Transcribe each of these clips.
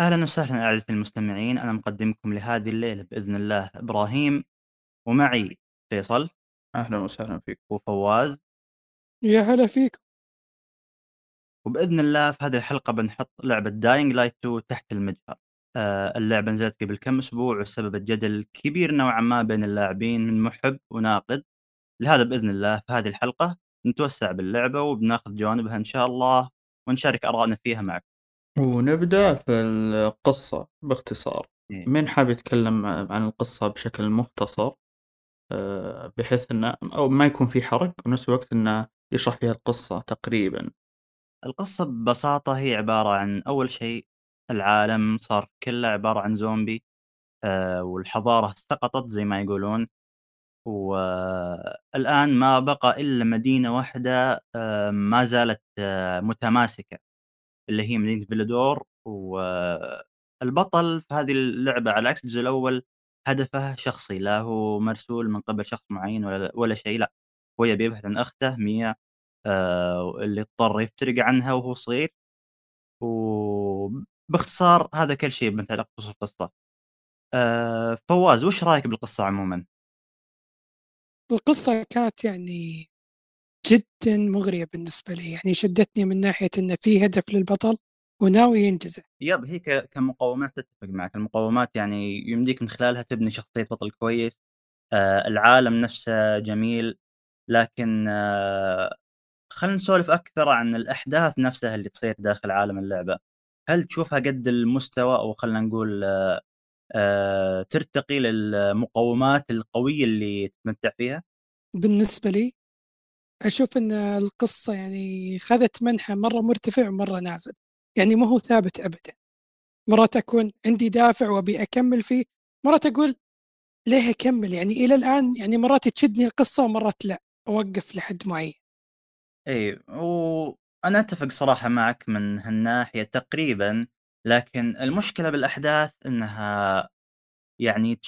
أهلا وسهلا أعزائي المستمعين أنا مقدمكم لهذه الليلة بإذن الله إبراهيم ومعي فيصل. أهلا وسهلا فيك. وفواز. يا هلا فيكم وبإذن الله في هذه الحلقة بنحط لعبة Dying Light 2 تحت المجهر. آه اللعبة نزلت قبل كم أسبوع وسببت جدل كبير نوعا ما بين اللاعبين من محب وناقد. لهذا بإذن الله في هذه الحلقة نتوسع باللعبة وبناخذ جوانبها إن شاء الله ونشارك آرائنا فيها معك ونبدأ في القصة باختصار. إيه. من حاب يتكلم عن القصة بشكل مختصر؟ آه، بحيث إنه أو ما يكون في حرق ونفس الوقت إنه يشرح فيها القصة تقريبا. القصة ببساطة هي عبارة عن أول شيء العالم صار كله عبارة عن زومبي آه، والحضارة سقطت زي ما يقولون. والآن ما بقى إلا مدينة واحدة آه، ما زالت آه، متماسكة. اللي هي مدينة فيلادور والبطل في هذه اللعبة على عكس الجزء الأول هدفه شخصي لا هو مرسول من قبل شخص معين ولا ولا شيء لا هو يبي يبحث عن أخته ميا آه، اللي اضطر يفترق عنها وهو صغير وباختصار هذا كل شيء مثل بخصوص القصة آه، فواز وش رأيك بالقصة عموما؟ القصة كانت يعني جدا مغرية بالنسبة لي يعني شدتني من ناحية أن في هدف للبطل وناوي ينجزه. يب هي كمقومات تتفق معك. المقومات يعني يمديك من خلالها تبني شخصية بطل كويس. آه العالم نفسه جميل لكن آه خلينا نسولف أكثر عن الأحداث نفسها اللي تصير داخل عالم اللعبة. هل تشوفها قد المستوى أو خلينا نقول آه آه ترتقي للمقومات القوية اللي تتمتع فيها؟ بالنسبة لي أشوف أن القصة يعني خذت منحى مرة مرتفع ومرة نازل يعني ما هو ثابت أبدا مرات أكون عندي دافع وأبي أكمل فيه مرات أقول ليه أكمل يعني إلى الآن يعني مرات تشدني القصة ومرات لا أوقف لحد معين إي وأنا أتفق صراحة معك من هالناحية تقريبا لكن المشكلة بالأحداث إنها يعني.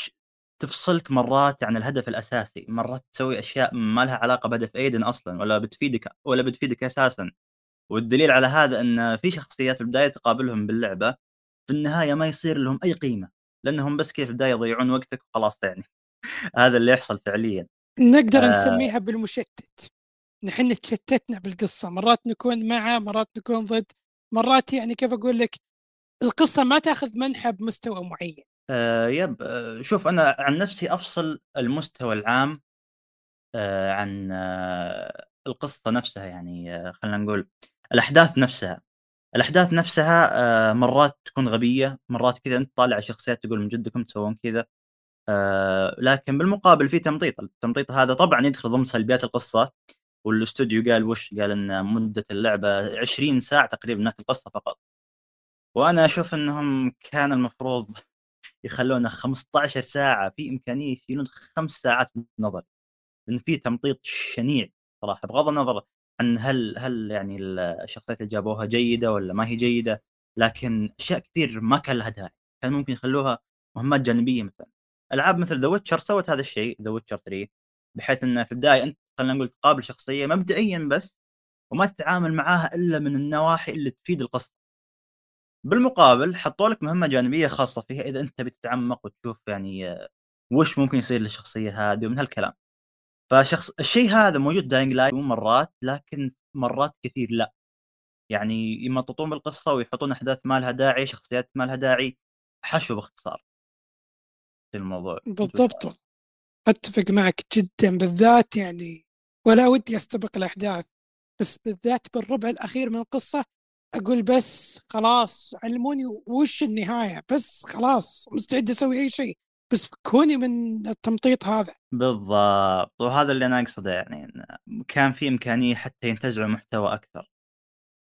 تفصلك مرات عن الهدف الأساسي مرات تسوي أشياء ما لها علاقة بهدف ايدن أصلا ولا بتفيدك ولا بتفيدك أساسا. والدليل على هذا إن في شخصيات في البداية تقابلهم باللعبة في النهاية ما يصير لهم أي قيمة لأنهم بس كيف البداية يضيعون وقتك وخلاص يعني. هذا اللي يحصل فعليا. نقدر آه. نسميها بالمشتت. نحن تشتتنا بالقصة مرات نكون مع مرات نكون ضد مرات يعني كيف أقول لك القصة ما تأخذ منحى بمستوى معين. آه يب شوف أنا عن نفسي أفصل المستوى العام آه عن آه القصة نفسها يعني آه خلينا نقول الأحداث نفسها. الأحداث نفسها آه مرات تكون غبية مرات كذا أنت طالع شخصيات تقول من جدكم تسوون كذا آه لكن بالمقابل في تمطيط التمطيط هذا طبعا يدخل ضمن سلبيات القصة والاستوديو قال وش؟ قال إن مدة اللعبة 20 ساعة تقريبا نهاية القصة فقط. وأنا أشوف إنهم كان المفروض يخلونه 15 ساعة في إمكانية يشيلون خمس ساعات من نظري لأن في تمطيط شنيع صراحة بغض النظر عن هل هل يعني الشخصيات اللي جابوها جيدة ولا ما هي جيدة لكن أشياء كثير ما كان لها داعي. كان ممكن يخلوها مهمات جانبية مثلا. ألعاب مثل The Witcher سوت هذا الشيء The Witcher 3 بحيث إنه في البداية أنت خلينا نقول تقابل شخصية مبدئيا بس وما تتعامل معاها إلا من النواحي اللي تفيد القصة. بالمقابل حطوا لك مهمة جانبية خاصة فيها إذا أنت بتتعمق وتشوف يعني وش ممكن يصير للشخصية هذه ومن هالكلام. فشخص الشيء هذا موجود Dying Light مرات لكن مرات كثير لا. يعني يمططون بالقصة ويحطون أحداث ما لها داعي شخصيات ما لها داعي حشو باختصار. في الموضوع بالضبط. أتفق معك جدا بالذات يعني ولا ودي أستبق الأحداث بس بالذات بالربع الأخير من القصة أقول بس خلاص علموني وش النهاية بس خلاص مستعد أسوي أي شيء. بس كوني من التمطيط هذا. بالضبط. وهذا اللي أنا أقصده يعني كان في إمكانية حتى ينتزعوا محتوى أكثر.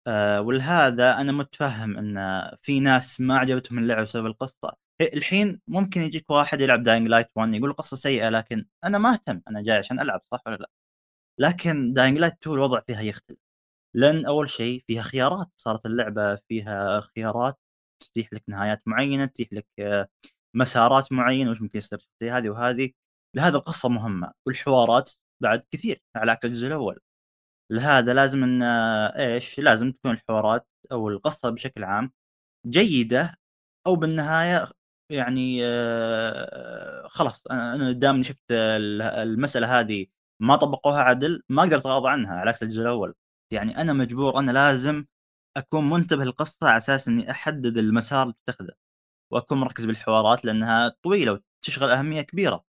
أه ولهذا أنا متفهم إن في ناس ما عجبتهم اللعبة بسبب القصة. إيه، الحين ممكن يجيك واحد يلعب Dying Light 1 يقول القصة سيئة لكن أنا ما أهتم. أنا جاي عشان ألعب صح ولا لا؟ لكن Dying Light 2 الوضع فيها يختلف. لأن أول شيء فيها خيارات صارت اللعبة فيها خيارات تتيح لك نهايات معينة تتيح لك آه، مسارات معينة وش ممكن يصير في هذه وهذه. لهذا القصة مهمة والحوارات بعد كثير على عكس الجزء الأول. لهذا لازم إن آه، إيش؟ لازم تكون الحوارات أو القصة بشكل عام جيدة أو بالنهاية يعني آه، خلاص أنا دامني شفت المسألة هذه ما طبقوها عدل ما أقدر أتغاضى عنها على عكس الجزء الأول. يعني أنا مجبور أنا لازم أكون منتبه للقصة على أساس إني أحدد المسار اللي بتاخذه وأكون مركز بالحوارات لأنها طويلة وتشغل أهمية كبيرة.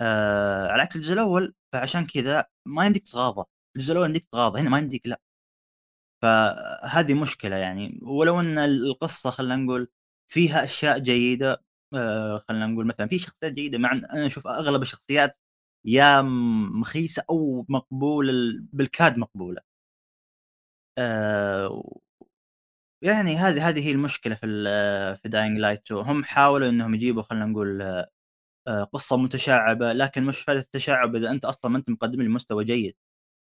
آه على عكس الجزء الأول فعشان كذا ما يمديك تتغاضى، الجزء الأول يمديك تتغاضى هنا ما يمديك لا. فهذه مشكلة يعني ولو إن القصة خلينا نقول فيها أشياء جيدة آه خلينا نقول مثلا في شخصيات جيدة مع إن أنا أشوف أغلب الشخصيات يا مخيسة أو مقبول بالكاد مقبولة. آه يعني هذه هذه هي المشكلة في في Dying Light 2 هم حاولوا إنهم يجيبوا خلينا نقول آه، قصة متشعبة لكن وش فائدة التشعب إذا أنت أصلا ما أنت مقدم لي مستوى جيد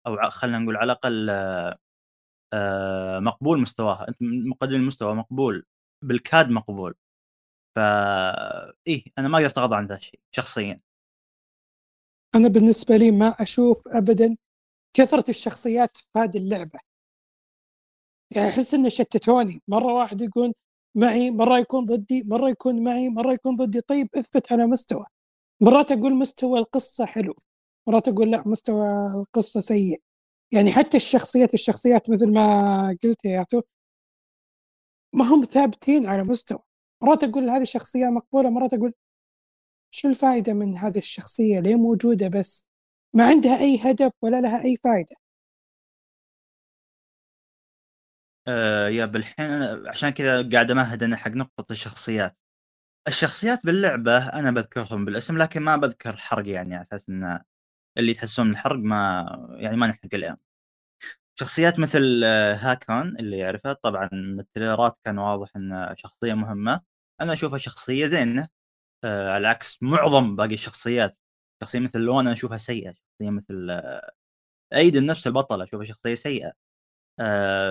أو خلينا نقول على الأقل آه، مقبول مستواها. أنت مقدم لي مستوى مقبول بالكاد مقبول. ف إيه أنا ما أقدر اتغاضى عن ذا الشيء شخصيا. أنا بالنسبة لي ما أشوف ابدا كثرة الشخصيات في هذه اللعبة. يعني أحس إنه شتتوني. مرة واحد يكون معي مرة يكون ضدي مرة يكون معي مرة يكون ضدي. طيب اثبت على مستوى. مرات أقول مستوى القصة حلو مرات أقول لا مستوى القصة سيء. يعني حتى الشخصيات الشخصيات مثل ما قلت يا تو ما هم ثابتين على مستوى. مرات أقول هذه الشخصية مقبولة مرات أقول شو الفائده من هذه الشخصية؟ ليه موجودة بس؟ ما عندها أي هدف ولا لها أي فائده آه يا بالحين عشان كذا قاعد امهد أنا حق نقطة الشخصيات. الشخصيات باللعبة أنا بذكرهم بالاسم لكن ما بذكر حرق يعني على أساس إن اللي تحسون الحرق ما يعني ما نحرق الان شخصيات مثل آه، هاكون اللي يعرفها طبعا من التريلرات كان واضح إنه شخصية مهمة. أنا أشوفها شخصية زينة آه على عكس معظم باقي الشخصيات. شخصية مثل لون أنا أشوفها سيئة شخصية مثل أيدن نفسه البطل أشوفها شخصية سيئة.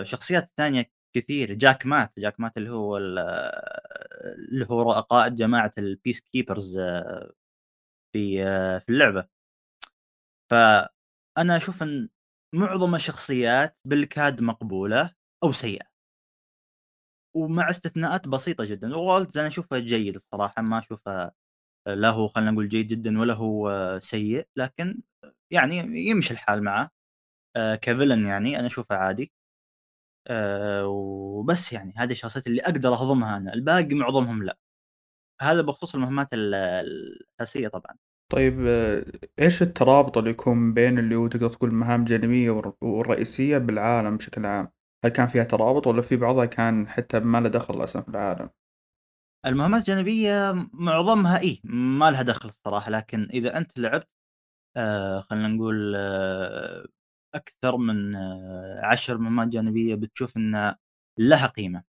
شخصيات ثانية كثير. جاك مات جاك مات اللي هو اللي هو قائد جماعة ال Peacekeepers آه، في آه، في اللعبة. فأنا أشوف إن معظم الشخصيات بالكاد مقبولة أو سيئة. ومع استثناءات بسيطة جدا. وولد أنا اشوفه جيد الصراحة ما اشوفه لا هو خلينا نقول جيد جدا ولا هو سيء لكن يعني يمشي الحال معه. آه، كفيلن يعني أنا أشوفه عادي. آه، وبس يعني هذه الشخصيات اللي أقدر أهضمها أنا. الباقي معظمهم لا. هذا بخصوص المهمات الأساسية طبعا. طيب آه، إيش الترابط اللي يكون بين اللي هو تقدر تقول المهام الجانبيه والرئيسيه بالعالم بشكل عام؟ هل كان فيها ترابط ولا في بعضها كان حتى ما له دخل أصلا في العالم؟ المهمات الجانبية معظمها اي ما لها دخل الصراحة. لكن إذا أنت لعبت آه خلينا نقول آه أكثر من آه، عشر مهمات جانبية بتشوف إن لها قيمة.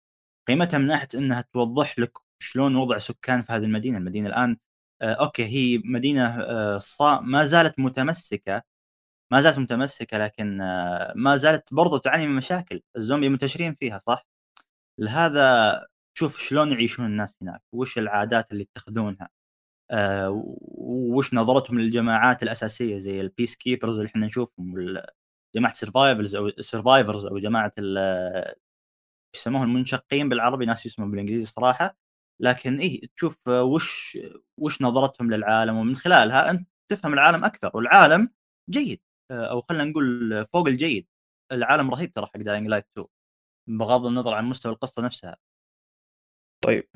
قيمتها من ناحية إنها توضح لك شلون وضع سكان في هذه المدينة. المدينة الآن آه، okay هي مدينة آه، صا ما زالت متمسكة ما زالت متمسكة لكن ما زالت برضو تعاني من مشاكل. الزومبي منتشرين فيها صح؟ لهذا شوف شلون يعيشون الناس هناك وش العادات اللي يتخذونها وش نظرتهم للجماعات الأساسية زي ال Peacekeepers اللي إحنا نشوفهم جماعة survivors أو survivors أو جماعة يسموهم المنشقين بالعربي ناس يسمون بالإنجليزي صراحة. لكن إيه تشوف وش وش نظرتهم للعالم ومن خلالها أنت تفهم العالم أكثر. والعالم جيد. أو خلينا نقول فوق الجيد. العالم رهيب ترى حق Dying Light 2 بغض النظر عن مستوى القصة نفسها. طيب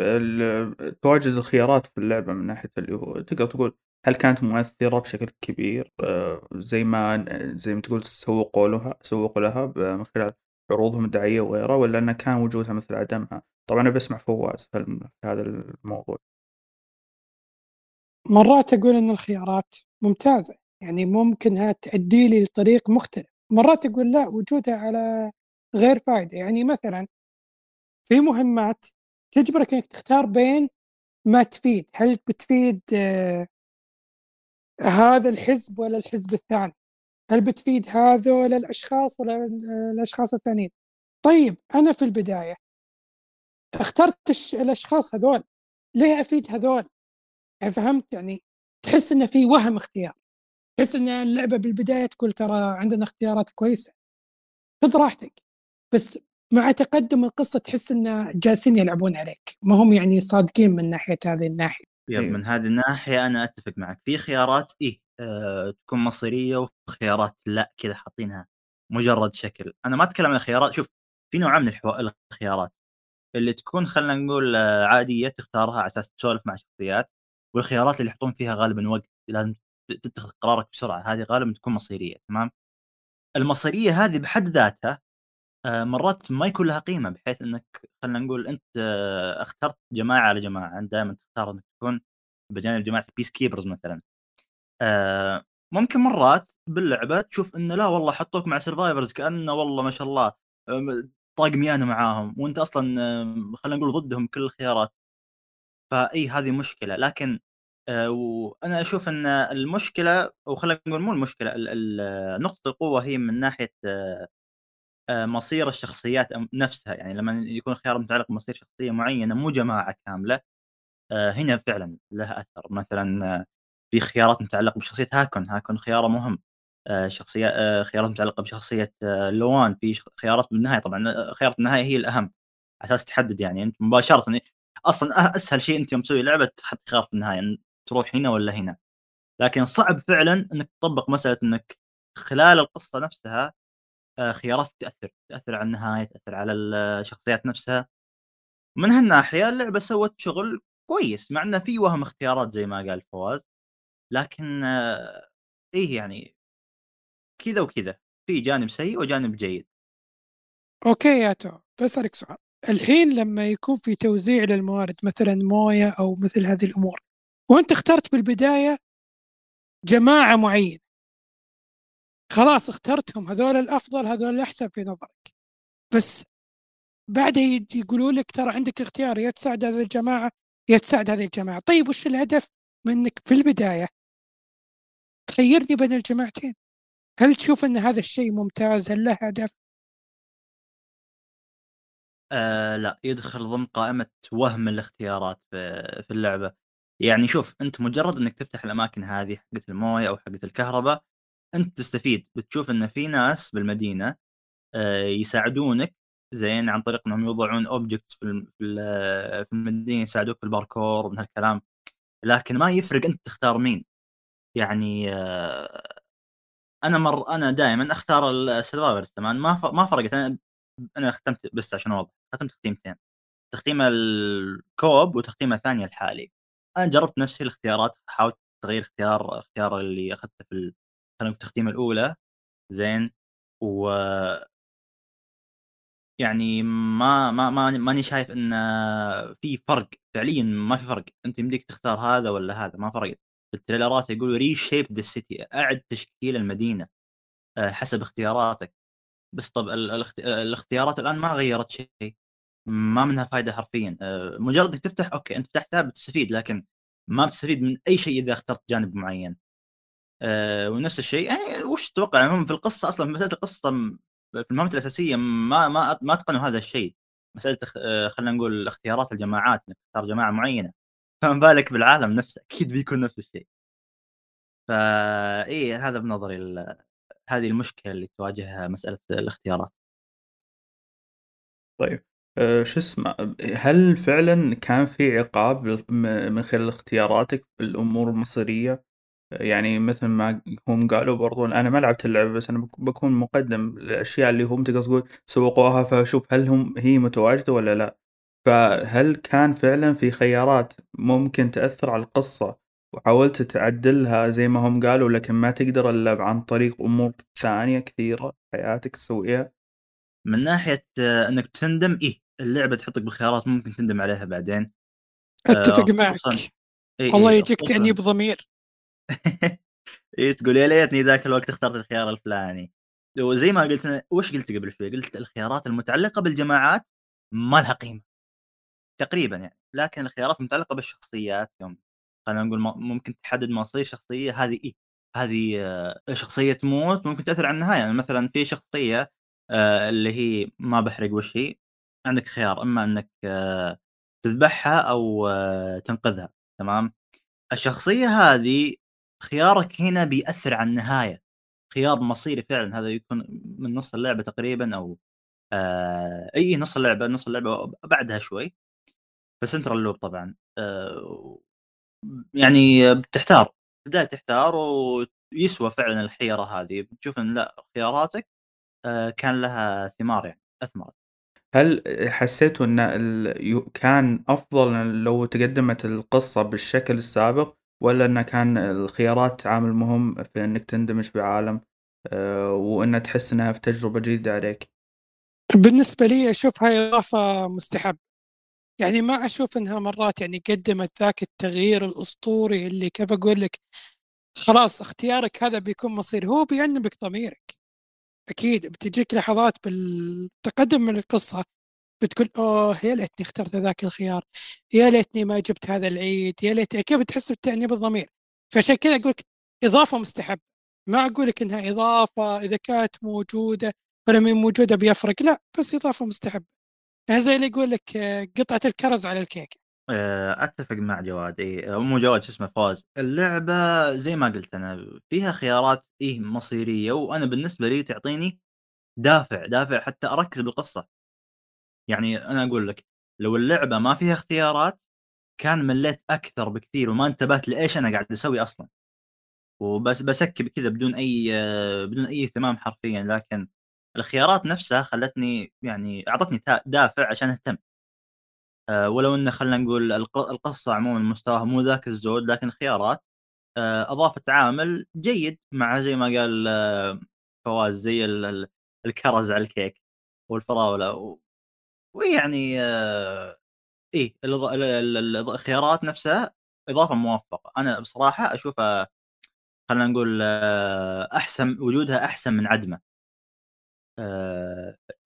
تواجد الخيارات في اللعبة من ناحية اللي هو تقدر تقول هل كانت مؤثرة بشكل كبير آه، زي ما زي ما تقول سوقوا لها سوقوا لها من خلال عروضهم الدعائية وغيرها ولا أنه كان وجودها مثل عدمها؟ طبعا أنا بسمع فواز في هذا الموضوع. مرات أقول إن الخيارات ممتازة يعني ممكنها تؤدي لي لطريق مختلف مرات أقول لا وجودها على غير فائدة يعني مثلا في مهمات تجبرك إنك تختار بين ما تفيد هل بتفيد آه هذا الحزب ولا الحزب الثاني؟ هل بتفيد هذول الأشخاص ولا الأشخاص الثانيين؟ طيب أنا في البداية اخترت الأشخاص هذول. ليه أفيد هذول؟ فهمت؟ يعني تحس انه في وهم اختيار. تحس إن اللعبة بالبداية تقول ترى عندنا اختيارات كويسة. خذ راحتك. بس مع تقدم القصة تحس إن جالسين يلعبون عليك. ما هم يعني صادقين من ناحية هذه الناحية. يب أيوه. من هذه الناحية أنا أتفق معك. في خيارات إيه آه تكون مصيرية وخيارات لأ كذا حاطينها مجرد شكل. أنا ما أتكلم عن الخيارات شوف في نوع من الحو... الخيارات. اللي تكون خلينا نقول آه، عادية تختارها على أساس تسولف مع شخصيات والخيارات اللي يحطون فيها غالبا وقت لازم تتخذ قرارك بسرعة. هذه غالبا تكون مصيرية تمام؟ المصيرية هذه بحد ذاتها آه، مرات ما يكون لها قيمة بحيث إنك خلينا نقول أنت آه، اخترت جماعة على جماعة. دائما تختار إنك تكون بجانب جماعة ال Peacekeepers مثلا. آه، ممكن مرات باللعبة تشوف إنه لا والله حطوك مع survivors كأنه والله ما شاء الله طاق ميانه معاهم وأنت أصلا خلينا نقول ضدهم كل الخيارات. فإي هذه مشكلة. لكن وأنا أشوف إن المشكلة أو خلينا نقول مو المشكلة نقطة القوة هي من ناحية آه، مصير الشخصيات نفسها. يعني لما يكون الخيار متعلق بمصير شخصية معينة مو جماعة كاملة آه، هنا فعلا لها أثر. مثلا آه، في خيارات متعلقة بشخصية هاكون. هاكون خياره مهم. شخصية خيارات متعلقة بشخصية لوان. في خيارات بالنهايه طبعا خيارات النهاية هي الأهم. على أساس تحدد يعني. أنت مباشرة أصلا أسهل شيء أنت يوم تسوي لعبة تحط خيار في النهاية تروح هنا ولا هنا. لكن صعب فعلا إنك تطبق مسألة إنك خلال القصة نفسها آه، خيارات تأثر. تأثر على النهاية تأثر على الشخصيات نفسها. من هالناحية اللعبة سوت شغل كويس مع إنه في وهم اختيارات زي ما قال فواز لكن آه، إيه يعني كذا وكذا في جانب سيء وجانب جيد. okay يا تو بسألك سؤال الحين لما يكون في توزيع للموارد مثلا موية أو مثل هذه الأمور وأنت اخترت بالبداية جماعة معينة خلاص اخترتهم هذول الأفضل هذول الأحسن في نظرك بس بعدها يقولوا لك ترى عندك اختيار يا تساعد هذه الجماعة تساعد هذه الجماعة. طيب وش الهدف منك في البداية؟ تخيرني بين الجماعتين. هل تشوف أن هذا الشيء ممتاز؟ هل له هدف؟ آه لا يدخل ضمن قائمة وهم الاختيارات في, اللعبة. يعني شوف أنت مجرد أنك تفتح الأماكن هذه حقت الموية أو حقت الكهرباء أنت تستفيد. بتشوف أن في ناس بالمدينة آه، يساعدونك زين عن طريق إنهم يوضعون object في في المدينة يساعدوك في الباركور ومن هالكلام. لكن ما يفرق أنت تختار مين. يعني آه، أنا مر أنا دائما أختار السرفايفرز تمام؟ ما ما فرقت. أنا أنا ختمت بس عشان أوضح. ختمت تختيمتين تختيم الكوب وتختيم الثانية الحالي. أنا جربت نفسي الاختيارات حاولت تغيير اختيار اختيار اللي أخذته في خلينا التختيمه الأولى. زين؟ و يعني ما ما ما ماني شايف إن في فرق فعليا ما في فرق. أنت يمديك تختار هذا ولا هذا ما فرق ال trailerات يقولوا reshape the city أعد تشكيل المدينة آه، حسب اختياراتك. بس طب الاختيارات الآن ما غيرت شيء ما منها فائده حرفيا. آه، مجرد إنك تفتح okay أنت فتحتها بتستفيد لكن ما بتستفيد من أي شيء إذا اخترت جانب معين. آه ونفس الشيء يعني وش تتوقع؟ هم في القصة أصلا مسألة القصة في المهمة الأساسية ما ما ما أتقنوا هذا الشيء. مسألة آه خلينا نقول اختيارات الجماعات إنك تختار جماعة معينة. فما بالك بالعالم نفسه أكيد بيكون نفس الشيء. فا إي هذا بنظري هذه المشكلة اللي تواجهها مسألة الاختيارات. طيب أه شو اسمه هل فعلا كان في عقاب من خلال اختياراتك في الأمور المصيرية؟ يعني مثل ما هم قالوا برضو أنا ما لعبت اللعبة بس أنا بكون مقدم الأشياء اللي هم تقدر تقول سوقوها فأشوف هل هم هي متواجدة ولا لا. فهل كان فعلا في خيارات ممكن تأثر على القصة وحاولت تعدلها زي ما هم قالوا لكن ما تقدر إلا عن طريق أمور ثانية كثيرة حياتك تسويها؟ من ناحية أنك تندم إيه اللعبة تحطك بخيارات ممكن تندم عليها بعدين. أتفق آه معك. إيه والله إيه يجيك تأنيب ضمير. اي تقول يا ليتني ذاك الوقت اخترت الخيار الفلاني. وزي ما قلت أنا وش قلت قبل شوي؟ قلت الخيارات المتعلقة بالجماعات ما لها قيمة. تقريبا يعني. لكن الخيارات المتعلقة بالشخصيات يوم خلينا نقول ممكن تحدد مصير شخصية هذه إيه؟ هذه آه، شخصية تموت ممكن تأثر على النهاية. يعني مثلا في شخصية آه، اللي هي ما بحرق وش هي عندك خيار. أما أنك آه، تذبحها أو تنقذها. تمام؟ الشخصية هذه خيارك هنا بيأثر على النهاية. خيار مصيري فعلا هذا يكون من نص اللعبة تقريبا أو آه أي نص اللعبة نص اللعبة بعدها شوي. في سنترال لوب طبعا آه يعني بتحتار البدايه تحتار ويسوى فعلا الحيرة هذه. بتشوف إن لا خياراتك آه كان لها ثمار يعني اثمرت هل حسيتوا إن كان أفضل لو تقدمت القصة بالشكل السابق؟ ولا إنه كان الخيارات عامل مهم في إنك تندمج بعالم أه وان تحس انها في تجربة جديدة عليك؟ بالنسبة لي أشوفها إضافة مستحب. يعني ما أشوف إنها مرات يعني قدمت ذاك التغيير الأسطوري اللي كيف أقول لك خلاص اختيارك هذا بيكون مصير هو بيأنبك ضميرك. أكيد بتجيك لحظات بالتقدم من القصة بتقول أوه يا ليتني اخترت ذاك الخيار يا ليتني ما جبت هذا العيد يا ليتني كيف تحس بتأنيب الضمير؟ فعشان كذا أقول لك إضافة مستحب ما أقول لك إنها إضافة إذا كانت موجودة ولا من موجودة بيفرق لا بس إضافة مستحب يعني زي اللي يقول لك آه، قطعة الكرز على الكيك آه، أتفق مع جواد. اي مو جواد شو اسمه فواز اللعبة زي ما قلت أنا فيها خيارات إيه مصيرية وأنا بالنسبة لي تعطيني دافع دافع حتى أركز بالقصة. يعني أنا أقول لك لو اللعبة ما فيها اختيارات كان مليت أكثر بكثير وما انتبهت لإيش أنا قاعد أسوي أصلا. وبس ب skip كذا بدون أي بدون أي اهتمام حرفيا لكن الخيارات نفسها خلتني يعني أعطتني دافع عشان أهتم. آه، ولو انه خلينا نقول الق- القصة عموما مستواها مو ذاك الزود لكن الخيارات آه، أضافت عامل جيد مع زي ما قال آه، فواز زي ال- ال- الكرز على الكيك والفراولة ويعني إيه الخيارات نفسها إضافة موفقة. أنا بصراحة أشوفها خلينا نقول أحسن وجودها أحسن من عدمه.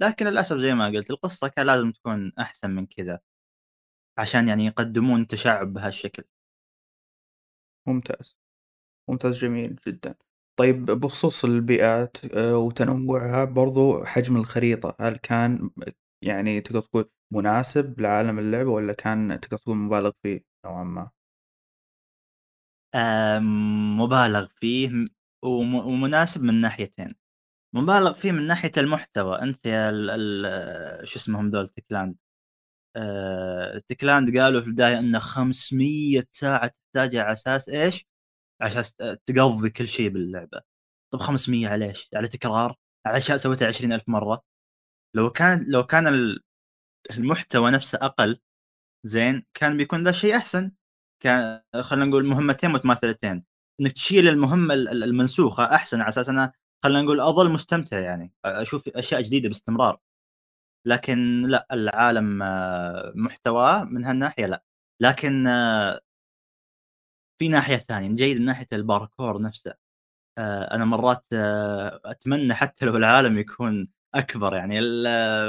لكن للأسف زي ما قلت القصة كان لازم تكون أحسن من كذا عشان يعني يقدمون تشعب بهالشكل. ممتاز. ممتاز جميل جدا. طيب بخصوص البيئات وتنوعها برضو حجم الخريطة هل كان يعني تقدر تقول مناسب لعالم اللعبة ولا كان تقدر تقول مبالغ فيه نوعا ما مبالغ فيه ومناسب من ناحيتين مبالغ فيه من ناحية المحتوى أنت يا ال ال شو اسمهم ذول تكلاند آه، تكلاند قالوا في البداية انه 500 ساعة تحتاجها على أساس إيش؟ عشان تقضي كل شيء باللعبة طب 500 على إيش؟ على تكرار؟ على أشياء سويتها 20000 مرة لو كان لو كان ال- المحتوى نفسه أقل زين كان بيكون ذا الشيء أحسن. كان خلينا نقول مهمتين متماثلتين. إنك تشيل المهمة ال- ال- المنسوخة أحسن على أساس انا خلينا نقول أظل مستمتع يعني. أشوف أشياء جديدة باستمرار. لكن لا العالم آه، محتواه من هالناحية لا. لكن آه، في ناحية ثانية جيد من ناحية الباركور نفسه. آه، أنا مرات أتمنى حتى لو العالم يكون أكبر يعني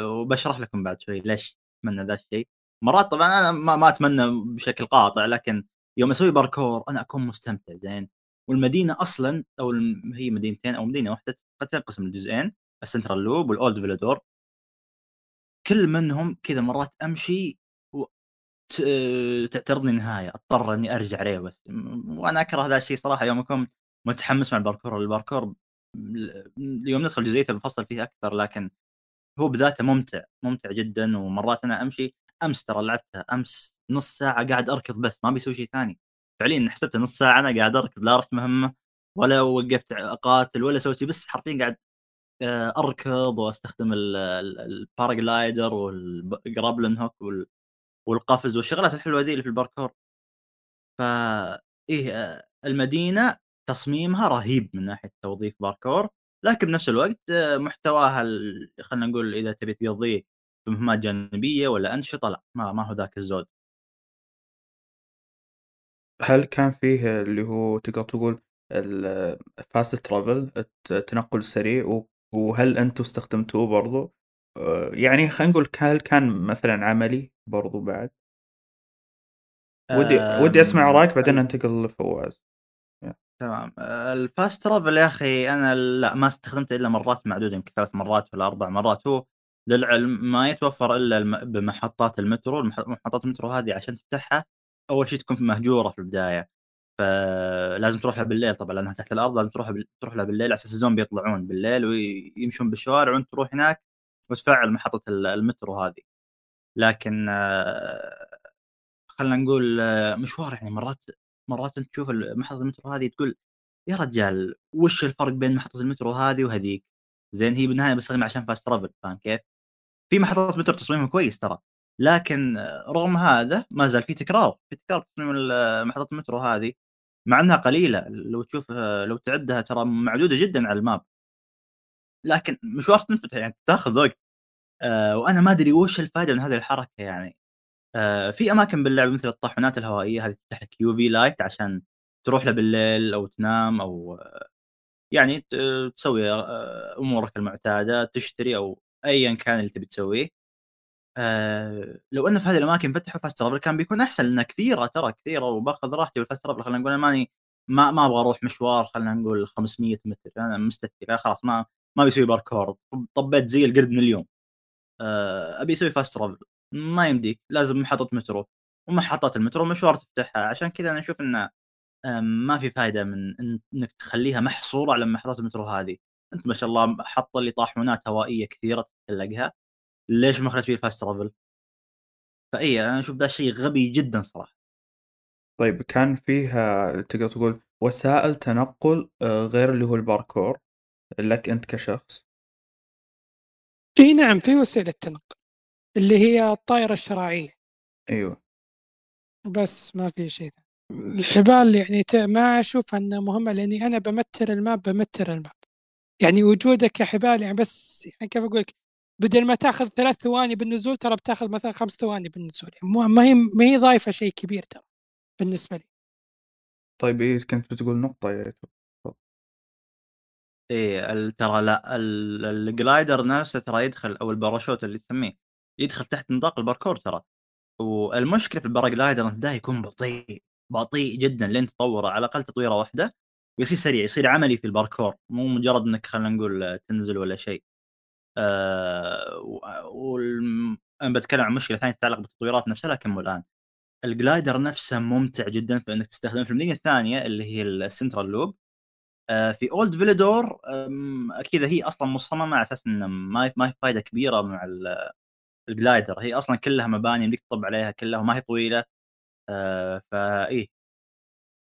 وبشرح لكم بعد شوي ليش أتمنى ذا الشيء. مرات طبعا أنا ما, ما أتمنى بشكل قاطع لكن يوم أسوي باركور أنا أكون مستمتع زين. والمدينة أصلا أو هي مدينتين أو مدينة واحدة قد تنقسم لجزئين ال Central Loop وال Old Villedor كل منهم كذا مرات أمشي تعترضني نهاية أضطر إني أرجع م- وأنا أكره ذا الشيء صراحة يوم أكون متحمس مع ال parkour ال parkour ل- يوم ندخل جزئيته بفصل فيه أكثر لكن هو بذاته ممتع ممتع جدا. ومرات أنا أمشي أمس ترى لعبتها أمس نص ساعة قاعد أركض بس ما بيسوي شيء ثاني. فعليا حسبت نص ساعة أنا قاعد أركض لا رحت مهمة ولا وقفت أقاتل ولا سويت بس حرفيا قاعد آه، أركض وأستخدم ال paraglider وال grappling hook وال- والقفز والشغلات الحلوة ذي اللي في الباركور. ف إيه آه، المدينة تصميمها رهيب من ناحية توظيف باركور لكن بنفس الوقت آه، محتواها ال- خلينا نقول إذا تبي تقضيه في مهمات جانبية ولا أنشطة لا ما, ما هو ذاك الزود. هل كان فيه اللي هو تقدر تقول ال fast travel التنقل السريع وهل أنتم استخدمتوه برضو؟ آه، يعني خلينا نقول هل كان مثلا عملي برضو بعد؟ ودي ودي أسمع رأيك بعدين ننتقل لفواز. تمام. آه، ال fast travel يا أخي أنا لا ما استخدمته إلا مرات معدودة يمكن ثلاث مرات ولا أربع مرات. هو للعلم ما يتوفر إلا بمحطات المترو محطات المترو هذه عشان تفتحها أول شيء تكون مهجورة في البداية. فلازم تروح لها بالليل طبعا لأنها تحت الأرض لازم تروح بال- تروح لها بالليل على أساس الزومبي يطلعون بالليل ويمشون بالشوارع وأنت تروح هناك وتفعل محطة المترو هذه. لكن خلينا نقول مشوار يعني مرات مرات انت تشوف محطة المترو هذه تقول يا رجال وش الفرق بين محطة المترو هذه وهذيك؟ زين هي بالنهاية بستخدمها عشان fast travel فاهم كيف؟ في محطات مترو تصميمها كويس ترى لكن رغم هذا ما زال في تكرار في تكرار تصميم محطات المترو هذه مع إنها قليلة لو تشوف لو تعدها ترى معدودة جدا على ال map لكن مشوار تنفتح يعني تاخذ وقت آه وأنا ما أدري وش الفائده من هذه الحركة يعني في أماكن باللعب مثل الطاحونات الهوائية هذه تفتح لك UV light عشان تروح له بالليل أو تنام أو يعني تسوي آه، أمورك المعتادة تشتري أو ايا كان اللي تبي تسويه. آه لو أنه في هذه الأماكن فتحوا fast travel كان بيكون أحسن لأن كثيرة ترى كثيرة وباخذ راحتي بال fast travel خلينا نقول أنا ماني ما ما أبغى أروح مشوار خلينا نقول 500 متر أنا مستثقل خلاص ما ما بيسوي باركور طبيت زي القرد من اليوم آه أبي أسوي fast travel ما يمديك لازم محطة مترو ومحطات المترو مشوار تفتحها عشان كذا أنا أشوف انه ما في فائده من إنك تخليها محصورة على محطات المترو هذه. أنت ما شاء الله حط لي طاحونات هوائية كثيرة تتسلقها. ليش ما خليت فيه ال fast travel؟ فإي أنا أشوف ذا الشيء غبي جدا صراحة. طيب كان فيها تقدر تقول وسائل تنقل آه، غير اللي هو الباركور لك أنت كشخص؟ إي نعم في وسيله تنقل اللي هي الطائرة الشراعيه أيوه. بس ما في شيء الحبال يعني ما أشوف انها مهمه لأني أنا بمتر ال map بمتر ال map. يعني وجودك كحبال يعني بس يعني كيف أقول لك بدل ما تأخذ ثلاث ثواني بالنزول ترى بتأخذ مثلا خمس ثواني بالنزول. يعني ما هي ما هي ضايفة شيء كبير ترى بالنسبة لي. طيب إيه كنت بتقول نقطة يا إيه ترى لا ال glider نفسه ترى يدخل أو الباراشوت اللي تسميه. يدخل تحت نطاق الباركور ترى. والمشكلة في ال paraglider انه ده يكون بطيء بطيء جدا لين تطوره على الأقل تطويرة واحدة ويصير سريع يصير عملي في الباركور مو مجرد إنك خلينا نقول تنزل ولا شيء. آه أنا بتكلم عن مشكلة ثانية تتعلق بالتطويرات نفسها لكن الآن. ال glider نفسه ممتع جدا في إنك تستخدمه في المدينة الثانية اللي هي ال Central Loop. آه في Old Villedor أكيد هي أصلا مصممة على أساس إنه ما ما فائده كبيرة مع ال glider هي أصلا كلها مباني يمديك تطب عليها كلها وما هي طويلة آه فايه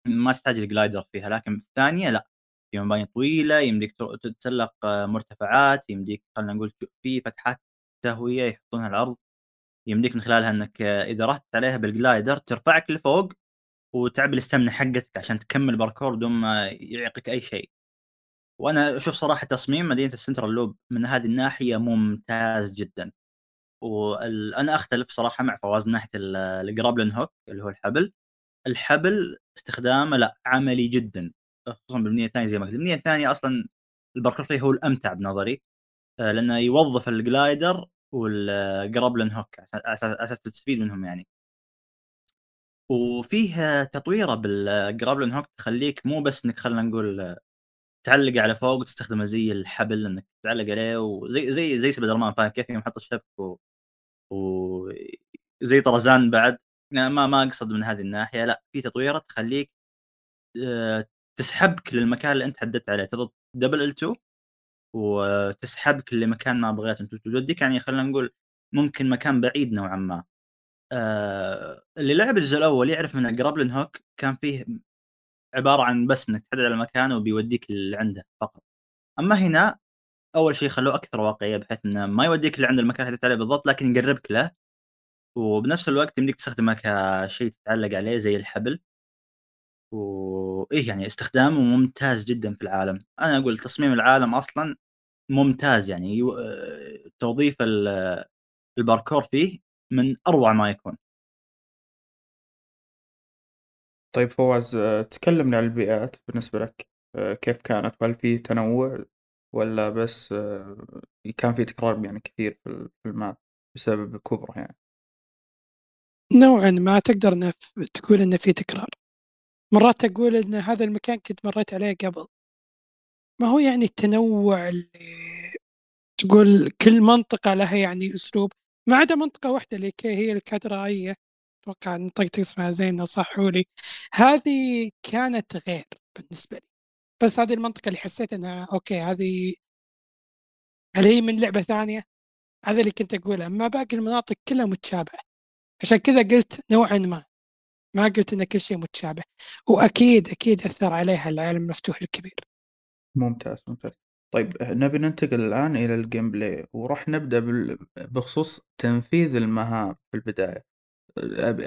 ما تحتاج ال glider فيها لكن في الثانية لا في مباني طويلة يمديك تتسلق مرتفعات يمديك خلينا نقول في فتحات تهوية يحطونها على الأرض يمديك من خلالها إنك إذا رحت عليها بال glider ترفعك لفوق وتعب ال stamina حقتك عشان تكمل باركور بدون ما يعيقك أي شيء. وأنا أشوف صراحة تصميم مدينة ال Central Loop من هذه الناحية ممتاز جدا. وأنا أختلف صراحة مع فواز من ناحية ال grappling hook اللي هو الحبل. الحبل استخدامه لا عملي جدا خصوصا بالبنيه الثانية زي ما قلت البنيه الثانية أصلا الباركور فيه هو الأمتع بنظري آه، لأنه يوظف ال glider وال grappling hook أساس تستفيد منهم يعني وفيه تطويرة بال grappling hook تخليك مو بس إنك خلينا نقول تعلق على فوق وتستخدمه زي الحبل إنك تعلق عليه وزي زي زي سبايدر مان فاهم كيف يوم حط الشبك و... و... زي طرزان بعد. ما ما أقصد من هذه الناحية لا في تطويره تخليك آه، تسحبك للمكان اللي أنت حددت عليه تضغط دبل ال 2 وتسحبك لمكان ما بغيت أنت توديك يعني خلينا نقول ممكن مكان بعيد نوعا ما. آه اللي لعب الجزء الأول يعرف من الجرابلن هوك كان فيه عبارة عن بس إنك تحدد على وبيوديك اللي عنده فقط. أما هنا أول شيء خلوه أكثر واقعية بحيث إنه ما يوديك اللي عند المكان اللي عليه بالضبط لكن يقربك له. وبنفس الوقت يمديك تستخدمه كشيء تتعلق عليه زي الحبل. وايه يعني استخدامه ممتاز جدا في العالم. أنا أقول تصميم العالم أصلا ممتاز يعني توظيف الباركور فيه من أروع ما يكون. طيب فواز تكلمنا عن البيئات بالنسبة لك. كيف كانت؟ وهل في تنوع ولا بس كان في تكرار يعني كثير في الماب بسبب كبره يعني؟ نوعا ما تقدر تقول إنه في تكرار. مرات أقول إن هذا المكان كنت مريت عليه قبل. ما هو يعني التنوع اللي تقول كل منطقة لها يعني أسلوب ما عدا منطقة واحدة اللي هي الكاتدرائية. أتوقع منطقة اسمها زين صحوا لي. هذه كانت غير بالنسبة لي. بس هذه المنطقة اللي حسيت أنها okay هذه هل هي من لعبة ثانية؟ هذا اللي كنت أقوله. أما باقي المناطق كلها متشابهة. عشان كذا قلت نوعا ما ما قلت إن كل شيء متشابه. وأكيد أكيد أثر عليها العالم المفتوح الكبير. ممتاز ممتاز. طيب نبي ننتقل الآن إلى ال gameplay وراح نبدأ بال- بخصوص تنفيذ المهام في البداية.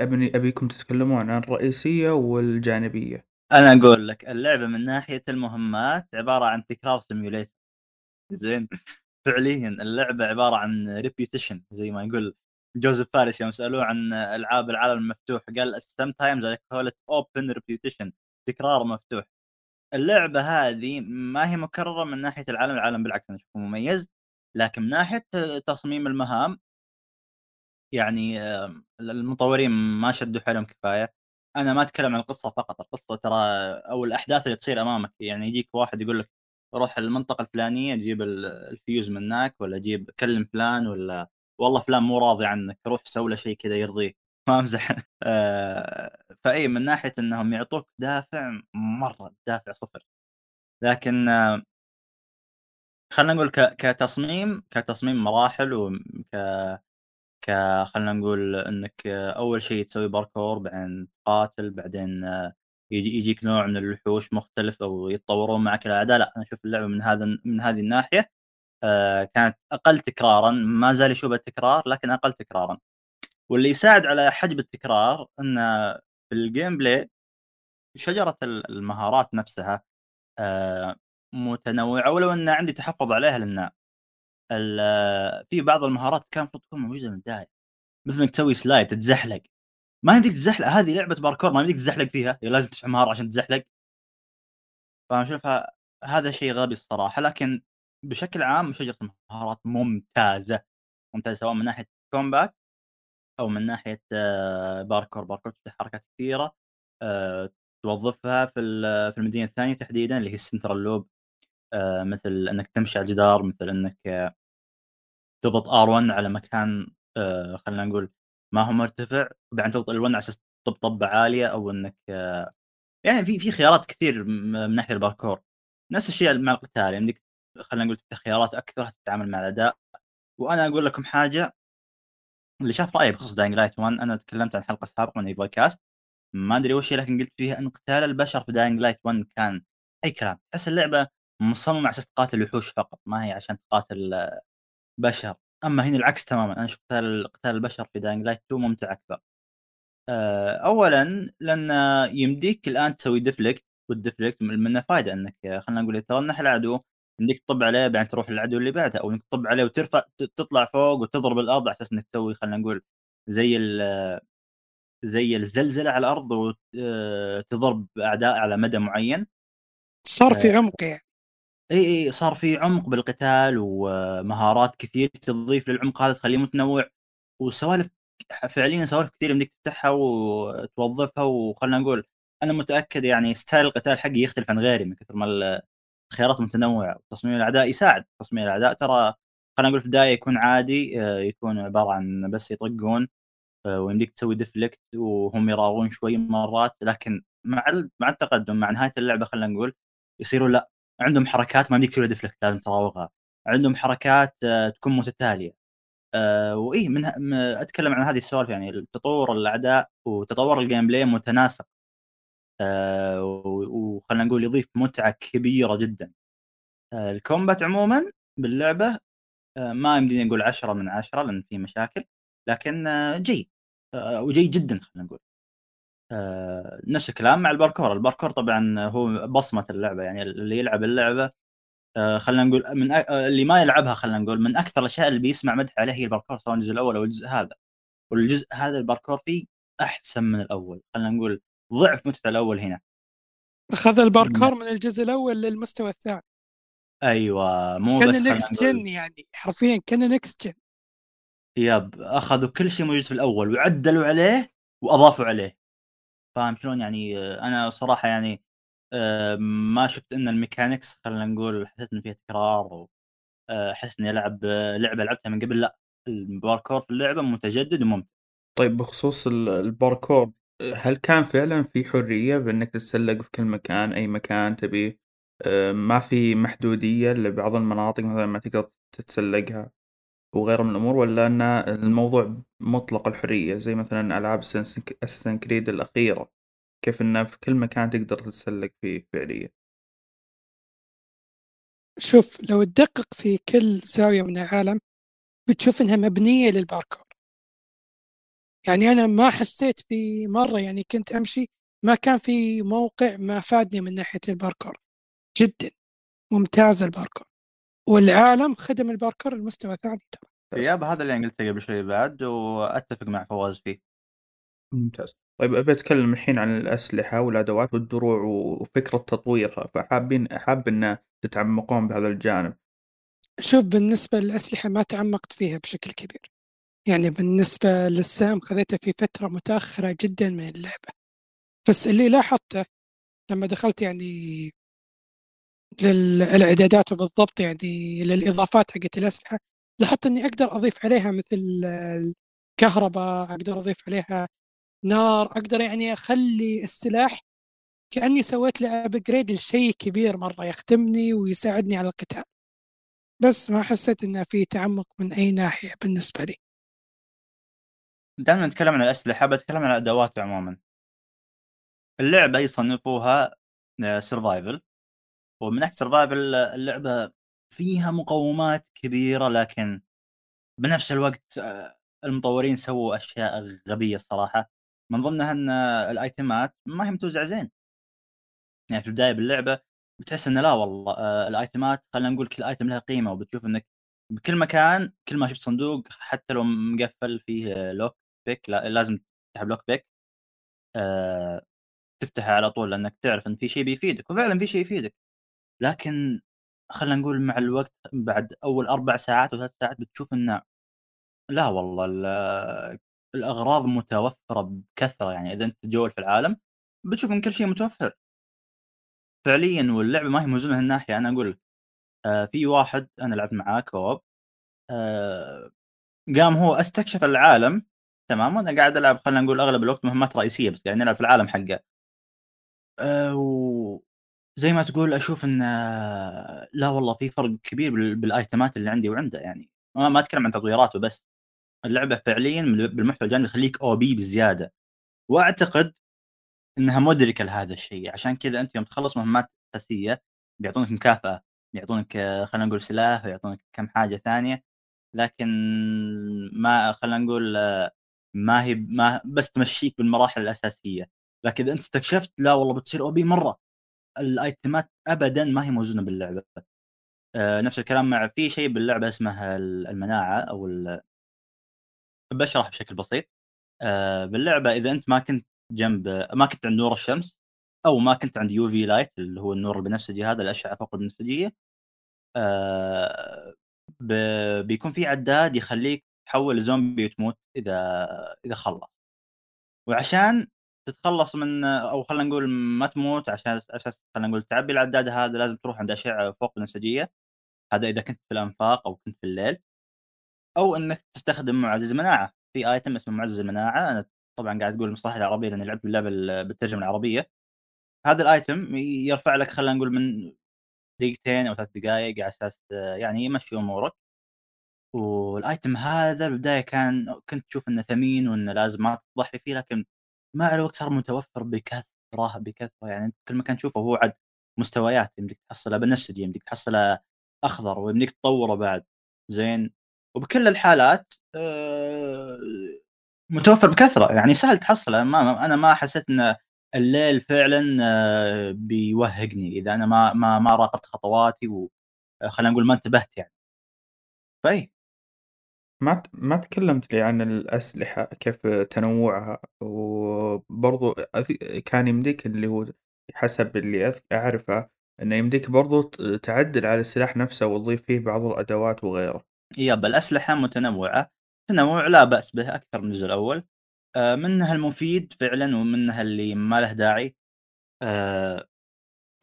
أبي أبيكم تتكلمون عن الرئيسية والجانبية. أنا أقول لك اللعبة من ناحية المهمات عبارة عن تكرار simulator زين؟ فعليا اللعبة عبارة عن repetition زي ما يقول جوزيف فارس يوم سألوه عن ألعاب العالم المفتوح قال sometimes I call it open repetition تكرار مفتوح. اللعبة هذه ما هي مكررة من ناحية العالم العالم بالعكس أنا مميز لكن من ناحية تصميم المهام يعني المطورين ما شدوا حيلهم كفاية. أنا ما أتكلم عن القصة فقط القصة ترى أو الأحداث اللي تصير أمامك يعني يجيك واحد يقول لك روح المنطقة الفلانية جيب ال- الفيوز من هناك ولا جيب كلم فلان ولا والله فلان مو راضي عنك روح سوي له شيء كذا يرضيه ما امزح فإي من ناحية إنهم يعطوك دافع مرة دافع صفر. لكن خلينا نقول كتصميم كتصميم مراحل وك ك خلينا نقول إنك أول شيء تسوي باركور بعدين تقاتل بعدين يجي يجيك نوع من الوحوش مختلف أو يتطورون معك الأعداء. لا أنا أشوف اللعبة من هذا من هذه الناحية آه، كانت أقل تكرارا. ما زال يشوب التكرار لكن أقل تكرارا. واللي يساعد على حجب التكرار إن في ال gameplay شجرة المهارات نفسها آه، متنوعة ولو إن عندي تحفظ عليها لأن في بعض المهارات كان تكون موجودة من البداية. مثل إنك تسوي slide تتزحلق. ما يمديك تتزحلق. هذه لعبة باركور ما يمديك تتزحلق فيها. لازم تفهم مهارة عشان تتزحلق. فأنا اشوفها هذا شيء غبي الصراحة. لكن بشكل عام شجرة المهارات ممتازة. ممتازة سواء من ناحية combat أو من ناحية آه، parkour parkour تفتح حركات كثيرة آه، توظفها في في المدينة الثانية تحديدا اللي هي ال Central Loop آه، مثل إنك تمشي على الجدار مثل إنك آه، تضغط R1 على مكان آه، خلينا نقول ما هو مرتفع وبعدين تضغط L1 على أساس طبة عالية أو إنك آه، يعني في في خيارات كثير من ناحية الباركور. نفس الشيء مع القتال يعني عندك خلينا نقول خيارات أكثر تتعامل مع الاعداء وأنا أقول لكم حاجة اللي شاف رأيي بخصوص Dying Light 1 أنا تكلمت عن حلقة سابقة من إيفل كاست ما أدري وش لكن قلت فيها إن قتال البشر في Dying Light 1 كان أي كلام. تحس اللعبة مصممة على أساس تقاتل وحوش فقط ما هي عشان تقاتل آه، بشر. أما هنا العكس تماما أنا شفت قتال البشر في Dying Light 2 ممتع أكثر. آه، اولا لأن يمديك الآن تسوي deflect وال deflect منه فائده إنك خلينا نقول ترنح العدو يمديك تطب عليه بعدين تروح للعدو اللي بعده أو إنك تطب عليه وترفع تطلع فوق وتضرب الأرض على أساس إنك تسوي خلينا نقول زي ال- زي الزلزلة على الأرض وتضرب أعداء على مدى معين. صار في عمق يعني. إي إي صار في عمق بالقتال ومهارات كثير تضيف للعمق هذا تخليه متنوع. وسوالف فعليا سوالف كثير يمديك تفتحها وتوظفها. وخلنا نقول أنا متأكد يعني style القتال حقي يختلف عن غيري من كثر ما الخيارات متنوعه وتصميم الأعداء يساعد تصميم الأعداء. ترى خلينا نقول في البداية يكون عادي آه، يكون عبارة عن بس يطقون آه، ويمديك تسوي deflect وهم يراوغون شوي مرات. لكن مع مع التقدم مع نهاية اللعبة خلينا نقول يصيروا لا عندهم حركات ما يمديك تسوي deflect لازم تراوغها. عندهم حركات آه، تكون متتالية. آه، وإيه من أتكلم عن هذه السوالف يعني تطور الأعداء وتطور ال gameplay متناسق. آه، و- وخلينا نقول يضيف متعة كبيرة جدا. ال combat عموما باللعبة ما يمديني أقول 10 من 10 لأن في مشاكل لكن جيد. وجيد جدا خلينا نقول. آه، نفس الكلام مع الباركور. الباركور طبعا هو بصمة اللعبة يعني اللي يلعب اللعبة آه، خلينا نقول من أ... اللي ما يلعبها خلينا نقول من أكثر الأشياء اللي بيسمع مدح عليها هي الباركور سواء الجزء الأول أو الجزء هذا. والجزء هذا الباركور فيه أحسن من الأول خلينا نقول ضعف متعه الأول هنا. اخذ الباركور من الجزء الأول للمستوى الثاني. أيوه مو كان next gen يعني حرفيا كان next gen yep أخذوا كل شيء موجود في الأول وعدلوا عليه وأضافوا عليه. فاهم شلون يعني آه، أنا صراحة يعني آه، ما شفت إن ال mechanics خلينا نقول حسيت إن فيها تكرار آه، احس إني ألعب آه، لعبة لعبتها من قبل لا الباركور في اللعبة متجدد وممتع. طيب بخصوص ال- الباركور هل كان فعلا في حرية بأنك تتسلق في كل مكان أي مكان تبيه آه، ما في محدودية لبعض المناطق مثلا ما تقدر تتسلقها؟ وغيرها من الأمور ولا أن الموضوع مطلق الحرية زي مثلا ألعاب أساسن كريد الأخيرة؟ كيف أنه في كل مكان تقدر تتسلق فيه فعليا؟ شوف لو تدقق في كل زاوية من العالم بتشوف إنها مبنية للباركور يعني أنا ما حسيت في مرة يعني كنت أمشي ما كان في موقع ما فادني من ناحية الباركور جدا. ممتاز الباركور والعالم خدم الباركور المستوى ثاني ترى yep هذا اللي قلته قبل شوي بعد وأتفق مع فواز فيه. ممتاز. طيب أبي أتكلم الحين عن الأسلحة والأدوات والدروع وفكرة تطويرها فحابين حاب إن تتعمقون بهذا الجانب. شوف بالنسبة للأسلحة ما تعمقت فيها بشكل كبير. يعني بالنسبة للسهم خذيته في فترة متأخرة جدا من اللعبة. بس اللي لاحظته لما دخلت يعني للإعدادات وبالضبط يعني للإضافات حقت الأسلحة لاحظت إني أقدر أضيف عليها مثل الكهرباء أقدر أضيف عليها نار أقدر يعني أخلي السلاح كأني سويت له أبجريد لشيء كبير مرة يخدمني ويساعدني على القتال. بس ما حسيت إنه في تعمق من أي ناحية بالنسبة لي. دائما نتكلم عن الأسلحة بتكلم عن الأدوات عموما. اللعبة يصنفوها survival آه، ومن ناحية سرفايفل اللعبة فيها مقومات كبيرة لكن بنفس الوقت آه، المطورين سووا أشياء غبية الصراحة. من ضمنها أن الآيتمات ما هي متوزعة زين. يعني في البداية باللعبة بتحس انه لا والله آه الأيتمات خلينا نقول كل ايتم لها قيمة وبتشوف إنك بكل مكان كل ما شفت صندوق حتى لو مقفل فيه لوك بيك لا لازم تسحب لوك بيك آه تفتحه على طول لأنك تعرف إن في شيء بيفيدك. وفعلا في شيء يفيدك. لكن خلينا نقول مع الوقت بعد أول أربع ساعات وثلاث ساعات بتشوف إنه لا والله الأغراض متوفرة بكثرة يعني إذا أنت تتجول في العالم بتشوف إن كل شيء متوفر. فعليا واللعبة ما هي موزونه من الناحيه أنا أقول آه في واحد أنا لعبت معاه كوب آه قام هو استكشف العالم تمام؟ وأنا قاعد ألعب خلينا نقول أغلب الوقت مهمات رئيسية بس قاعد نلعب في العالم حقه. آه و زي ما تقول أشوف إن لا والله في فرق كبير بالآيتمات اللي عندي وعنده يعني. ما أتكلم عن تطويراته بس. اللعبة فعليا بالمحتوى الجانبي يخليك أو بي بزيادة. وأعتقد إنها مدركه لهذا الشيء. عشان كذا أنت يوم تخلص مهمات أساسية بيعطونك مكافأة بيعطونك خلينا نقول سلاح ويعطونك كم حاجة ثانية. لكن ما خلينا نقول ما هي ما بس تمشيك بالمراحل الأساسية. لكن إذا أنت استكشفت لا والله بتصير أو بي مرة. الأيتمات ابدا ما هي موزونة باللعبة. آه نفس الكلام مع في شيء باللعبة اسمه المناعة أو بشرح بشكل بسيط. آه باللعبة إذا أنت ما كنت جنب ما كنت عند نور الشمس أو ما كنت عند UV light اللي هو النور البنفسجي هذا الأشعة فوق البنفسجيه آه بيكون في عداد يخليك تحول لزومبي وتموت إذا إذا خلص. وعشان تتخلص من أو خلينا نقول ما تموت عشان أساس خلينا نقول تعبي العداد هذا لازم تروح عند أشعة فوق البنفسجيه هذا إذا كنت في الأنفاق أو كنت في الليل. أو إنك تستخدم معزز مناعة. في آيتم اسمه معزز المناعه أنا طبعا قاعد أقول المصطلح العربي لأني لعبت اللعبه بالترجمة العربية. هذا الآيتم يرفع لك خلينا نقول من دقيقتين أو ثلاث دقائق على أساس يعني يمشي أمورك. والآيتم هذا بالبداية كان كنت تشوف إنه ثمين وإنه لازم ما تضحي فيه لكن مع الوقت صار متوفر بكثرة بكثرة. يعني كل مكان تشوفه هو عاد مستويات يمديك تحصله بنفسجي يمديك تحصله أخضر ويمديك تطوره بعد. زين؟ وبكل الحالات آه، متوفر بكثرة. يعني سهل تحصله. ما أنا ما حسيت إن الليل فعلا آه، بيوهقني. إذا أنا ما ما ما راقبت خطواتي وخلينا آه، نقول ما انتبهت يعني. فاي ما ما تكلمت لي عن الأسلحة كيف تنوعها وبرضو كان يمديك اللي هو حسب اللي أعرفه إنه يمديك برضو تعدل على السلاح نفسه وتضيف فيه بعض الأدوات وغيره. يب الأسلحة متنوعة. تنوع لا بأس به أكثر من الجزء الأول. آه، منها المفيد فعلا ومنها اللي ما له داعي. آه،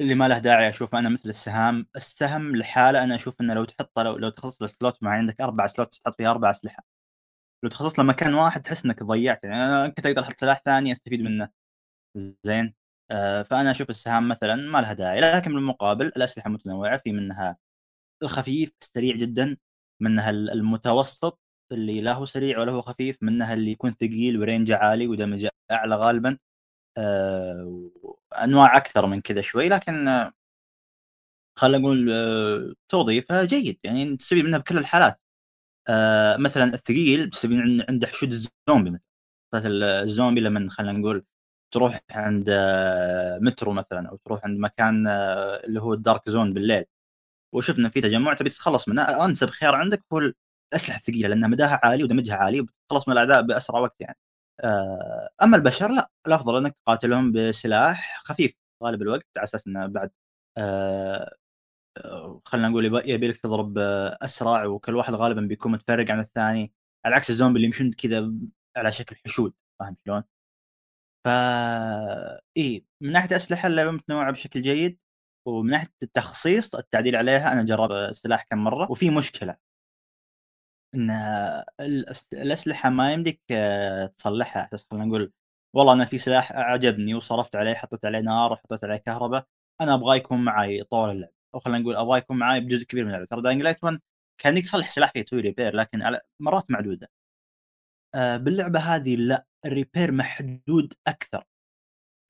اللي ما له داعي أشوف أنا مثل السهام السهم لحاله أنا أشوف إنه لو تحطه لو, لو تخصص له سلوت مع عندك أربع سلوت تحط فيها أربع أسلحة. لو تخصص له مكان واحد تحس إنك ضيعت يعني أنا كنت أقدر أحط سلاح ثاني أستفيد منه. زين. آه فأنا أشوف السهام مثلا ما لها داعي. لكن بالمقابل الأسلحة متنوعة في منها الخفيف السريع جدا منها المتوسط اللي لا هو سريع ولا هو خفيف منها اللي يكون ثقيل ورينجه عالي ودمج أعلى غالبا. آه أنواع أكثر من كذا شوي لكن خلينا نقول آه توظيفها جيد يعني تستفيد منها بكل الحالات. آه مثلا الثقيل تستفيد عنده حشود الزومبي مثلا. الزومبي لما خلينا نقول تروح عند آه مترو مثلا أو تروح عند مكان اللي هو الدارك زون بالليل. وشفنا في تجمع تبي تتخلص منه أنسب خيار عندك هو الأسلحة الثقيلة لأن مداها عالي ودمجها عالي وبتخلص من الأعداء بأسرع وقت يعني. آه، أما البشر لا الأفضل أنك تقاتلهم بسلاح خفيف غالب الوقت على أساس إنه بعد آه، آه، خلينا نقول يبي لك تضرب أسرع وكل واحد غالبا بيكون متفرق عن الثاني على عكس الزومبي اللي يمشون كذا على شكل حشود فاهم شلون؟ فا إي من ناحية الاسلحه اللعبة متنوعة بشكل جيد ومن ناحية التخصيص التعديل عليها أنا جربت السلاح كم مرة وفي مشكلة إن الأسلحة ما يمديك آه، تصلحها خلينا نقول والله أنا في سلاح عجبني وصرفت عليه حطيت عليه نار وحطيت عليه كهرباء أنا أبغاه يكون معي طول اللعب. أو خلينا نقول أبغاه يكون معي بجزء كبير من اللعبة. ترى Dying Light 1 كان يصلح سلاح فيه تسوي repair لكن على مرات معدودة. آه، باللعبة هذه لا ال repair محدود أكثر.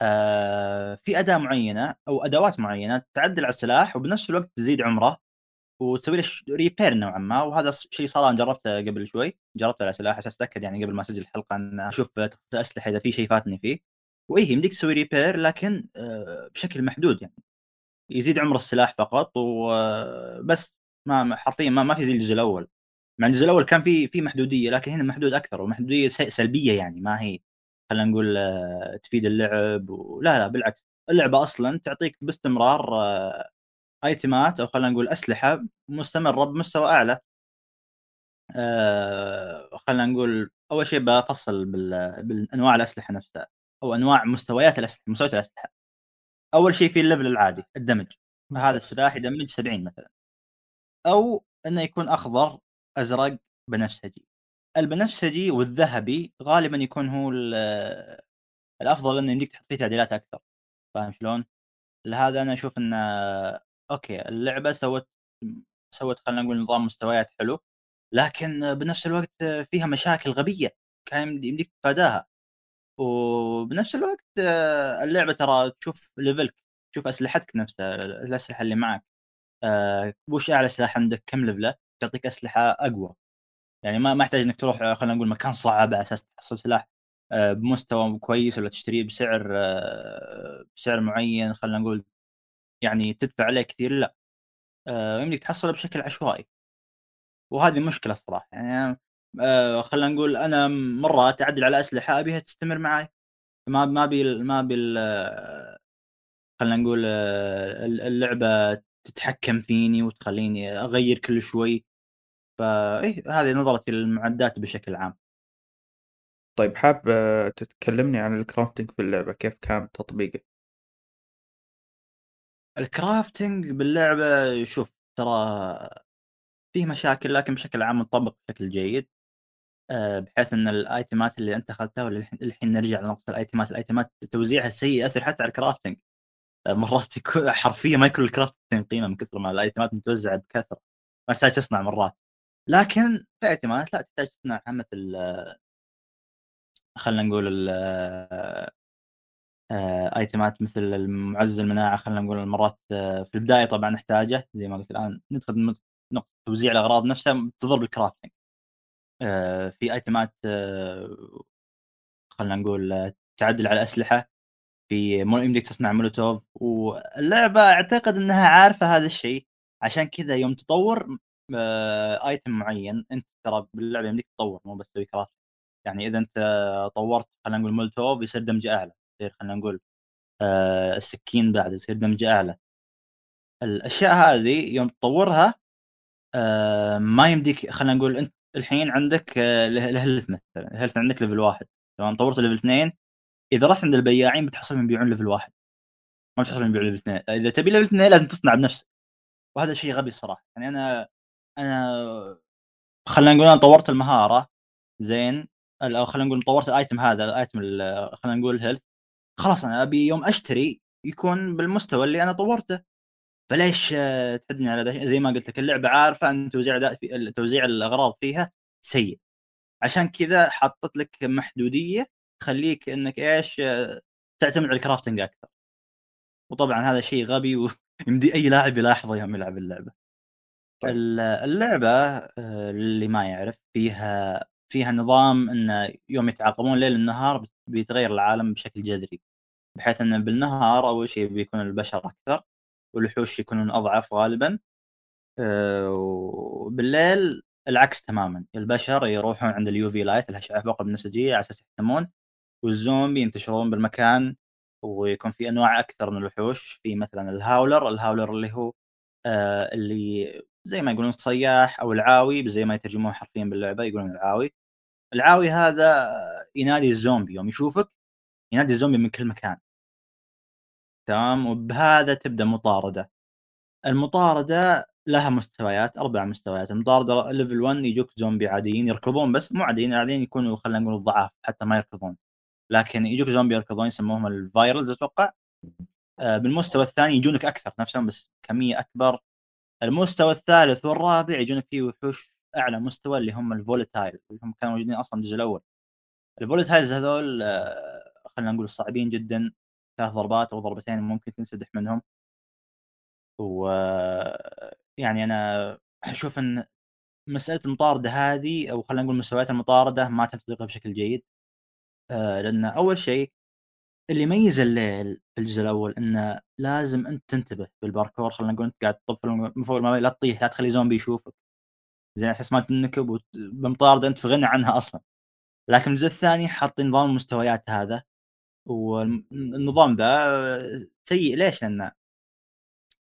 آه، في أداة معينة أو أدوات معينة تعدل على السلاح وبنفس الوقت تزيد عمره. وتسوي له repair نوعا ما. وهذا شيء صار أنا جربته قبل شوي. جربته على سلاح عشان أتأكد يعني قبل ما أسجل الحلقة إن أشوف الاسلحه إذا في شيء فاتني فيه. وإيه يمديك تسوي ريبير لكن آه، بشكل محدود يعني. يزيد عمر السلاح فقط وبس ما حرفيا ما, ما في زي الجزء الأول. مع الجزء الأول كان في في محدودية لكن هنا محدود أكثر. ومحدودية سلبية يعني ما هي خلينا نقول آه، تفيد اللعب ولا لا بالعكس. اللعبة أصلا تعطيك باستمرار آه، آيتمات أو خلينا نقول أسلحة مستمرة بمستوى أعلى. آه خلينا نقول أول شيء بفصل بالأنواع الأسلحة نفسها أو أنواع مستويات الأسلحة مستويات الأسلحة. أول شيء في ال level العادي ال damage. هذا السلاح يدمج 70 مثلا. أو إنه يكون أخضر أزرق بنفسجي. البنفسجي والذهبي غالبا يكون هو الأفضل إنه يمديك تحط فيه تعديلات أكثر. فاهم شلون؟ لهذا أنا أشوف ان okay اللعبة سوت سوت خلينا نقول نظام مستويات حلو لكن بنفس الوقت فيها مشاكل غبية كان يمديك تتفاداها وبنفس الوقت اللعبة ترى تشوف level ك تشوف أسلحتك نفسها الأسلحة اللي معك. أه وش أعلى سلاح عندك؟ كم level ه تعطيك أسلحة أقوى. يعني ما ما يحتاج إنك تروح خلينا نقول مكان صعب على أساس تحصل سلاح آه، بمستوى كويس ولا تشتريه بسعر آه، بسعر معين خلينا نقول يعني تدفع عليه كثير لا. آه، يمديك تحصله بشكل عشوائي. وهذه مشكلة الصراحة يعني خلينا نقول أنا مرات أعدل على أسلحة أبيها تستمر معي ما ما بي ما بي خلينا نقول اللعبة تتحكم فيني وتخليني أغير كل شوي. فايه هذه نظرتي للمعدات بشكل عام. طيب حاب آه، تتكلمني عن الكرافتنج في اللعبة كيف كان تطبيقه؟ الكرافتنج باللعبة شوف ترى فيه مشاكل لكن بشكل عام مطبق بشكل جيد. آه، بحيث إن الآيتمات اللي أنت أخذتها والحين نرجع لنقطة الآيتمات. الآيتمات توزيعها سيء ياثر حتى على الكرافتنج آه، مرات حرفيا ما يكون الكرافتنج قيمة من كثر ما الآيتمات متوزعة بكثرة. ما تحتاج تصنع مرات. لكن في آيتمات لا تحتاج تصنعها مثل خلينا نقول آه، ايتمات مثل المعزز المناعة خلينا نقول مرات آه، في البداية طبعا نحتاجه زي ما قلت الآن ندخل نقطة توزيع الأغراض نفسها تضرب الكرافتنج آه، في ايتمات خلينا نقول تعدل على الاسلحه في يمديك تصنع مولوتوف واللعبة أعتقد إنها عارفة هذا الشيء عشان كذا يوم تطور ايتم معين أنت ترى باللعبة يمديك تطور مو بس تسوي كرافت يعني إذا أنت طورت خلينا نقول مولتوف يصير damage أعلى. يصير خلينا نقول آه السكين بعد يصير damage أعلى. الأشياء هذه يوم تطورها آه ما يمديك خلينا نقول أنت الحين عندك آه ال health مثلا ال health عندك level واحد. تمام؟ طورت level اثنين إذا رحت عند البياعين بتحصل يبيعون level واحد. ما بتحصل يبيعون level اثنين. إذا تبي level اثنين لازم تصنع بنفسك. وهذا شيء غبي الصراحة. يعني أنا أنا خلينا نقول أنا طورت المهارة زين أو خلينا نقول طورت ال item هذا ال item خلينا نقول health خلاص أنا أبي يوم أشتري يكون بالمستوى اللي أنا طورته. فليش تحدني على ذا زي ما قلت لك اللعبة عارفة أن توزيع توزيع الأغراض فيها سيء. عشان كذا حطت لك محدودية تخليك إنك إيش تعتمد على ال crafting أكثر. وطبعا هذا شيء غبي ويمدي أي لاعب يلاحظه يوم يلعب اللعبة. طيب. اللعبة آه، اللي ما يعرف فيها فيها نظام انه يوم يتعاقبون ليل النهار بيتغير العالم بشكل جذري بحيث انه بالنهار أول شيء بيكون البشر أكثر والوحوش يكونون أضعف غالبا آه، وبالليل العكس تماما البشر يروحون عند ال UV light الاشعه فوق البنفسجيه على أساس يحتمون والزومبي ينتشرون بالمكان ويكون في أنواع أكثر من الوحوش في مثلا ال howler ال howler اللي هو آه اللي زي ما يقولون الصياح أو العاوي زي ما يترجموه حرفيا باللعبة يقولون العاوي. العاوي هذا ينادي الزومبي يوم يشوفك ينادي الزومبي من كل مكان. تمام؟ وبهذا تبدأ مطاردة. المطاردة لها مستويات أربع مستويات. المطاردة level 1 يجوك زومبي عاديين يركضون بس مو عاديين عاديين يكونوا خلينا نقول ضعاف حتى ما يركضون. لكن يجوك زومبي يركضون يسموهم ال virals أتوقع. آه، بالمستوى الثاني يجونك أكثر نفسهم بس كمية أكبر. المستوى الثالث والرابع يجونك فيه وحوش أعلى مستوى اللي هم ال volatile اللي هم كانوا موجودين أصلا الجزء الأول. ال volatiles هذول آه، خلينا نقول صعبين جدا ثلاث ضربات أو ضربتين ممكن تنسدح منهم. و يعني أنا أشوف إن مسألة المطاردة هذه أو خلينا نقول مستويات المطاردة ما تم تطبيقها بشكل جيد. آه لأن أول شيء اللي يميز الليل في الجزء الأول إنه لازم أنت تنتبه بالباركور خلينا نقول أنت قاعد تطفل من فوق المباني لا تطيح لا تخلي زومبي يشوفك. زين أساس ما تنكب بمطارده أنت في غنى عنها أصلا. لكن الجزء الثاني حاطين نظام المستويات هذا والنظام ذا سيء. ليش؟ لأنه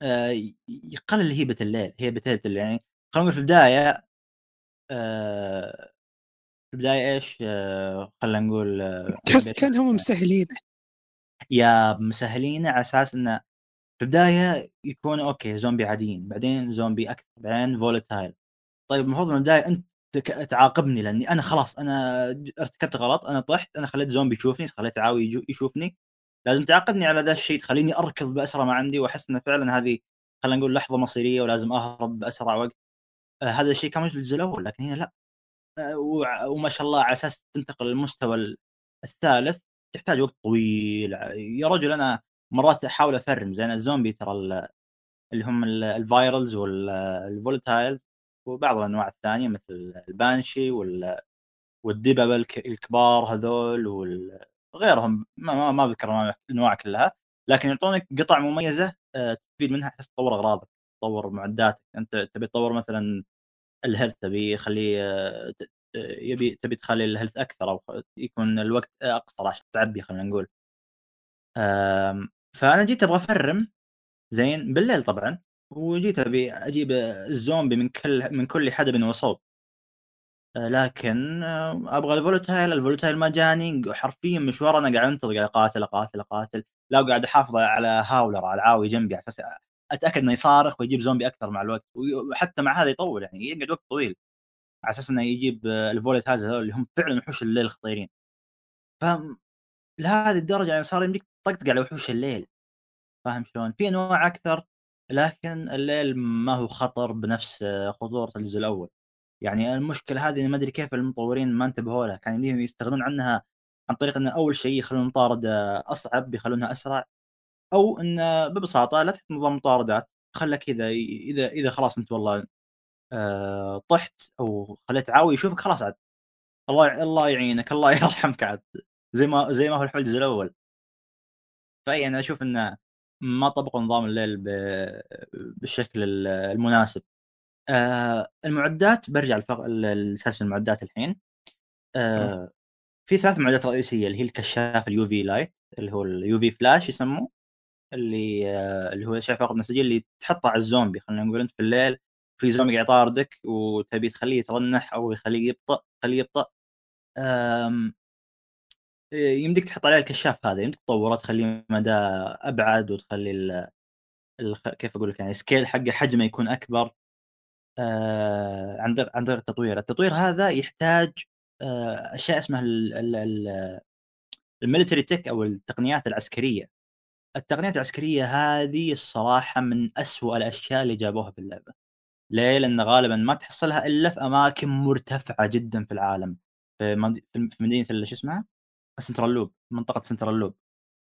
آه، يقلل هيبة الليل هيبة هيبة الليل. يعني خلينا نقول في البداية آه، في البداية إيش؟ آه، خلينا نقول تحس كأنهم مسهلينه. يا مسهلينه على أساس إنه في البداية يكون okay زومبي عاديين بعدين زومبي أكثر بعدين volatile طيب المفروض من البداية أنت تعاقبني لأني أنا خلاص أنا ارتكبت غلط أنا طحت أنا خليت زومبي يشوفني خليت عاوي يشوفني. لازم تعاقبني على ذا الشيء تخليني أركض بأسرع ما عندي وأحس انه فعلا هذه خلينا نقول لحظة مصيرية ولازم أهرب بأسرع وقت. آه هذا الشيء كان موجود في الجزء الأول لكن هنا لا. آه وما شاء الله على أساس تنتقل للمستوى الثالث. تحتاج وقت طويل يا رجل أنا مرات أحاول أفرم زين الزومبي ترى اللي هم ال virals وال volatiles وبعض الأنواع الثانية مثل ال banshee وال والدببة الكبار هذول وغيرهم ما ما, ما أذكر الانواع كلها لكن يعطونك قطع مميزة آه، تستفيد منها حتى تطور أغراضك تطور معداتك أنت تبي تطور مثلا ال health تبي يخليه آه، يبي تبي تخلي ال health أكثر أو يكون الوقت أقصر عشان تعبي خلينا نقول. فأنا جيت أبغى أفرم زين بالليل طبعا وجيت أبي أجيب الزومبي من كل من كل حدب وصوب. آه، لكن آه، أبغى ال volatile ال volatile ما جاني حرفيا مشوار أنا قاعد أنتظر قاعد أقاتل أقاتل أقاتل. لا قاعد أحافظ على هاولر على العاوي جنبي على أساس أتأكد إنه يصارخ ويجيب زومبي أكثر مع الوقت وحتى مع هذا يطول يعني يقعد وقت طويل. على أساس إنه يجيب الفولت هذول اللي هم فعلا وحوش الليل الخطيرين ف لهذه الدرجة يعني صار يمديك تطقطق على وحوش الليل. فاهم شلون؟ في أنواع أكثر لكن الليل ما هو خطر بنفس خطورة الجزء الأول. يعني المشكلة هذه ما أدري كيف المطورين ما انتبهوا لها. كان يمديهم يستغنون عنها عن طريق إن أول شيء يخلون المطارده أصعب يخلونها أسرع. أو إن ببساطة لا تحط نظام مطاردات خلك كذا إذا إذا خلاص أنت والله آه طحت أو خليت عاوي يشوفك خلاص عاد. الله الله يعينك الله يرحمك عاد. زي ما زي ما هو الحول الجزء الأول. فأي أنا أشوف إنه ما طبقوا نظام الليل بالشكل المناسب. آه المعدات برجع لسالفة المعدات الحين. آه في ثلاث معدات رئيسية اللي هي الكشاف ال UV light اللي هو ال UV flash يسموه اللي آه اللي هو شايف فقط نسجيل اللي تحطه على الزومبي خلينا نقول أنت في الليل. في زومبي قاعد يطاردك وتبي تخليه يترنح أو يخليه يبطأ تخليه يبطأ يمديك تحط عليه الكشاف هذا يمديك تطوره تخليه مدى أبعد وتخلي ال ال كيف أقول لك يعني scale حقه حجمه يكون أكبر آه عن طريق التطوير، التطوير هذا يحتاج آه أشياء اسمها ال military tech أو التقنيات العسكرية. التقنيات العسكرية هذه الصراحة من أسوأ الأشياء اللي جابوها في اللعبة. ليه؟ لأن غالبا ما تحصلها إلا في أماكن مرتفعة جدا في العالم في مد- في مدينة شو اسمها؟ Central Loop منطقة Central Loop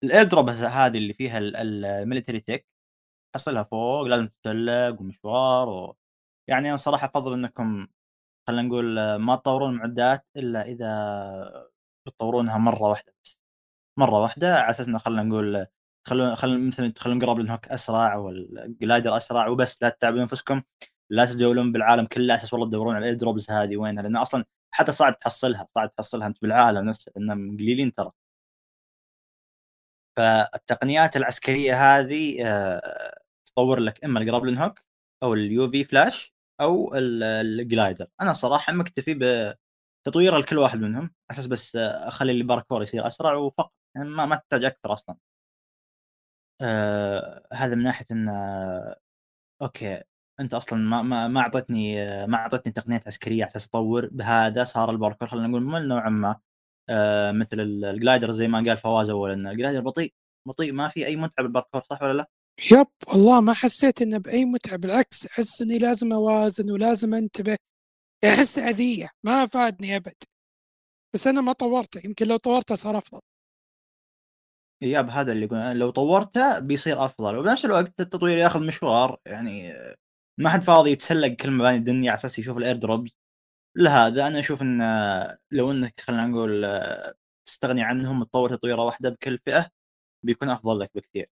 ال airdrop هذه اللي فيها ال military tech تحصلها فوق لازم تتسلق ومشوار و... يعني أنا صراحة أفضل إنكم خلينا نقول ما تطورون المعدات إلا إذا بتطورونها مرة واحدة بس مرة واحدة على أساس إنه خلينا نقول خلون خلون مثلا تخلون grapple hook أسرع وال glider أسرع وبس لا تتعبون أنفسكم لا تجولون بالعالم كله أساس والله تدورون على ال airdrops هذه وينها؟ لأن أصلا حتى صعب تحصلها صعب تحصلها أنت بالعالم نفسه لانهم قليلين ترى. فالتقنيات العسكرية هذه آه، تطور لك إما ال grappling hook أو ال UV flash أو ال glider أنا صراحة مكتفي بتطوير لكل واحد منهم أساس بس أخلي الباركور يصير أسرع وفقط يعني ما ما تحتاج أكثر أصلا. آه هذا من ناحية إن آه okay. أنت أصلا ما ما ما أعطتني ما أعطتني تقنيات عسكرية على أساس أطور بهذا صار الباركور خلينا نقول ممل نوعا ما آه مثل ال glider زي ما قال فواز اولا. ال glider بطيء بطيء. ما في أي متعة بالباركور صح ولا لا؟ yep والله ما حسيت إنه بأي متعة بالعكس أحس إني لازم أوازن ولازم أنتبه. أحس أذية ما فادني أبد. بس أنا ما طورته يمكن لو طورته صار أفضل. yep هذا اللي يقول لو طورته بيصير أفضل. وبنفس الوقت التطوير ياخذ مشوار يعني ما حد فاضي يتسلق كل مباني الدنيا على أساس يشوف ال airdrops لهذا أنا أشوف إن لو إنك خلينا نقول تستغني عنهم وتطور تطويرة واحدة بكل فئة بيكون أفضل لك بكثير.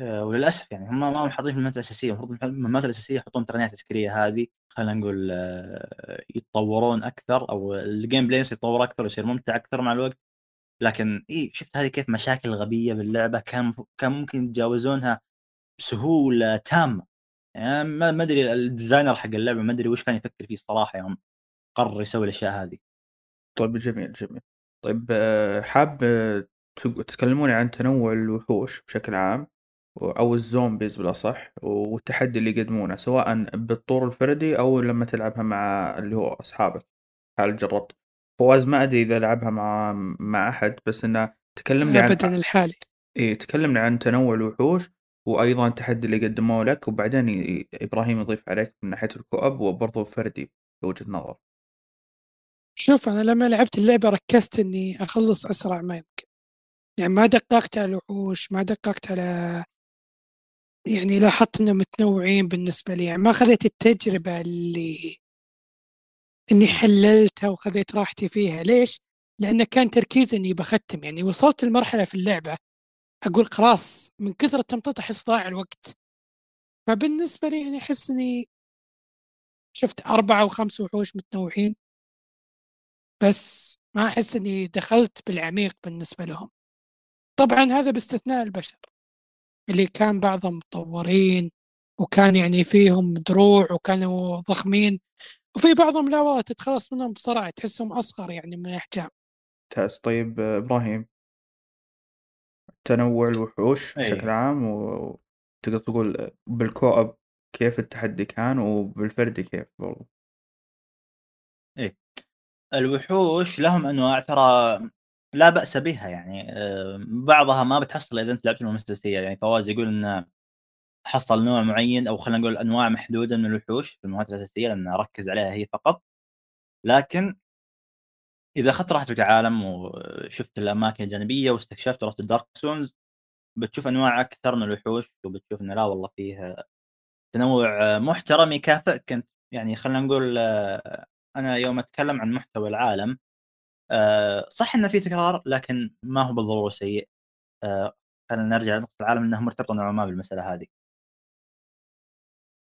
آه، وللأسف يعني هم ما حاطين في المهمات الأساسية. المفروض المهمات الأساسية يحطون التقنيات العسكريه هذه خلينا نقول آه، يتطورون أكثر أو ال gameplay يتطور أكثر ويصير ممتع أكثر مع الوقت. لكن إي شفت هذه كيف مشاكل غبية باللعبة كان كان ممكن يتجاوزونها بسهولة تامة. يعني ما أدري ال designer حق اللعبة ما أدري وش كان يفكر فيه الصراحة يوم قرر يسوي الأشياء هذه. طيب جميل جميل. طيب آه، حاب تكلموني عن تنوع الوحوش بشكل عام أو ال zombies بالأصح والتحدي اللي يقدمونه سواء بالطور الفردي أو لما تلعبها مع اللي هو أصحابك. هل جربت؟ فواز ما أدري إذا لعبها مع مع أحد بس إنه تكلمني عن ابدا الحالي اي تكلمنا عن تنوع الوحوش وأيضا التحدي اللي قدموه لك وبعدين إبراهيم يضيف عليك من ناحية الكوب وبرضه فردي بوجهة نظر. شوف أنا لما لعبت اللعبة ركزت إني أخلص أسرع ما يمكن. يعني ما دققت على الوحوش ما دققت على يعني لاحظت إنهم متنوعين بالنسبة لي. يعني ما خذيت التجربة اللي إني حللتها وخذيت راحتي فيها. ليش؟ لأن كان تركيزي إني بختم. يعني وصلت لمرحلة في اللعبة أقول خلاص من كثر التمطيط أحس ضاع الوقت. فبالنسبة لي يعني أحس إني شفت أربعة أو خمس وحوش متنوعين. بس ما أحس إني دخلت بالعميق بالنسبة لهم. طبعا هذا باستثناء البشر اللي كان بعضهم مطورين وكان يعني فيهم دروع وكانوا ضخمين وفي بعضهم لا والله تتخلص منهم بسرعة تحسهم أصغر يعني من الأحجام. ممتاز طيب إبراهيم. تنوع الوحوش أي. بشكل عام وتقدر تقول بالكوب كيف التحدي كان وبالفردي كيف برضو إيه. الوحوش لهم أنواع ترى لا بأس بها يعني آه، بعضها ما بتحصل إذا أنت لعبت المهمة الأساسية. يعني فواز يقول إنه حصل نوع معين أو خلينا نقول أنواع محدودة من الوحوش في المهمات الأساسية لأن ركز عليها هي فقط. لكن إذا أخذت راحتك العالم وشفت الأماكن الجانبية واستكشفت رحت الدارك سونز بتشوف أنواع أكثر من الوحوش وبتشوف إنه لا والله فيه تنوع محترم يكافئك. يعني خلينا نقول آه، أنا يوم أتكلم عن محتوى العالم آه، صح إنه في تكرار لكن ما هو بالضرورة سيء. آه، خلينا نرجع لنقطة العالم انها مرتبطة نوعا ما بالمسألة هذه.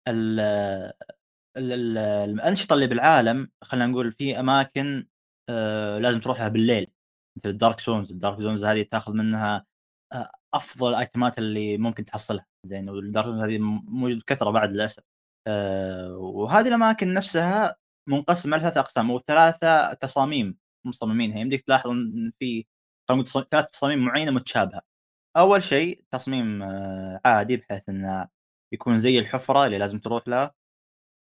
ال ال ال الأنشطة اللي بالعالم خلينا نقول في أماكن آه لازم تروحها بالليل مثل ال dark zones ال dark zones هذه تاخذ منها آه أفضل ال item ات اللي ممكن تحصلها زين وال dark zones هذه موجود بكثرة بعد للأسف. آه وهذه الأماكن نفسها منقسمة لثلاث أقسام أو ثلاثة تصاميم مصممينها. يمديك تلاحظ إن في ثلاث تصاميم معينة متشابهة. أول شيء تصميم آه، عادي بحيث إنه يكون زي الحفرة اللي لازم تروح لها.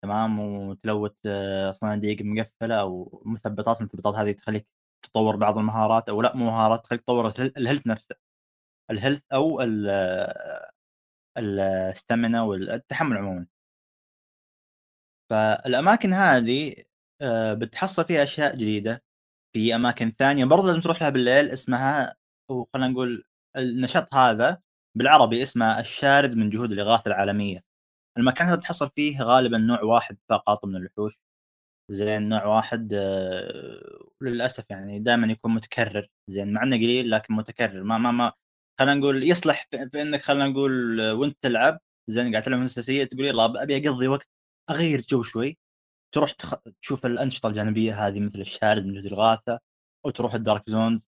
تمام؟ وت loot آه، صناديق مقفلة أو مثبطات المثبطات هذه تخليك تطور بعض المهارات أو لا مو مهارات تخليك تطور ال health نفسه. ال health أو ال stamina والتحمل عموما. فالأماكن هذه آه، بتحصل فيها أشياء جديدة. في أماكن ثانية برضه لازم تروح لها بالليل اسمها وخلينا نقول النشاط هذا بالعربي اسمه الشارد من جهود الإغاثة العالمية. المكان هذا بتحصل فيه غالبا نوع واحد فقط من الوحوش. زين نوع واحد آه، للأسف يعني دائما يكون متكرر. زين مع إنه قليل لكن متكرر. ما ما ما خلينا نقول يصلح في إنك خلينا نقول آه، وأنت تلعب. زين قاعد تلعب الاساسيه تقول يلا أبي أقضي وقت أغير جو شوي. تروح تخ... تشوف الأنشطة الجانبية هذه مثل الشارد من الغاثة وتروح ال dark zones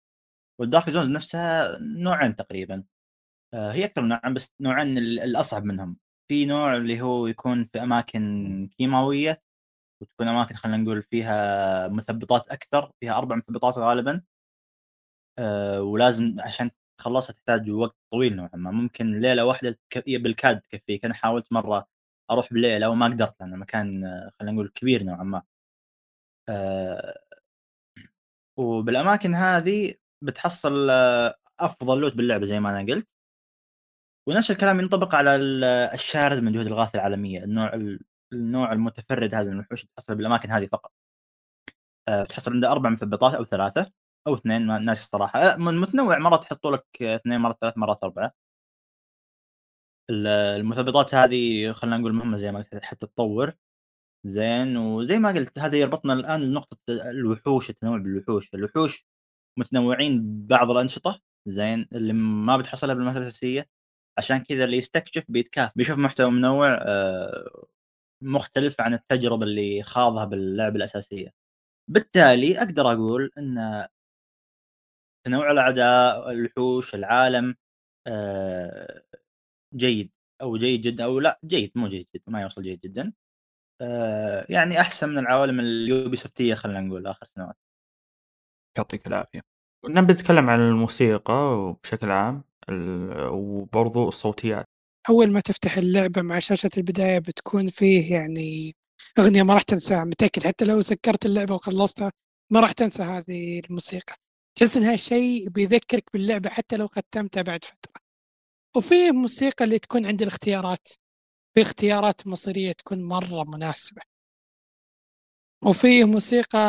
وال dark zones نفسها نوعين تقريبا. آه، هي أكثر من نوع بس نوعين الأصعب منهم. في نوع اللي هو يكون في أماكن كيماوية وتكون أماكن خلينا نقول فيها مثبطات أكثر فيها أربع مثبطات غالبا. أه ولازم عشان تخلصها تحتاج وقت طويل نوعا ما. ممكن ليلة واحدة بالكاد تكفيك أنا حاولت مرة أروح بالليله وما قدرت لأن المكان خلينا نقول كبير نوعا ما. أه وبالأماكن هذه بتحصل آه، أفضل لوت باللعبة زي ما أنا قلت. ونفس الكلام ينطبق على الشارد من جهود الغاثه العالمية النوع النوع المتفرد هذا من الوحوش تحصل بالأماكن هذه فقط. أه تحصل عنده أربع مثبطات أو ثلاثة أو اثنين ما ناسي الصراحة. متنوع مرات يحطوا لك اثنين مرات ثلاث مرات أربعة. المثبطات هذه خلينا نقول مهمة زي ما قلت حتى تطور. زين وزي ما قلت هذا يربطنا الآن لنقطة الوحوش التنوع بالوحوش. الوحوش متنوعين ببعض الأنشطة زين اللي ما بتحصلها بالمثل الاساسيه عشان كذا اللي يستكشف بيتكاف بيشوف محتوى منوع آه، مختلف عن التجربة اللي خاضها باللعبة الأساسية. بالتالي أقدر أقول إن تنوع الأعداء الوحوش العالم آه، جيد أو جيد جدا أو لا جيد مو جيد جدا ما يوصل جيد جدا. آه، يعني أحسن من العوالم اليوبي سوفتيه خلينا نقول آخر سنوات. يعطيك العافية. نبي نتكلم عن الموسيقى بشكل عام. وبرضو الصوتيات. أول ما تفتح اللعبة مع شاشة البداية بتكون فيه يعني أغنية ما راح تنساها متأكد حتى لو سكرت اللعبة وخلصتها ما راح تنسى هذه الموسيقى. تحس إنها شيء بيذكرك باللعبة حتى لو ختمتها بعد فترة. وفي موسيقى اللي تكون عند الاختيارات في اختيارات مصيرية تكون مرة مناسبة. وفي موسيقى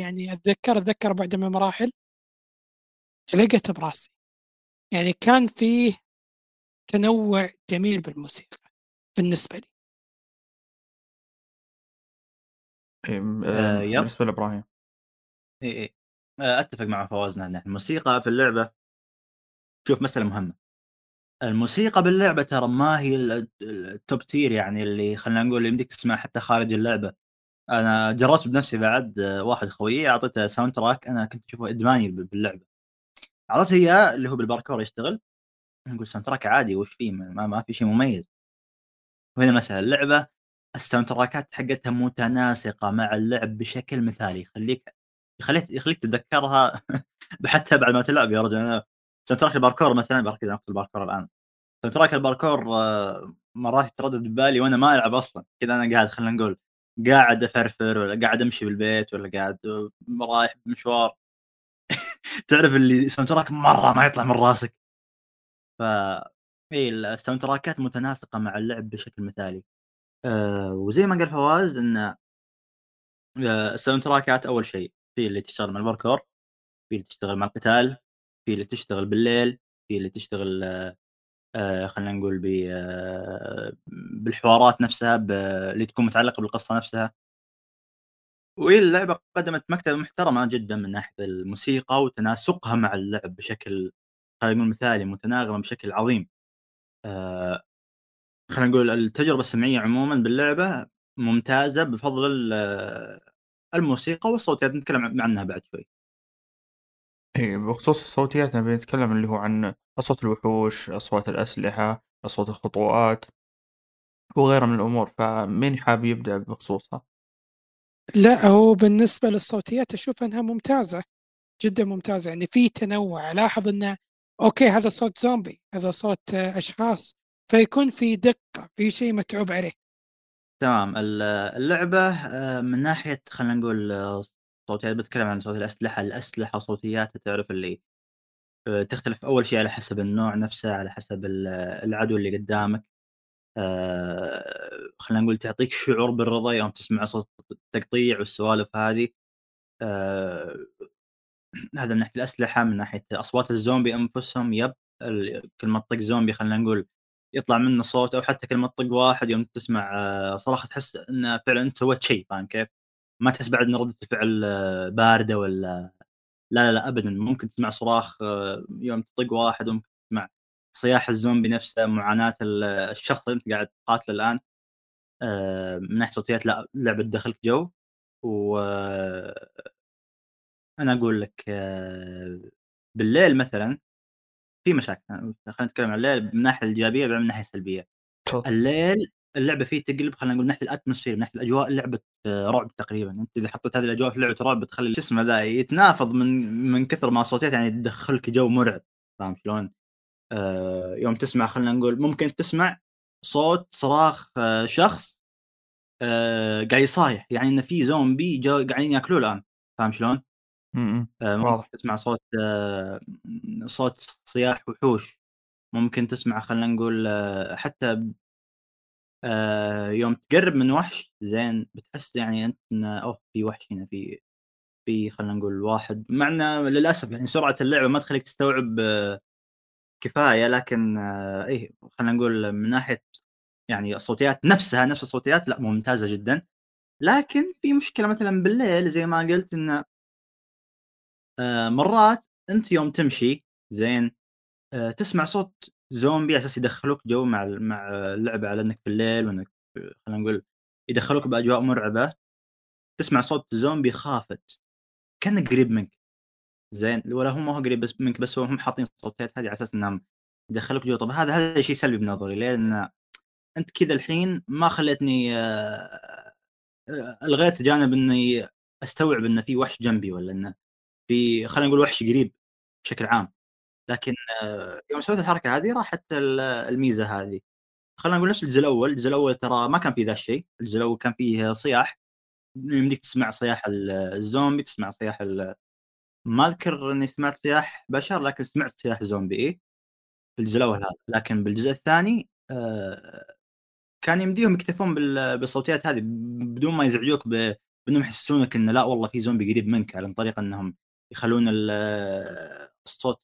يعني أتذكر أتذكر بعد من مراحل لقيت براسي. يعني كان فيه تنوع جميل بالموسيقى بالنسبة لي. إيه آه بالنسبة لإبراهيم. إيه إيه أتفق مع فواز إن الموسيقى في اللعبة شوف مسألة مهمة. الموسيقى باللعبة ترى ما هي ال top tier يعني اللي خلينا نقول يمديك تسمع حتى خارج اللعبة. أنا جربت بنفسي بعد واحد خويي أعطيته soundtrack أنا كنت أشوفه إدماني باللعبة. اعطيته اياه اللي هو بالباركور يشتغل؟ نقول soundtrack عادي وش فيه؟ ما, ما في شيء مميز. وهنا المساله اللعبة ال soundtrack ات حقتها متناسقة مع اللعب بشكل مثالي يخليك يخليك يخليك تتذكرها حتى بعد ما تلعب يا رجل. أنا soundtrack ال parkour مثلا بركز على الباركور الآن. soundtrack ال parkour آه، مرات يتردد ببالي وأنا ما ألعب أصلا. كذا أنا قاعد خلينا نقول قاعد أفرفر ولا قاعد أمشي بالبيت ولا قاعد رايح بمشوار تعرف اللي soundtrack مرة ما يطلع من راسك؟ ف ال soundtrack ات متناسقة مع اللعب بشكل مثالي. أه وزي ما قال فواز إن آه، ال soundtrack ات أول شيء في اللي تشتغل مع الباركور في اللي تشتغل مع القتال في اللي تشتغل بالليل في اللي تشتغل آه خلينا نقول آه بالحوارات نفسها اللي تكون متعلقة بالقصة نفسها. وهي اللعبة قدمت مكتبة محترمة جدا من ناحية الموسيقى وتناسقها مع اللعب بشكل خلينا نقول مثالي متناغمة بشكل عظيم آه خلينا نقول التجربة السمعية عموما باللعبة ممتازة بفضل الموسيقى والصوتيات نتكلم عنها بعد شوي إيه بخصوص الصوتيات نبي نتكلم اللي هو عن أصوات الوحوش، أصوات الأسلحة، أصوات الخطوات وغيرها من الأمور، فمين حاب يبدأ بخصوصها؟ لا هو بالنسبة للصوتيات أشوف أنها ممتازة جدا ممتازة يعني في تنوع. ألاحظ أنه أوكي هذا صوت زومبي هذا صوت أشخاص فيكون في دقة في شيء متعوب عليه. تمام. اللعبة آه، من ناحية خلينا نقول صوتيات بتكلم عن صوت الأسلحة. الأسلحة صوتياتها تعرف اللي آآ تختلف. أول شيء على حسب النوع نفسه، على حسب ال العدو اللي قدامك. آآ خلينا نقول تعطيك شعور بالرضا يوم تسمع صوت التقطيع والسوالف هذه. آآ هذا من ناحية الأسلحة، من ناحية أصوات الزومبي أنفسهم يب كل ما تطق زومبي خلينا نقول يطلع منه صوت أو حتى كل ما تطق واحد يوم تسمع آه، تحس إنه فعلًا أنت سويت شيء فاهم كيف؟ ما تحس بعد إن ردة الفعل آه، باردة والّا لا، لا، لا أبدًا ممكن تسمع صراخ آه، يوم تطق واحد وممكن تسمع صياح الزومبي نفسه، معاناة ال الشخص اللي أنت قاعد تقاتله الآن. آآ من ناحية صوتيات لأ، اللعبة تدخّلك جو و أنا أقول لك بالليل مثلًا في مشاكل، خلينا نتكلم عن الليل من الناحية الإيجابية بعدين من الناحية السلبية. تفضل. الليل اللعبة فيه تقلب خلينا نقول من ناحية ال atmosphere من ناحية الأجواء لعبة رعب تقريبًا، أنت إذا حطيت هذه الأجواء في لعبة رعب بتخلي شو اسمه ذا يتنافض من من كثر ما الصوتيات يعني تدخّلك جو مرعب، فاهم شلون؟ آآ يوم تسمع خلينا نقول ممكن تسمع صوت صراخ آه، شخص آآ قاعد يصايح، يعني إن في زومبي قاعدين يأكلوه الآن، فاهم شلون؟ واضح. تسمع صوت آه، صوت صياح وحوش، ممكن تسمع خلينا نقول آه، حتى يوم تقرب من وحش زين بتحس يعني إنه أوه في وحش هنا في في خلينا نقول واحد مع إنه للأسف يعني سرعة اللعبة ما تخليك تستوعب آه، كفاية لكن إيه خلينا نقول من ناحية يعني الصوتيات نفسها نفس الصوتيات لأ ممتازة جدًا، لكن في مشكلة مثلًا بالليل زي ما قلت إنه آآ مرات أنت يوم تمشي زين، آآ تسمع صوت زومبي أساس يدخّلوك جو مع مع اللعبة على إنك بالليل وإنك خلينا نقول يدخّلوك بأجواء مرعبة، تسمع صوت زومبي خافت كأنه قريب منك، زين ولا هو ما هو قريب بس منك بس هم حاطين الصوتيات هذه على أساس إنهم يدخّلوك جو، طب هذا هذا شيء سلبي بنظري لأن أنت كذا الحين ما خليتني آآ ألغيت جانب إني أستوعب إن في وحش جنبي والّا إنه في خلينا نقول وحش قريب بشكل عام، لكن آه، يوم سويت الحركة هذه راحت ال الميزة هذه، خلينا نقول نفس الجزء الأول، الجزء الأول ترى ما كان فيه ذا الشيء، الجزء الأول كان فيه صياح، يمديك تسمع صياح ال الزومبي، تسمع صياح ما أذكر إني سمعت صياح بشر لكن سمعت صياح زومبي إيه، في الجزء الأول هذا، لكن بالجزء الثاني آآ كان يمديهم يكتفون بال بالصوتيات هذه بدون ما يزعجوك بانهم يحسسونك إنه لا والله في زومبي قريب منك عن طريق إنهم يخلون ال الصوت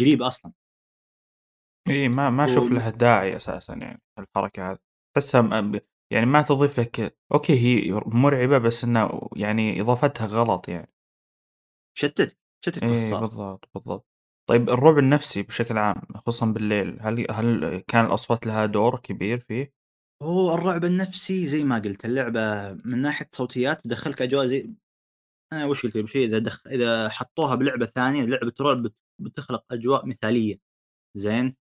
قريب أصلا. إي ما ما أشوف و لها داعي أساسًا يعني الحركة هذه، ب يعني ما تضيف لك okay هي مرعبة بس إنه يعني إضافتها غلط يعني. شتتك إي باختصار. بالضبط، بالضبط. طيب الرعب النفسي بشكل عام خصوصًا بالليل، هل هل كان الأصوات لها دور كبير فيه؟ هو الرعب النفسي زي ما قلت اللعبة من ناحية صوتيات تدخلك أجواء زي أنا وش قلت شوي إذا دخ إذا حطوها بلعبة ثانية لعبة رعب بت بتخلق أجواء مثالية، زين؟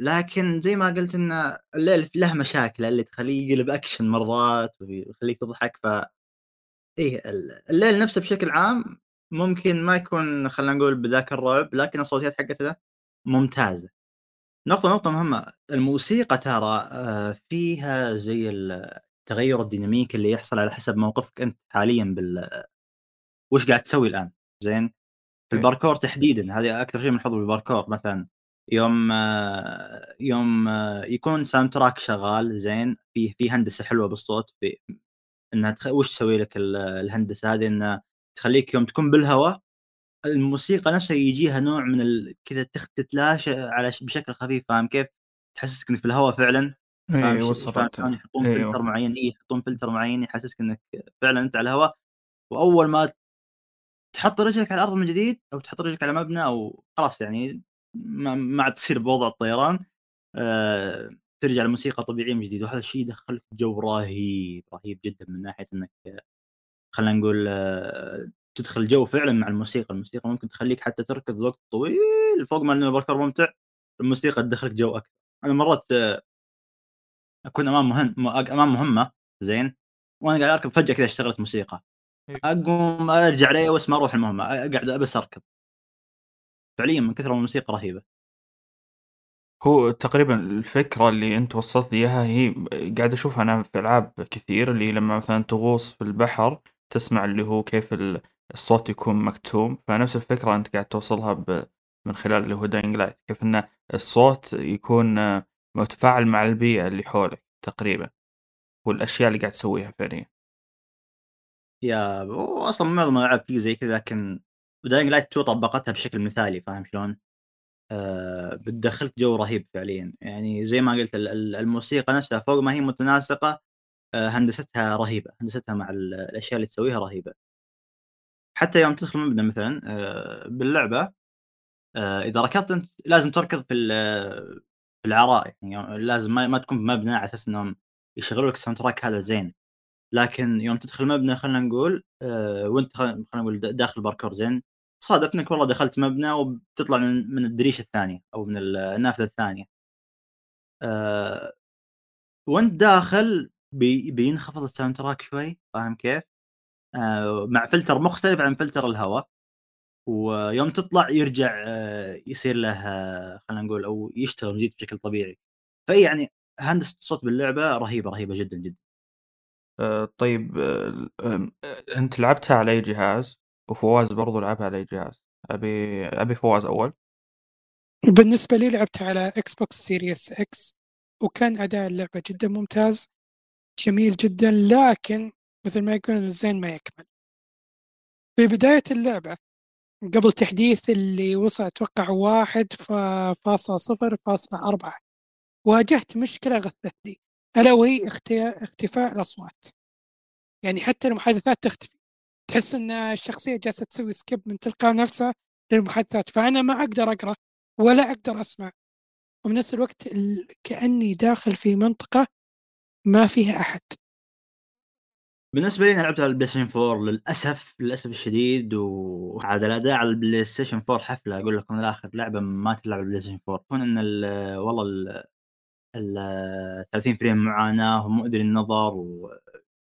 لكن زي ما قلت إن الليل له مشاكله اللي تخليه يقلب أكشن مرات ويخليك تضحك ف ال الليل نفسه بشكل عام ممكن ما يكون خلينا نقول بذاك الرعب، لكن الصوتيات حقته ممتازة. نقطة نقطة مهمة، الموسيقى ترى آآ فيها زي ال التغيُّر الديناميكي اللي يحصل على حسب موقفك أنت حاليًا بال وش قاعد تسوي الآن، زين؟ في إيه. الباركور تحديدًا هذه أكثر شيء ملحوظ بالباركور مثلًا يوم آه، يوم آه، يكون soundtrack شغال زين، فيه في هندسة حلوة بالصوت في إنها تخ وش تسوي لك ال الهندسة هذه إنها تخليك يوم تكون بالهوا الموسيقى نفسها يجيها نوع من ال كذا تتلاشى على ش بشكل خفيف فاهم كيف؟ تحسسك إنك في الهوا فعلًا، فاهم وصلت. يحطون أيوه. فلتر معين إي يحطون فلتر معين يحسسك إنك فعلًا أنت على الهوا، وأول ما تحط رجلك على الأرض من جديد أو تحط رجلك على مبنى أو خلاص يعني ما ما عاد تصير بوضع الطيران آآ ترجع الموسيقى طبيعية من جديد، وهذا الشيء يدخّلك جو رهيب، رهيب جدًا من ناحية إنك خلينا نقول آه، تدخل جو فعلًا مع الموسيقى، الموسيقى ممكن تخلّيك حتى تركض وقت طويل فوق ما إن الباركور ممتع، الموسيقى تدخّلك جو أكثر. أنا مرات آه، أكون أمام مهن م أمام مهمة زين، وأنا قاعد أركض فجأة كذا اشتغلت موسيقى، إيه. أقوم أرجع reverse ما أروح المهمة، أقعد بس أركض. فعليًا من كثر الموسيقى رهيبة. هو تقريبًا الفكرة اللي أنت وصّلت لي إياها هي قاعد أشوفها أنا في ألعاب كثير، اللي لمّا مثلًا تغوص في البحر تسمع اللي هو كيف ال الصوت يكون مكتوم، فنفس الفكرة أنت قاعد توصلها ب من خلال اللي هو Dying Light كيف إن الصوت يكون متفاعل مع البيئة اللي حولك تقريبا والأشياء اللي قاعد تسويها فعليا. يا أصلا معظم الالعاب فيه زي كذا لكن Dying Light 2 طبقتها بشكل مثالي فاهم شلون؟ آه بتدخلك جو رهيب فعليا. يعني زي ما قلت الموسيقى نفسها فوق ما هي متناسقة هندستها رهيبة هندستها مع الأشياء اللي تسويها رهيبة. حتى يوم تدخل مبنى مثلا آه باللعبة آه إذا ركضت أنت لازم تركض في في العراء يعني لازم ما, تكون بمبنى على أساس إنهم يشغلوا لك الساوند هذا زين. لكن يوم تدخل مبنى خلينا نقول آه وأنت خلينا نقول داخل باركور زين صادف انك والله دخلت مبنى وبتطلع من من الدريشة الثانية أو من النافذة الثانية. آه وأنت داخل بي بينخفض ال soundtrack شوي فاهم كيف؟ آه مع فلتر مختلف عن فلتر الهواء ويوم تطلع يرجع آه يصير له آه خلينا نقول أو يشتغل جديد بشكل طبيعي فإي يعني هندسة الصوت باللعبة رهيبة رهيبة جدا جدا آه طيب آه أنت لعبتها على أي جهاز؟ وفواز برضو لعبها على أي جهاز؟ أبي أبي فواز أول بالنسبة لي لعبتها على Xbox Series X وكان أداء اللعبة جدا ممتاز جميل جدا لكن مثل ما يقولون الزين ما يكمل. في بداية اللعبة قبل تحديث اللي وصل أتوقع واحد فاصلة صفر فاصلة أربعة واجهت مشكلة غثتني ألا وهي اختفاء الأصوات. يعني حتى المحادثات تختفي. تحس إن الشخصية جالسة تسوي skip من تلقاء نفسها للمحادثات. فأنا ما أقدر أقرأ ولا أقدر أسمع. وفي نفس الوقت كأني داخل في منطقة ما فيها أحد. بالنسبة لي أنا لعبت على ال PlayStation 4 للأسف للأسف الشديد وهذا الأداء على ال PlayStation 4 حفلة. أقول لكم من الآخر لعبة ما تلعب على ال PlayStation 4 كون ان والله ال 30 frame معاناه ومؤذي للنظر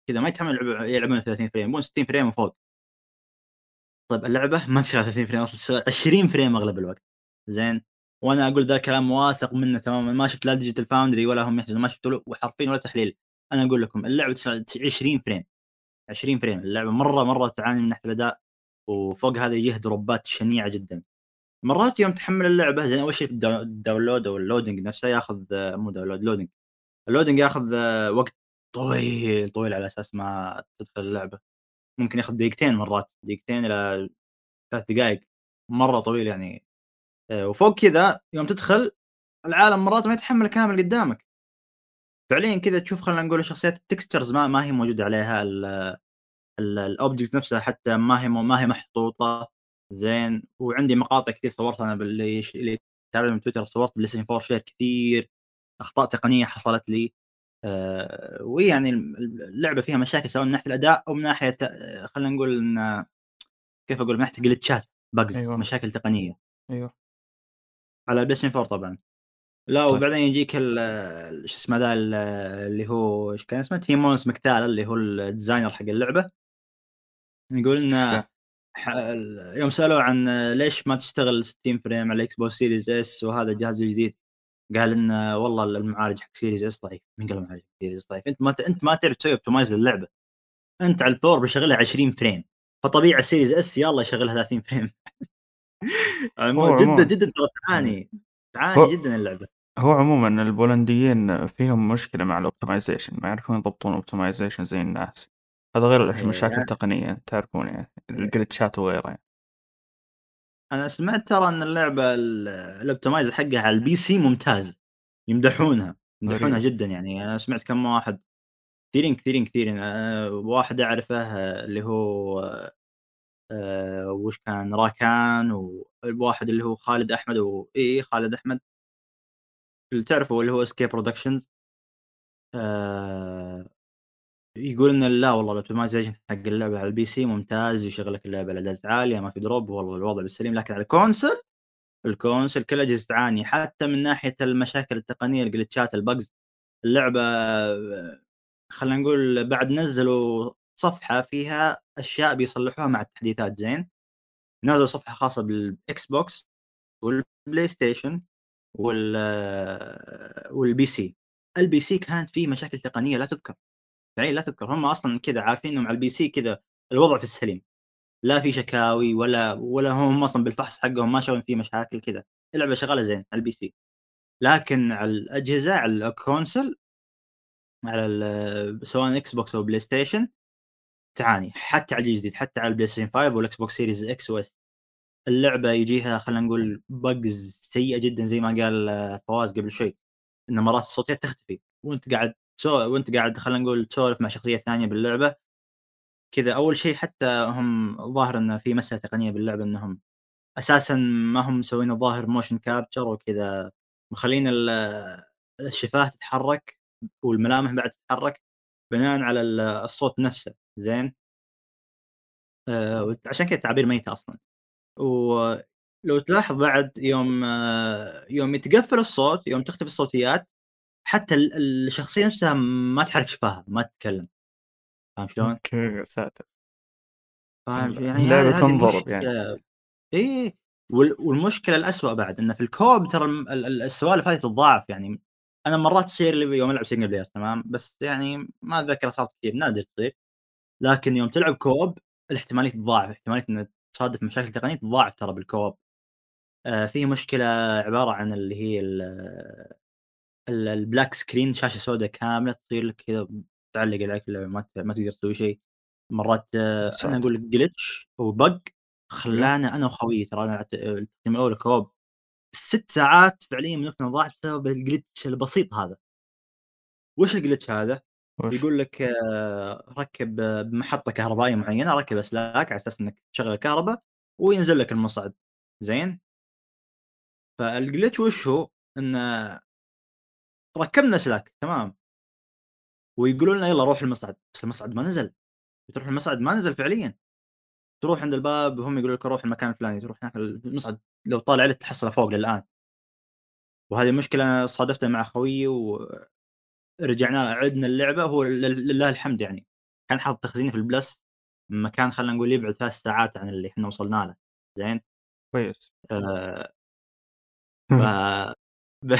كذا. ما يتحمل يلعبون 30 frame يبون 60 frame وفوق. طيب اللعبة ما تشتغل 30 frame أصلا 20 frame أغلب الوقت. زين؟ وأنا أقول ذا الكلام واثق منه تماما. ما شفت لا Digital Foundry ولا هم يحجزون ما شفت له حرفيا ولا تحليل. أنا أقول لكم اللعبة 20 frame. 20 frame. اللعبة مرة مرة تعاني من ناحيه الأداء وفوق هذا يجيه drop ات شنيعة جدا. مرات يوم تحمل اللعبة زين أول شيء ال download أو ال loading نفسه ياخذ مو download loading ال loading ياخذ وقت طويل طويل على أساس ما تدخل اللعبة. ممكن ياخذ دقيقتين مرات دقيقتين إلى ثلاث دقائق مرة طويل يعني. آه، وفوق كذا يوم تدخل العالم مرات ما يتحمل كامل قدامك. فعليا كذا تشوف خلينا نقول الشخصيات ال textures ما, ما هي موجودة عليها ال objects نفسها حتى ما هي ما هي محطوطة. زين وعندي مقاطع كثير صورتها أنا باللي اللي تابعني من تويتر صورت PlayStation 4 share كثير أخطاء تقنية حصلت لي. آه ويعني اللعبة فيها مشاكل سواء من ناحية الأداء أو من ناحية آه، خلينا نقول إن كيف أقول من ناحية glitch ات bugs أيوة. مشاكل تقنية. أيوه. على Play 4 طبعا. لا طيب. وبعدين يجيك شو اسمه ذا اللي هو إيش كان اسمه؟ Tymon Smektała اللي هو ال designer حق اللعبة. يقول انه يوم سألوه عن ليش ما تشتغل 60 frame على ال Xbox Series S وهذا الجهاز الجديد قال إن والله المعالج حق Series S ضعيف. مين قال المعالج Series ضعيف؟ أنت ما. أنت ما تعرف تسوي optimize للعبة. أنت على ال four مشغلها 20 frame. فطبيعي السيريز اس يلا يشغلها 30 frame. جدا جدا ترى تعاني تعاني هو... جدا اللعبة. هو عموما البولنديين فيهم مشكلة مع ال optimization ما يعرفون يضبطون optimization زي الناس. هذا غير إيه، المشاكل يعني... التقنية تعرفون يعني ال glitch ات وغيرها يعني. أنا سمعت ترى إن اللعبة ال optimize حقها على ال PC ممتاز يمدحونها يمدحونها جدا يعني. أنا سمعت كم واحد كثيرين كثيرين كثيرين أه واحد أعرفه اللي هو أه وش كان؟ راكان وواحد اللي هو خالد أحمد و إي خالد أحمد. اللي تعرفه اللي هو اسكي Productions أه يقول ان لا والله ال optimization حق اللعبة على ال PC ممتاز يشغل لك اللعبة على اعدادات عالية ما في drop والله الوضع بالسليم. لكن على ال console ال console كل أجهزة تعاني حتى من ناحية المشاكل التقنية ال glitch ات ال bugs اللعبة خلينا نقول بعد نزلوا صفحة فيها أشياء بيصلحوها مع التحديثات زين؟ نزلوا صفحة خاصة بال Xbox وال PlayStation وال وال PC. ال PC كانت فيه مشاكل تقنية لا تذكر فعليا لا تذكر. هم أصلا كذا عارفين إنهم على ال PC كذا الوضع في السليم لا في شكاوي ولا ولا هم أصلا بالفحص حقهم ما شافوا فيه مشاكل كذا. اللعبة شغالة زين على ال PC. لكن على الأجهزة على ال console على سواء إكس بوكس أو بلاي ستيشن تعاني حتى على الجديد حتى على البلاي ستيشن 5 وال إكس بوكس سيريز إكس واس اللعبة يجيها خلينا نقول bugs سيئة جدا زي ما قال آه، فواز قبل شوي إن مرات الصوتيات تختفي. وأنت قاعد سو... وأنت قاعد خلينا نقول تسولف مع شخصية ثانية باللعبة كذا أول شيء حتى هم ظاهر انه في مسألة تقنية باللعبة إنهم أساسا ما هم مسوين الظاهر موشن كابتشر وكذا مخلين الشفاة تتحرك والملامح بعد تتحرك بناء على الصوت نفسه. زين؟ آه عشان كذا التعابير ميته أصلا. ولو تلاحظ بعد يوم آه يوم يتقفل الصوت يوم تختفي الصوتيات حتى الشخصية نفسها ما تحرك شفاها ما تتكلم. فاهم شلون؟ okay ساتر. فاهم يعني اللعبة تنضرب يعني. إي والمشكلة الأسوأ بعد انه في ال co-op ترى السوالف هذه تتضاعف يعني. أنا مرات تصير لي يوم ألعب single player تمام؟ بس يعني ما أتذكر صارت كثير نادر تصير. لكن يوم تلعب co-op الاحتمالية تتضاعف احتمالية ان تصادف مشاكل تقنية تتضاعف ترى بال co-op. آه في مشكلة عبارة عن اللي هي ال black screen شاشة سوداء كاملة تصير لك كذا تعلق عليك ما ما تقدر تسوي شيء. مرات آه أنا أقول لك glitch أو bug خلانا أنا وخويي ترى أنا التقييم الأول co-op ست ساعات فعليا من وقتنا ضاعت بسبب ال glitch البسيط هذا. وش ال glitch هذا؟ وش؟ يقول لك آه، ركب بمحطة كهربائية معينة ركب أسلاك على أساس إنك تشغل الكهرباء وينزل لك المصعد. زين؟ فالجلتش وش هو؟ إن ركبنا أسلاك تمام. ويقولون لنا يلا روح المصعد بس المصعد ما نزل. تروح المصعد ما نزل فعليا. تروح عند الباب وهم يقولوا لك روح المكان الفلاني تروح هناك المصعد لو طالع عليه تحصله فوق للآن. وهذه مشكلة صادفتها مع خويي ورجعنا عدنا اللعبة هو لله الحمد يعني. كان حاط تخزيني في البلس مكان خلينا نقول يبعد ثلاث ساعات عن اللي إحنا وصلنا له. زين؟ كويس. آه. ف ب...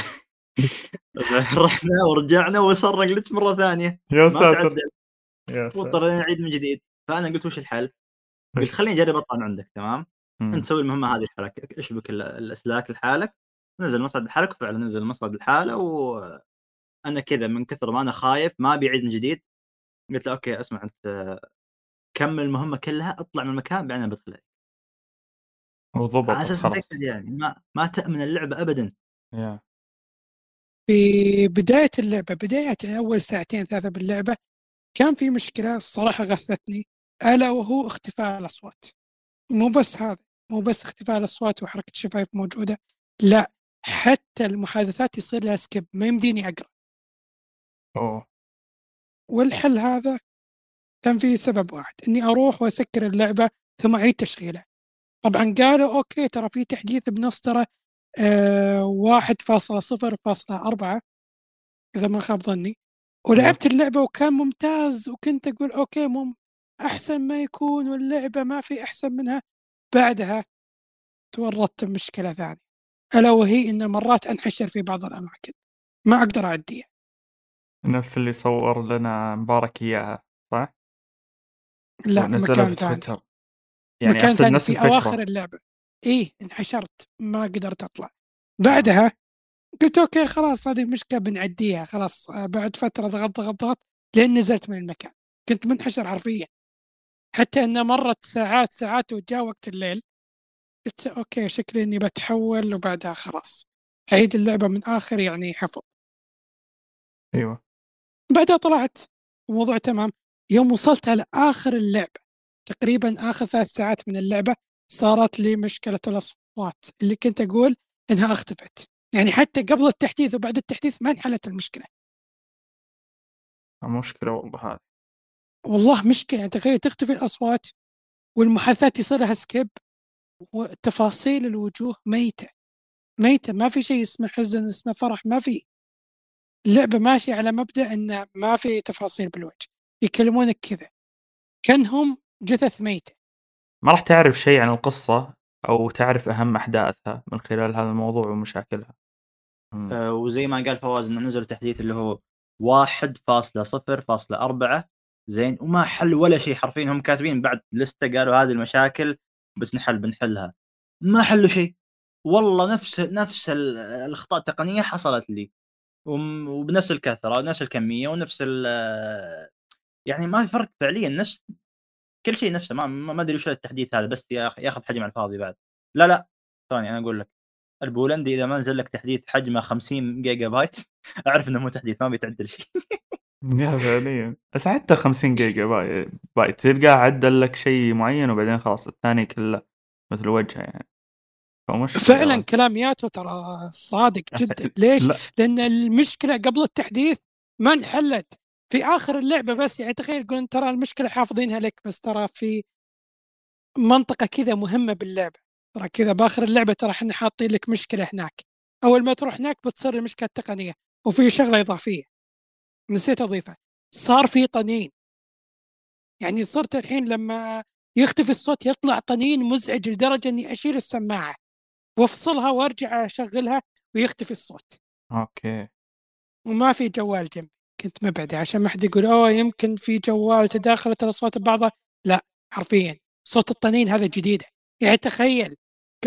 رحنا ورجعنا وصرنا جلتش مرة ثانية. يا ساتر. يا ساتر. واضطرينا نعيد من جديد فأنا قلت وش الحل؟ قلت خليني أجرب اطلع من عندك تمام؟ أنت تسوي المهمة هذه لحالك. اشبك الأسلاك لحالك؟ نزل المصعد لحالك وفعلا نزل المصعد لحاله وأنا كذا من كثر ما أنا خايف ما أبي أعيد من جديد. قلت له okay أسمع أنت كمل المهمة كلها؟ أطلع من المكان بعدين بدخل عليك. وضبط على أساس يعني ما ما تأمن اللعبة ابدا. yeah. في بداية اللعبة بداية يعني أول ساعتين ثلاثة باللعبة كان في مشكلة الصراحة غثتني ألا وهو اختفاء الأصوات. مو بس هذا مو بس اختفاء الأصوات وحركة الشفايف موجودة لا حتى المحادثات يصير لها skip ما يمديني أقرأ. أوه. والحل هذا كان فيه سبب واحد إني أروح وأسكر اللعبة ثم أعيد تشغيلها. طبعا قالوا okay ترى في تحديث بنص ترى آه واحد فاصلة صفر فاصلة أربعة إذا ما خاب ظني. ولعبت اللعبة وكان ممتاز وكنت أقول okay مم أحسن ما يكون واللعبة ما في أحسن منها. بعدها تورطت بمشكلة ثانية ألا وهي إن مرات أنحشر في بعض الأماكن. ما أقدر أعديها. نفس اللي صور لنا مبارك إياها صح؟ لا مكان ثاني. يعني مكان ثاني نفس في الفكرة. أواخر اللعبة. إيه انحشرت ما قدرت أطلع. بعدها قلت أوكي خلاص هذه مشكلة بنعديها خلاص بعد فترة ضغط ضغط ضغط لين نزلت من المكان. كنت منحشر حرفيا. حتى انه مرت ساعات ساعات وجاء وقت الليل. قلت أوكي شكلي إني بتحول وبعدها خلاص. أعيد اللعبة من آخر يعني حفظ. أيوه. بعدها طلعت الموضوع تمام. يوم وصلت على آخر اللعبة تقريبا آخر ثلاث ساعات من اللعبة صارت لي مشكلة الأصوات اللي كنت أقول إنها اختفت. يعني حتى قبل التحديث وبعد التحديث ما انحلت المشكلة. مشكلة والله هذه. والله مشكلة. يعني تخيل تختفي الأصوات والمحادثات يصير لها skip وتفاصيل الوجوه ميتة. ميتة. ما في شيء اسمه حزن اسمه فرح ما في. اللعبة ماشية على مبدأ انه ما في تفاصيل بالوجه يكلمونك كذا. كأنهم جثث ميته ما راح تعرف شيء عن القصة أو تعرف أهم أحداثها من خلال هذا الموضوع ومشاكلها. آه وزي ما قال فواز إنه نزل تحديث اللي هو 1.0.4 زين وما حل ولا شيء. حرفيا هم كاتبين بعد لستة قالوا هذه المشاكل بتنحل بنحلها. ما حلوا شيء. والله نفس نفس الأخطاء التقنية حصلت لي. وبنفس الكثرة ونفس الكمية ونفس يعني ما في فرق فعليا نفس كل شيء نفسه ما ما أدري وش التحديث هذا بس ياخذ حجم على الفاضي بعد. لا لا ثاني أنا أقول لك البولندي إذا ما نزل لك تحديث حجمه 50 جيجا بايت أعرف إنه مو تحديث ما بيتعدل شيء. يا فعليا. بس حتى 50 جيجا بايت تلقاه عدل لك شيء معين وبعدين خلاص الثاني كله مثل وجهه يعني. فعلا يعني. كلام ياتو ترى صادق جدا. ليش؟ لا. لأن المشكلة قبل التحديث ما انحلت. في آخر اللعبة بس يعني تخيل يقولون ترى المشكلة حافظينها لك بس ترى في منطقة كذا مهمة باللعبة. ترى كذا بآخر اللعبة ترى إحنا حاطين لك مشكلة هناك. أول ما تروح هناك بتصير المشكلة التقنية وفي شغلة إضافية. نسيت أضيفها. صار في طنين. يعني صرت الحين لما يختفي الصوت يطلع طنين مزعج لدرجة إني أشيل السماعة. وافصلها وارجع أشغلها ويختفي الصوت. أوكي. وما في جوال جنبي. كنت مبعده عشان ما حد يقول أوه يمكن في جوال تداخلت الاصوات ببعضها لا حرفيا. صوت الطنين هذا جديده يعني تخيل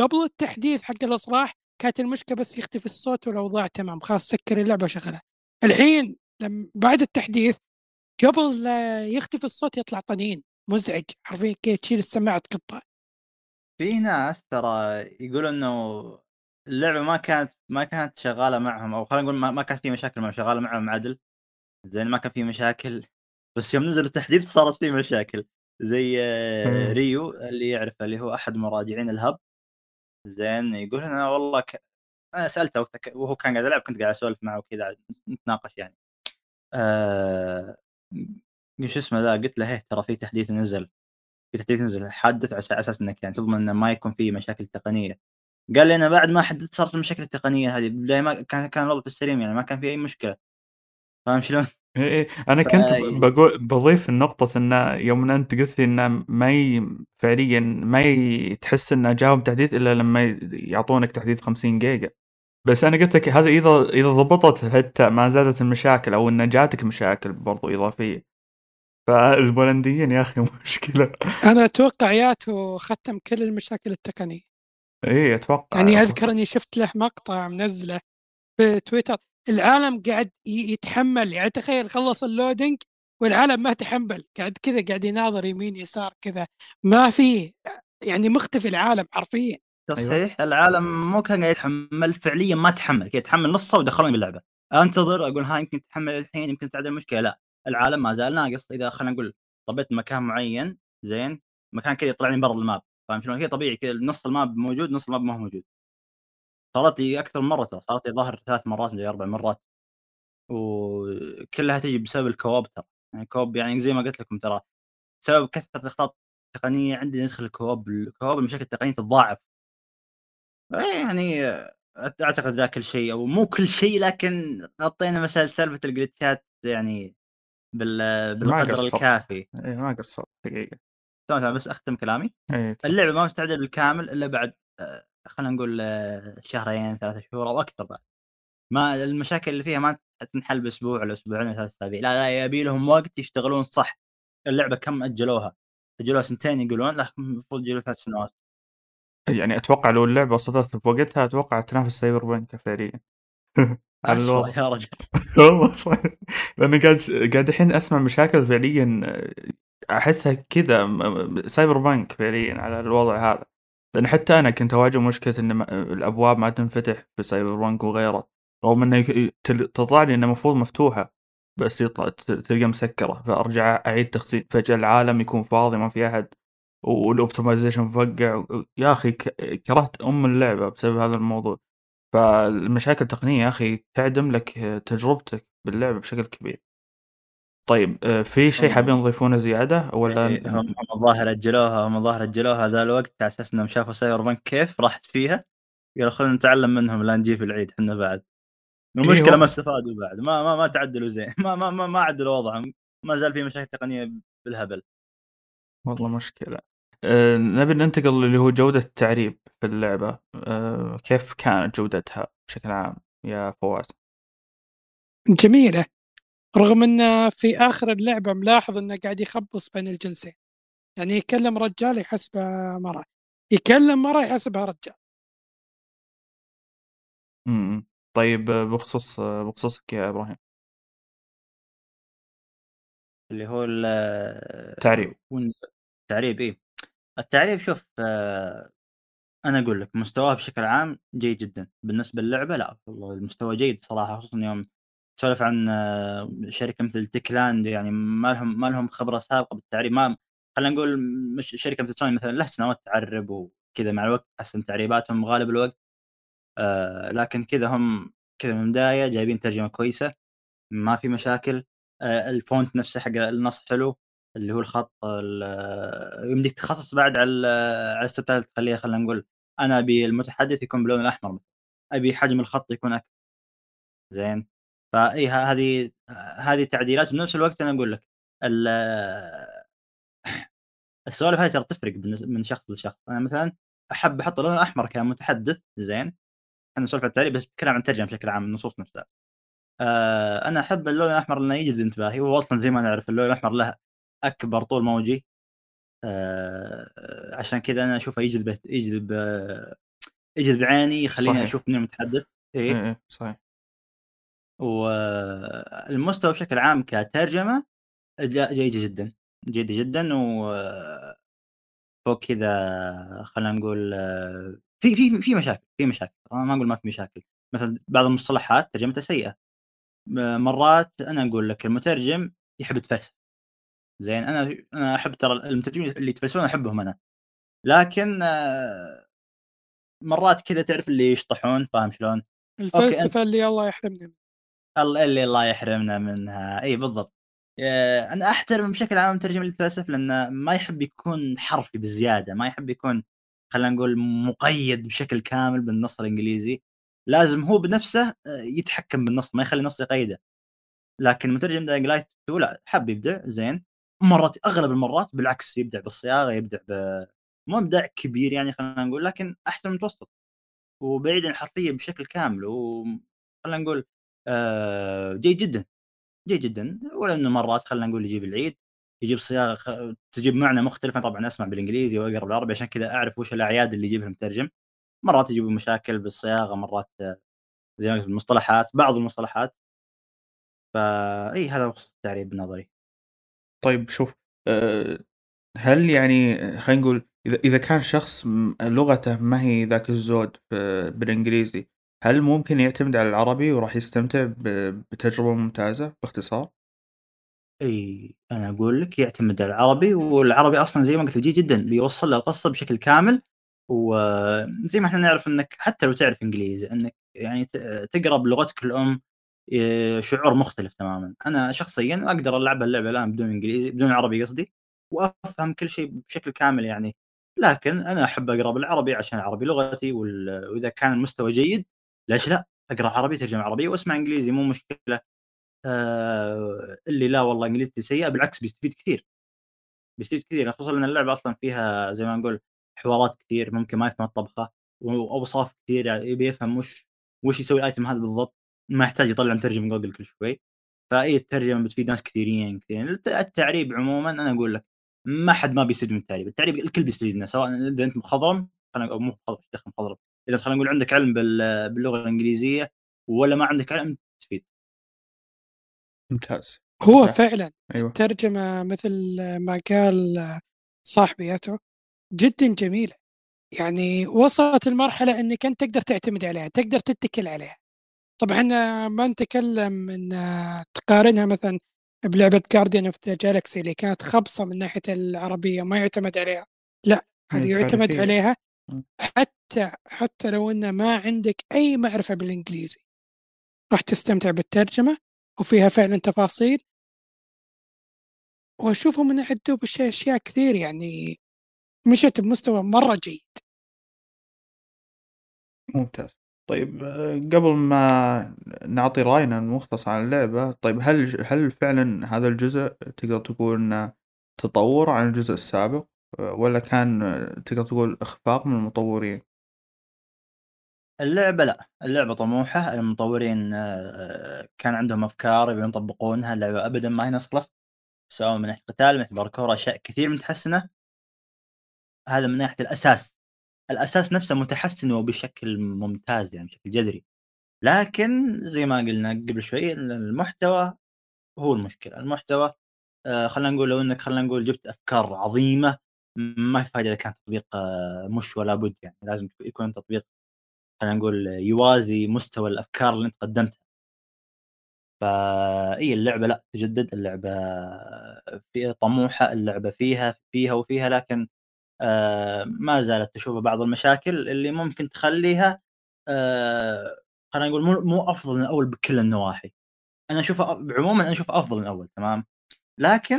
قبل التحديث حق الاصلاح كانت المشكلة بس يختفي الصوت والأوضاع تمام. خلاص سكر اللعبة وشغلها. الحين لما بعد التحديث قبل لا يختفي الصوت يطلع طنين. مزعج. حرفيا كي تشيل السماعة تقطع. في ناس ترى يقولوا إنه اللعبة ما كانت ما كانت شغالة معهم أو خلينا نقول ما, ما كانت في مشاكل معهم شغالة معهم عدل زين ما كان في مشاكل بس يوم نزل التحديث صارت في مشاكل. زي ريو اللي يعرفه اللي هو أحد مراجعين الهب. زين يقول أنا والله ك... أنا سألته وقتها وهو كان قاعد يلعب كنت قاعد أسولف معه وكذا نتناقش يعني. آه... شو اسمه ذا؟ قلت له هيه ترى في تحديث نزل. في تحديث نزل حدث على أساس أنك يعني تضمن انه ما يكون في مشاكل تقنية. قال لي أنا بعد ما حددت صارت المشاكل التقنية هذه ما كان كان الوضع في السليم يعني ما كان في أي مشكلة. فاهم شلون؟ إيه إيه. أنا كنت بقول بضيف النقطة إنه يوم أنت قلت لي إنه ما ي... فعليا ما ي... تحس إنه جاهم تحديث إلا لما يعطونك تحديث 50 جيجا. بس أنا قلت لك هذا إذا إذا ضبطت حتى ما زادت المشاكل أو إن جاتك مشاكل برضو إضافية. فالبولنديين يا أخي مشكلة. أنا أتوقع ياتو ختم كل المشاكل التقنية. إيه أتوقع يعني أذكر إني شفت له مقطع منزله في تويتر. العالم قاعد يتحمل يعني تخيل خلص اللودنج والعالم ما تحمل. قاعد كذا قاعد يناظر يمين يسار كذا. ما في يعني مختفي العالم حرفيا. تصحيح أيوة. العالم مو كان قاعد يتحمل فعليا ما تحمل. كذا تحمل نصه ودخلوني باللعبة. أنتظر أقول ها يمكن تحمل الحين يمكن تعدل المشكلة. لا. العالم ما زال ناقص. إذا خلينا نقول طبيت مكان معين زين مكان كذا يطلع لي برا ال map فاهم شلون؟ كذا طبيعي كذا نص ال map موجود نص ال map ما هو موجود. صارت لي أكثر من مرة ترى صارت لي ظهر ثلاث مرات ولا أربع مرات. وكلها تجي بسبب ال co-op ترى. يعني ال co-op يعني زي ما قلت لكم ترى بسبب كثرة الأخطاء التقنية عندي ندخل ال co-op ال co-op المشاكل التقنية تتضاعف. يعني أعتقد ذا كل شيء أو مو كل شيء لكن غطينا مسألة سالفة ال glitchات يعني بال... بالقدر الكافي. اي ما قصرت. تمام بس أختم كلامي. أيه. اللعبة ما مستعدة بالكامل إلا بعد آه، خلينا نقول آه، شهرين ثلاثة شهور أو أكثر بعد. ما المشاكل اللي فيها ما تنحل بأسبوع ولا أسبوعين ولا ثلاث أسابيع. لا لا يبي لهم وقت يشتغلون صح. اللعبة كم أجلوها؟ أجلوها سنتين يقولون لا المفروض يجلوها ثلاث سنوات. يعني أتوقع لو اللعبة وصلت في وقتها أتوقع تنافس سايبربانك فعليا الوضع يا رجل. والله صح لأني قاعد قاعد الحين أسمع مشاكل فعليا أحسها كذا سايبر بانك فعليا على الوضع هذا. لأن حتى أنا كنت أواجه مشكلة إن الأبواب ما تنفتح في سايبر بانك وغيره رغم إنه تطلع لي انها المفروض مفتوحة بس يطلع تلقى مسكرة. فأرجع أعيد تخزين. فجأة العالم يكون فاضي ما في أحد وال optimization مفقع يا أخي كرهت أم اللعبة بسبب هذا الموضوع. فالمشاكل التقنية يا أخي تعدم لك تجربتك باللعبه بشكل كبير. طيب آه، في شيء حابين تضيفونه زيادة ولا إيه، هم الظاهر أجلوها هم الظاهر أجلوها ذا الوقت على أساس إنهم شافوا سايبر بنك كيف راحت فيها قالوا خلينا نتعلم منهم لا نجي في العيد إحنا بعد. المشكلة إيه ما استفادوا بعد ما ما ما تعدلوا زين ما ما ما, ما عدلوا وضعهم ما زال في مشاكل تقنية بالهبل. والله مشكلة. أه نبي ننتقل اللي هو جودة التعريب في اللعبة. أه كيف كانت جودتها بشكل عام يا فواز؟ جميلة. رغم انه في آخر اللعبة ملاحظ إنه قاعد يخبص بين الجنسين. يعني يكلم رجال يحسبه مرة يكلم مرة يحسبها رجال. امم طيب بخصوص بخصوصك يا إبراهيم. اللي هو ال تعريب. وين التعريب إيه. التعريب شوف آه، أنا أقول لك مستواه بشكل عام جيد جدًا، بالنسبة للعبة لأ والله المستوى جيد صراحة خصوصًا يوم تسولف عن آه، شركة مثل تكلاند يعني ما لهم ما لهم خبرة سابقة بالتعريب ما خلينا نقول مش شركة مثل سوني مثلًا لها سنوات تعرب وكذا مع الوقت تحسن تعريباتهم غالب الوقت. آآ، لكن كذا هم كذا من البداية جايبين ترجمة كويسة، ما في مشاكل. آآ، ال font نفسه حق النص حلو، اللي هو الخط ال يمديك تخصص بعد على ال على ال subtitle تخليها خلينا نقول. أنا أبي المتحدث يكون باللون الأحمر، أبي حجم الخط يكون أكبر، زين، فإي ه هذه هذه تعديلات وبنفس الوقت أنا أقول لك ال السوالف هذه ترى تفرق من شخص لشخص، أنا مثلًا أحب أحط اللون الأحمر كمتحدث زين، إحنا نسولف عن بس نتكلم عن الترجمة بشكل عام النصوص نفسها. آآ أنا أحب اللون الأحمر لأنه يجذب انتباهي، وهو أصلًا زي ما نعرف اللون الأحمر له أكبر طول موجي آآ عشان كذا أنا أشوفه يجذب يجذب آه، يجذب عيني يخلّيني صحيح. أشوف مين المتحدث، إيه؟ إيه، إيه صحيح. والمستوى بشكل عام كترجمة لأ جيدة جدًا، جيدة جدًا. و فوق كذا خلينا نقول آه، في في في مشاكل، في مشاكل، أنا ما أقول ما في مشاكل، مثلًا بعض المصطلحات ترجمتها سيئة، م مرات أنا أقول لك المترجم يحب يتفلسف، زين أنا أنا أحب ترى المترجمين اللي يتفلسفون أحبهم أنا، لكن آه، مرات كذا تعرف اللي يشطحون فاهم شلون؟ الفلسفة اللي الله يحرمنا منها. الله اللي الله يحرمنا منها، أي بالضبط. آآ أنا أحترم بشكل عام المترجم اللي يتفلسف لأنه ما يحب يكون حرفي بزيادة، ما يحب يكون خلينا نقول مقيد بشكل كامل بالنص الإنجليزي، لازم هو بنفسه آآ يتحكم بالنص، ما يخلي النص يقيده. لكن مترجم Light 2 لأ، حب يبدع زين، مرات أغلب المرات بالعكس يبدع بالصياغة، يبدع ب مو إبداع كبير يعني خلينا نقول، لكن أحسن من المتوسط. وبعيد عن الحرفية بشكل كامل و خلينا نقول آآ جيد جدًا، جيد جدًا، ولو إنه مرات خلينا نقول يجيب العيد، يجيب صياغة خ تجيب معنى مختلف، أنا طبعًا أسمع بالإنجليزي وأقرأ بالعربي عشان كذا أعرف وش الأعياد اللي يجيبها المترجم، مرات يجيبوا مشاكل بالصياغة، مرات زي ما المصطلحات، بعض المصطلحات. فإي هذا بخصوص التعريب بنظري. طيب شوف آآ هل يعني خلينا نقول إذا كان شخص لغته ما هي ذاك الزود بالإنجليزي، هل ممكن يعتمد على العربي وراح يستمتع بتجربة ممتازة باختصار؟ إي أنا أقول لك يعتمد على العربي والعربي أصلا زي ما قلت جيد جدا بيوصل لك القصة بشكل كامل وزي ما إحنا نعرف إنك حتى لو تعرف إنجليزي إنك يعني تقرأ بلغتك الأم شعور مختلف تماما. أنا شخصيا أقدر ألعب اللعبة الآن بدون إنجليزي بدون عربي قصدي وأفهم كل شيء بشكل كامل يعني. لكن أنا أحب أقرأ بالعربي عشان العربي لغتي وال- وإذا كان المستوى جيد ليش لا؟ أقرأ عربي ترجمة عربية وأسمع إنجليزي مو مشكلة. آآ اللي لا والله إنجليزتي سيئة بالعكس بيستفيد كثير، بيستفيد كثير خصوصًا لأن اللعبة أصلًا فيها زي ما نقول حوارات كثير ممكن ما يفهم الطبخة، وأوصاف كثير يعني يبي يفهم وش وش يسوي الأيتم هذا بالضبط، ما يحتاج يطلع مترجم من جوجل كل شوي، فإي الترجمة بتفيد ناس كثيرين كثيرين، الت التعريب عمومًا أنا أقول لك ما حد ما بيستفيد من التعريب، التعريب الكل بيستفيد منه سواء إذا أنت مخضرم خلينا أو مو مخضرم إيش دخل مخضرم، إذا خلينا نقول عندك علم بال باللغة الإنجليزية والّا ما عندك علم تستفيد. ممتاز. هو. فعلًا أيوه. الترجمة مثل ما قال صاحبي أتو جدًا جميلة، يعني وصلت المرحلة إنك أنت تقدر تعتمد عليها، تقدر تتكل عليها. طبعًا إحنا ما نتكلم إن تقارنها مثلًا بلعبة Guardian of the Galaxy اللي كانت خبصة من ناحية العربية ما يُعتمد عليها، لأ هذه يُعتمد. عليها. حتى حتى لو إن ما عندك أي معرفة بالإنجليزي، راح تستمتع بالترجمة وفيها فعلًا تفاصيل وأشوفه من ناحية دوب أشياء كثير يعني مشت بمستوى مرة جيد. ممتاز. طيب قبل ما نعطي رأينا المختصر عن اللعبة، طيب هل هل فعلًا هذا الجزء تقدر تقول إنه تطوّر عن الجزء السابق، آآ والّا كان تقدر تقول إخفاق من المطورين؟ اللعبة لأ، اللعبة طموحة، المطورين كان عندهم أفكار يبون يطبقونها، اللعبة أبدًا ما هي نسخلص، سواء من ناحية قتال، من ناحية باركور، أشياء كثير متحسنة. هذا من ناحية الأساس، الأساس نفسه متحسن وبشكل ممتاز يعني بشكل جذري، لكن زي ما قلنا قبل شوي ال المحتوى هو المشكلة، المحتوى آآ خلينا نقول لو إنك خلينا نقول جبت أفكار عظيمة ما في فايدة إذا كان تطبيق مش ولا بد يعني. لازم يكون تطبيق خلينا نقول يوازي مستوى الأفكار اللي أنت قدمتها. فإي اللعبة لأ تجدد، اللعبة فيها طموحة، اللعبة فيها، فيها وفيها لكن ما زالت تشوف بعض المشاكل اللي ممكن تخليها آآ خلينا نقول مو أفضل من الأول بكل النواحي. أنا أشوفها أ عمومًا أنا أشوفها أفضل من الأول تمام، لكن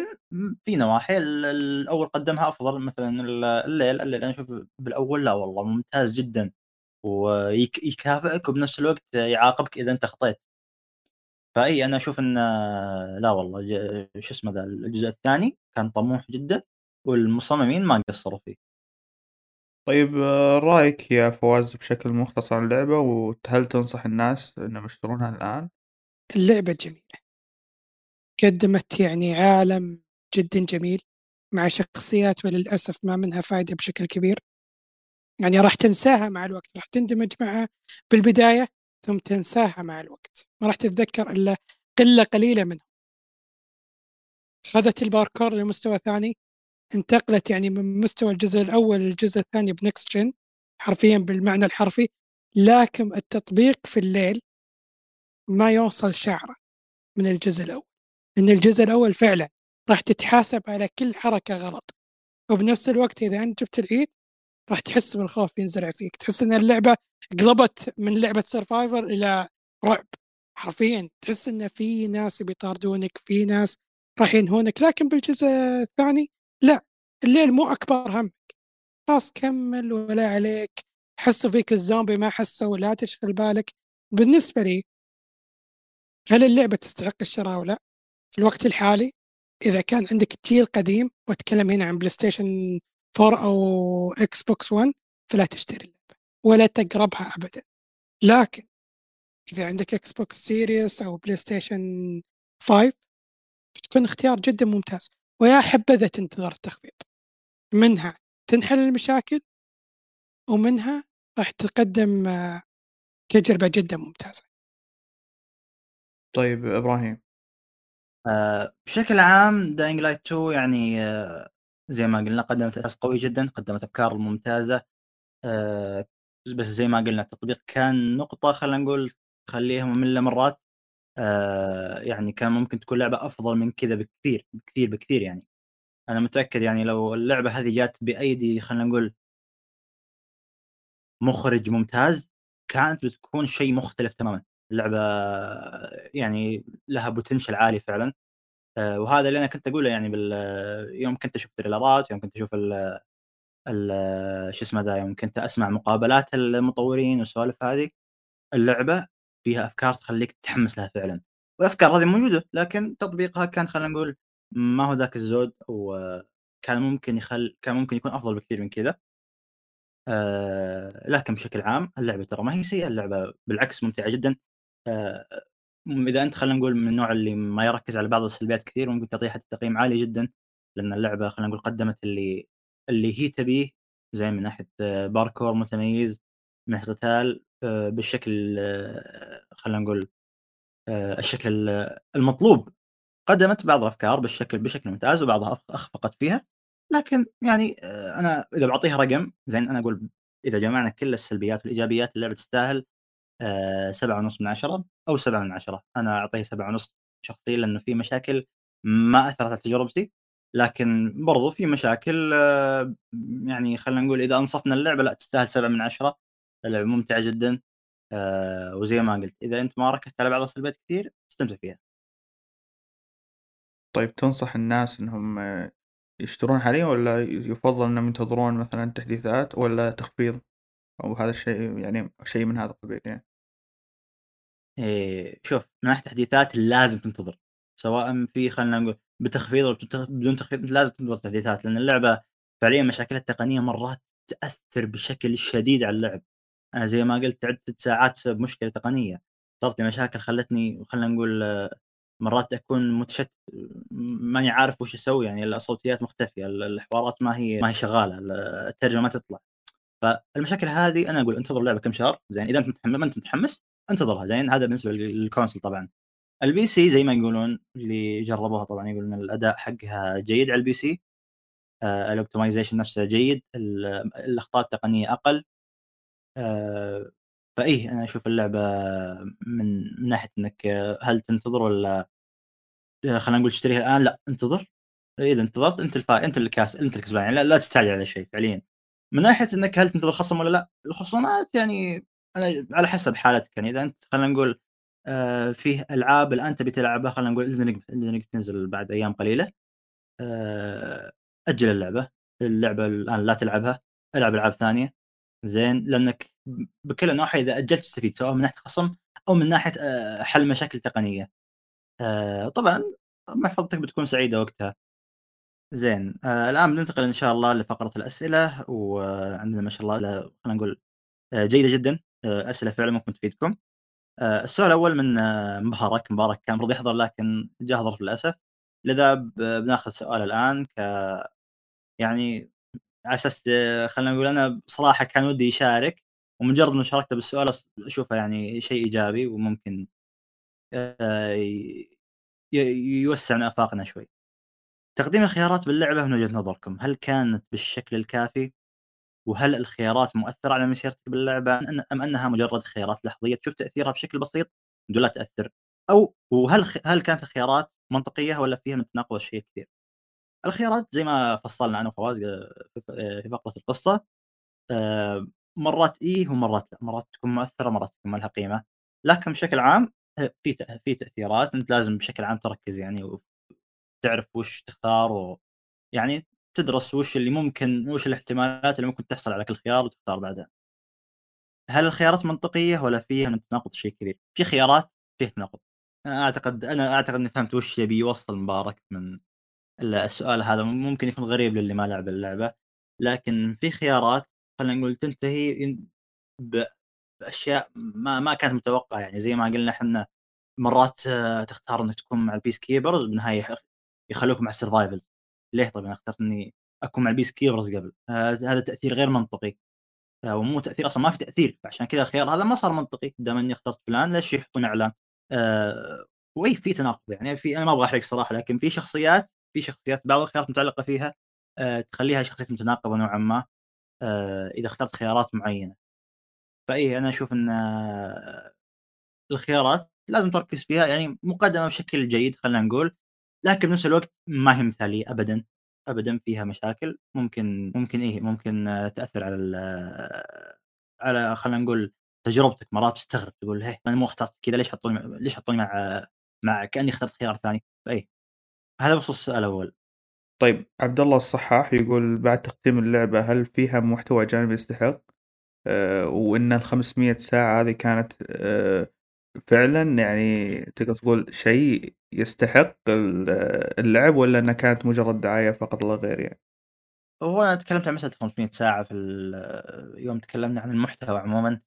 في نواحي ال الأول قدمها أفضل مثلًا ال الليل، الليل أنا أشوف بالأول لا والله ممتاز جدًا، ويك يكافئك وبنفس الوقت يعاقبك إذا أنت أخطيت. فإي أنا أشوف إن لا والله شو اسمه ذا الجزء الثاني كان طموح جدًا، والمصممين ما قصروا فيه. طيب رأيك يا فواز بشكل مختصر عن اللعبة، وهل تنصح الناس إنهم يشترونها الآن؟ اللعبة جميلة. قدمت يعني عالم جدًا جميل، مع شخصيات وللأسف ما منها فايدة بشكل كبير. يعني راح تنساها مع الوقت، راح تندمج معها بالبداية، ثم تنساها مع الوقت، ما راح تتذكر إلا قلة قليلة منهم. خذت الباركور لمستوى ثاني، انتقلت يعني من مستوى الجزء الأول للجزء الثاني بnext gen حرفيًا بالمعنى الحرفي، لكن التطبيق في الليل ما يوصل شعرة من الجزء الأول، لأن الجزء الأول فعلًا راح تتحاسب على كل حركة غلط، وبنفس الوقت إذا أنت جبت العيد راح تحس بالخوف ينزرع فيك، تحس إن اللعبة قلبت من لعبة survivor إلى رعب، حرفيًا تحس إن في ناس بيطاردونك، في ناس راح ينهونك، لكن بالجزء الثاني لأ، الليل مو أكبر همك، خلاص كمل ولا عليك، حسوا فيك الزومبي ما حسوا لا تشغل بالك. بالنسبة لي هل اللعبة تستحق الشراء أو لأ؟ في الوقت الحالي إذا كان عندك جيل قديم وأتكلم هنا عن PlayStation 4 أو Xbox One فلا تشتري اللعبة، ولا تقربها أبدًا. لكن إذا عندك Xbox Series أو PlayStation 5 بتكون اختيار جدًا ممتاز، ويا حبذا تنتظر التخفيض. منها تنحل المشاكل ومنها راح تقدم تجربة جدًا ممتازة. طيب إبراهيم. آآ بشكل عام Dying Light 2 يعني زي ما قلنا قدمت أساس قوي جدًا، قدمت أفكار ممتازة آآ بس زي ما قلنا التطبيق كان نقطة خلينا نقول تخليها مملة مرات آآ يعني كان ممكن تكون لعبة أفضل من كذا بكثير، بكثير، بكثير يعني. أنا متأكد يعني لو اللعبة هذه جات بأيدي خلينا نقول مخرج ممتاز، كانت بتكون شيء مختلف تمامًا. اللعبة يعني لها potential عالي فعلًا، آآ وهذا اللي أنا كنت أقوله يعني بال يوم كنت أشوف تريلرات، يوم كنت أشوف ال شو اسمه ذا، يوم كنت أسمع مقابلات المطورين والسوالف هذه، اللعبة فيها أفكار تخليك تتحمس لها فعلًا، والأفكار هذه موجودة، لكن تطبيقها كان خلينا نقول ما هو ذاك الزود، وكان ممكن يخل كان ممكن يكون أفضل بكثير من كذا. آآ لكن بشكل عام اللعبة ترى ما هي سيئة، اللعبة بالعكس ممتعة جدًا. آآ إذا أنت خلينا نقول من النوع اللي ما يركز على بعض السلبيات كثير ممكن تعطيها حتى تقييم عالي جدًا، لأن اللعبة خلينا نقول قدمت اللي اللي هي تبيه، زي من ناحية باركور متميز، من ناحية قتال بالشكل خلينا نقول آآ الشكل المطلوب. قدمت بعض الأفكار بالشكل بشكل ممتاز وبعضها أخ أخفقت فيها، لكن يعني آآ أنا إذا باعطيها رقم زين أنا أقول إذا جمعنا كل السلبيات والإيجابيات اللعبة تستاهل آآ 7.5 من 10 أو 7 من 10 أنا أعطيها 7.5 شخصيًا لأنه في مشاكل ما أثرت على تجربتي، لكن برضو في مشاكل يعني خلينا نقول إذا أنصفنا اللعبة لأ تستاهل 7 من 10 اللعبة ممتعة جدًا آآ وزي ما قلت إذا أنت ما ركزت على بعض السلبيات كثير استمتع فيها. طيب تنصح الناس إنهم يشترون حاليًا والّا يفضل إنهم ينتظرون مثلًا تحديثات والّا تخفيض؟ أو هذا الشيء يعني شيء من هذا القبيل يعني؟ آآ شوف من ناحية التحديثات لازم تنتظر، سواء في خلينا نقول بتخفيض بت بدون تخفيض لازم تنتظر تحديثات، لأن اللعبة فعليًا مشاكلها التقنية مرات تأثر بشكل شديد على اللعب، أنا زي ما قلت 6 ساعات بسبب مشكلة تقنية، صارت مشاكل خلتني خلينا نقول مرات أكون متشتت ماني عارف وش أسوي يعني الصوتيات مختفية، ال الحوارات ما هي ما هي شغالة، ال الترجمة ما تطلع. فالمشاكل هذه أنا أقول انتظر اللعبة كم شهر، زين أنت متحم ما أنت متحمس انتظرها زين هذا بالنسبة لل لل console طبعًا. ال PC زي ما يقولون اللي جربوها طبعًا يقولون الأداء حقها جيد على ال PC آآ ال optimization نفسه جيد، ال الأخطاء التقنية أقل. آآ فإيه أنا أشوف اللعبة من من ناحية إنك هل تنتظر والّا آآ خلينا نقول تشتريها الآن؟ لأ انتظر، إذا انتظرت أنت الفا أنت الكاس أنت الكسبان يعني لا لا تستعجل على شيء فعليًا. من ناحية إنك هل تنتظر خصم والّا لأ؟ الخصومات يعني أنا على حسب حالتك يعني إذا أنت خلينا نقول آآ فيه ألعاب الآن تبي تلعبها خلينا نقول Ring بتنزل بعد أيام قليلة. آآ أجل اللعبة، اللعبة الآن لا تلعبها، العب ألعاب ثانية زين، لأنك ب بكل النواحي إذا أجلت تستفيد سواء من ناحية خصم أو من ناحية آآ حل مشاكل تقنية. آآ طبعًا محفظتك بتكون سعيدة وقتها. زين آآ الآن بننتقل إن شاء الله لفقرة الأسئلة، وعندنا ما شاء الله خلينا نقول آآ جيدة جدًا، أسئلة فعلًا ممكن تفيدكم. السؤال الأول من مبارك، مبارك كان المفروض يحضر لكن جاه ظرف للأسف، لذا بناخذ سؤاله الآن ك يعني على أساس خلينا نقول أنا بصراحة كان ودي يشارك، ومجرد مشاركته بالسؤال أص أشوفه يعني شيء إيجابي وممكن ي يوسّع من آفاقنا شوي. تقديم الخيارات باللعبة من وجهة نظركم، هل كانت بالشكل الكافي؟ وهل الخيارات مؤثرة على مسيرتك أن أم أنها مجرد خيارات لحظية تشوف تأثيرها بشكل بسيط بدون لا تأثر؟ أو وهل هل كانت الخيارات منطقية والّا فيها من تناقض الشيء كثير؟ الخيارات زي ما فصلنا أنا وفواز في ف في فقرة القصة آآ مرات إيه ومرات لأ، مرات تكون مؤثرة مرات تكون ما لها قيمة، لكن بشكل عام في في تأثيرات أنت لازم بشكل عام تركز يعني وتعرف وش تختار و يعني تدرس وش اللي ممكن وش الاحتمالات اللي ممكن تحصل على كل خيار وتختار بعدها. هل الخيارات منطقية والّا فيها من التناقض شيء كبير؟ في خيارات فيه تناقض. أنا أعتقد أنا أعتقد إني فهمت وش يبي يوصّل مبارك من السؤال هذا، ممكن يكون غريب للي ما لعب اللعبة، لكن في خيارات خلينا نقول تنتهي إن ب بأشياء ما ما كانت متوقعة. يعني زي ما قلنا إحنا مرات تختار إنك تكون مع keepers بالنهاية يخ يخلّوك مع الsurvivors ليه؟ طيب أنا اخترت إني أكون مع الpeace keepers قبل؟ هذا تأثير غير منطقي. أو مو تأثير أصلًا ما في تأثير، فعشان كذا الخيار هذا ما صار منطقي، دام إني اخترت فلان ليش يحطون إعلان؟ آآ وإي في تناقض. يعني في أنا ما أبغى أحرق صراحة، لكن في شخصيات في شخصيات بعض الخيارات متعلقة فيها آآ تخلّيها شخصيات متناقضة نوعًا ما آآ إذا اخترت خيارات معينة. فإي أنا أشوف إن الخيارات لازم تركز فيها يعني مقدمة بشكل جيد خلينا نقول، لكن بنفس الوقت ما هي مثالية أبدًا، أبدًا فيها مشاكل. ممكن ممكن إيه ممكن تأثر على على خلينا نقول تجربتك، مرات تستغرب تقول هيه أنا مو اخترت كذا ليش حطوني ليش حطوني مع مع كأني اخترت خيار ثاني، فإيه. هذا بخصوص السؤال الأول. طيب عبد الله الصحاح يقول بعد تقديم اللعبة هل فيها محتوى جانبي يستحق؟ آآ وإن ال500 ساعة هذه كانت آآ فعلًا يعني تقدر تقول شيء يستحق ال اللعب والّا إنها كانت مجرد دعاية فقط لا غير يعني؟ هو أنا تكلمت عن مسألة 500 ساعة في ال يوم تكلمنا عن المحتوى عمومًا،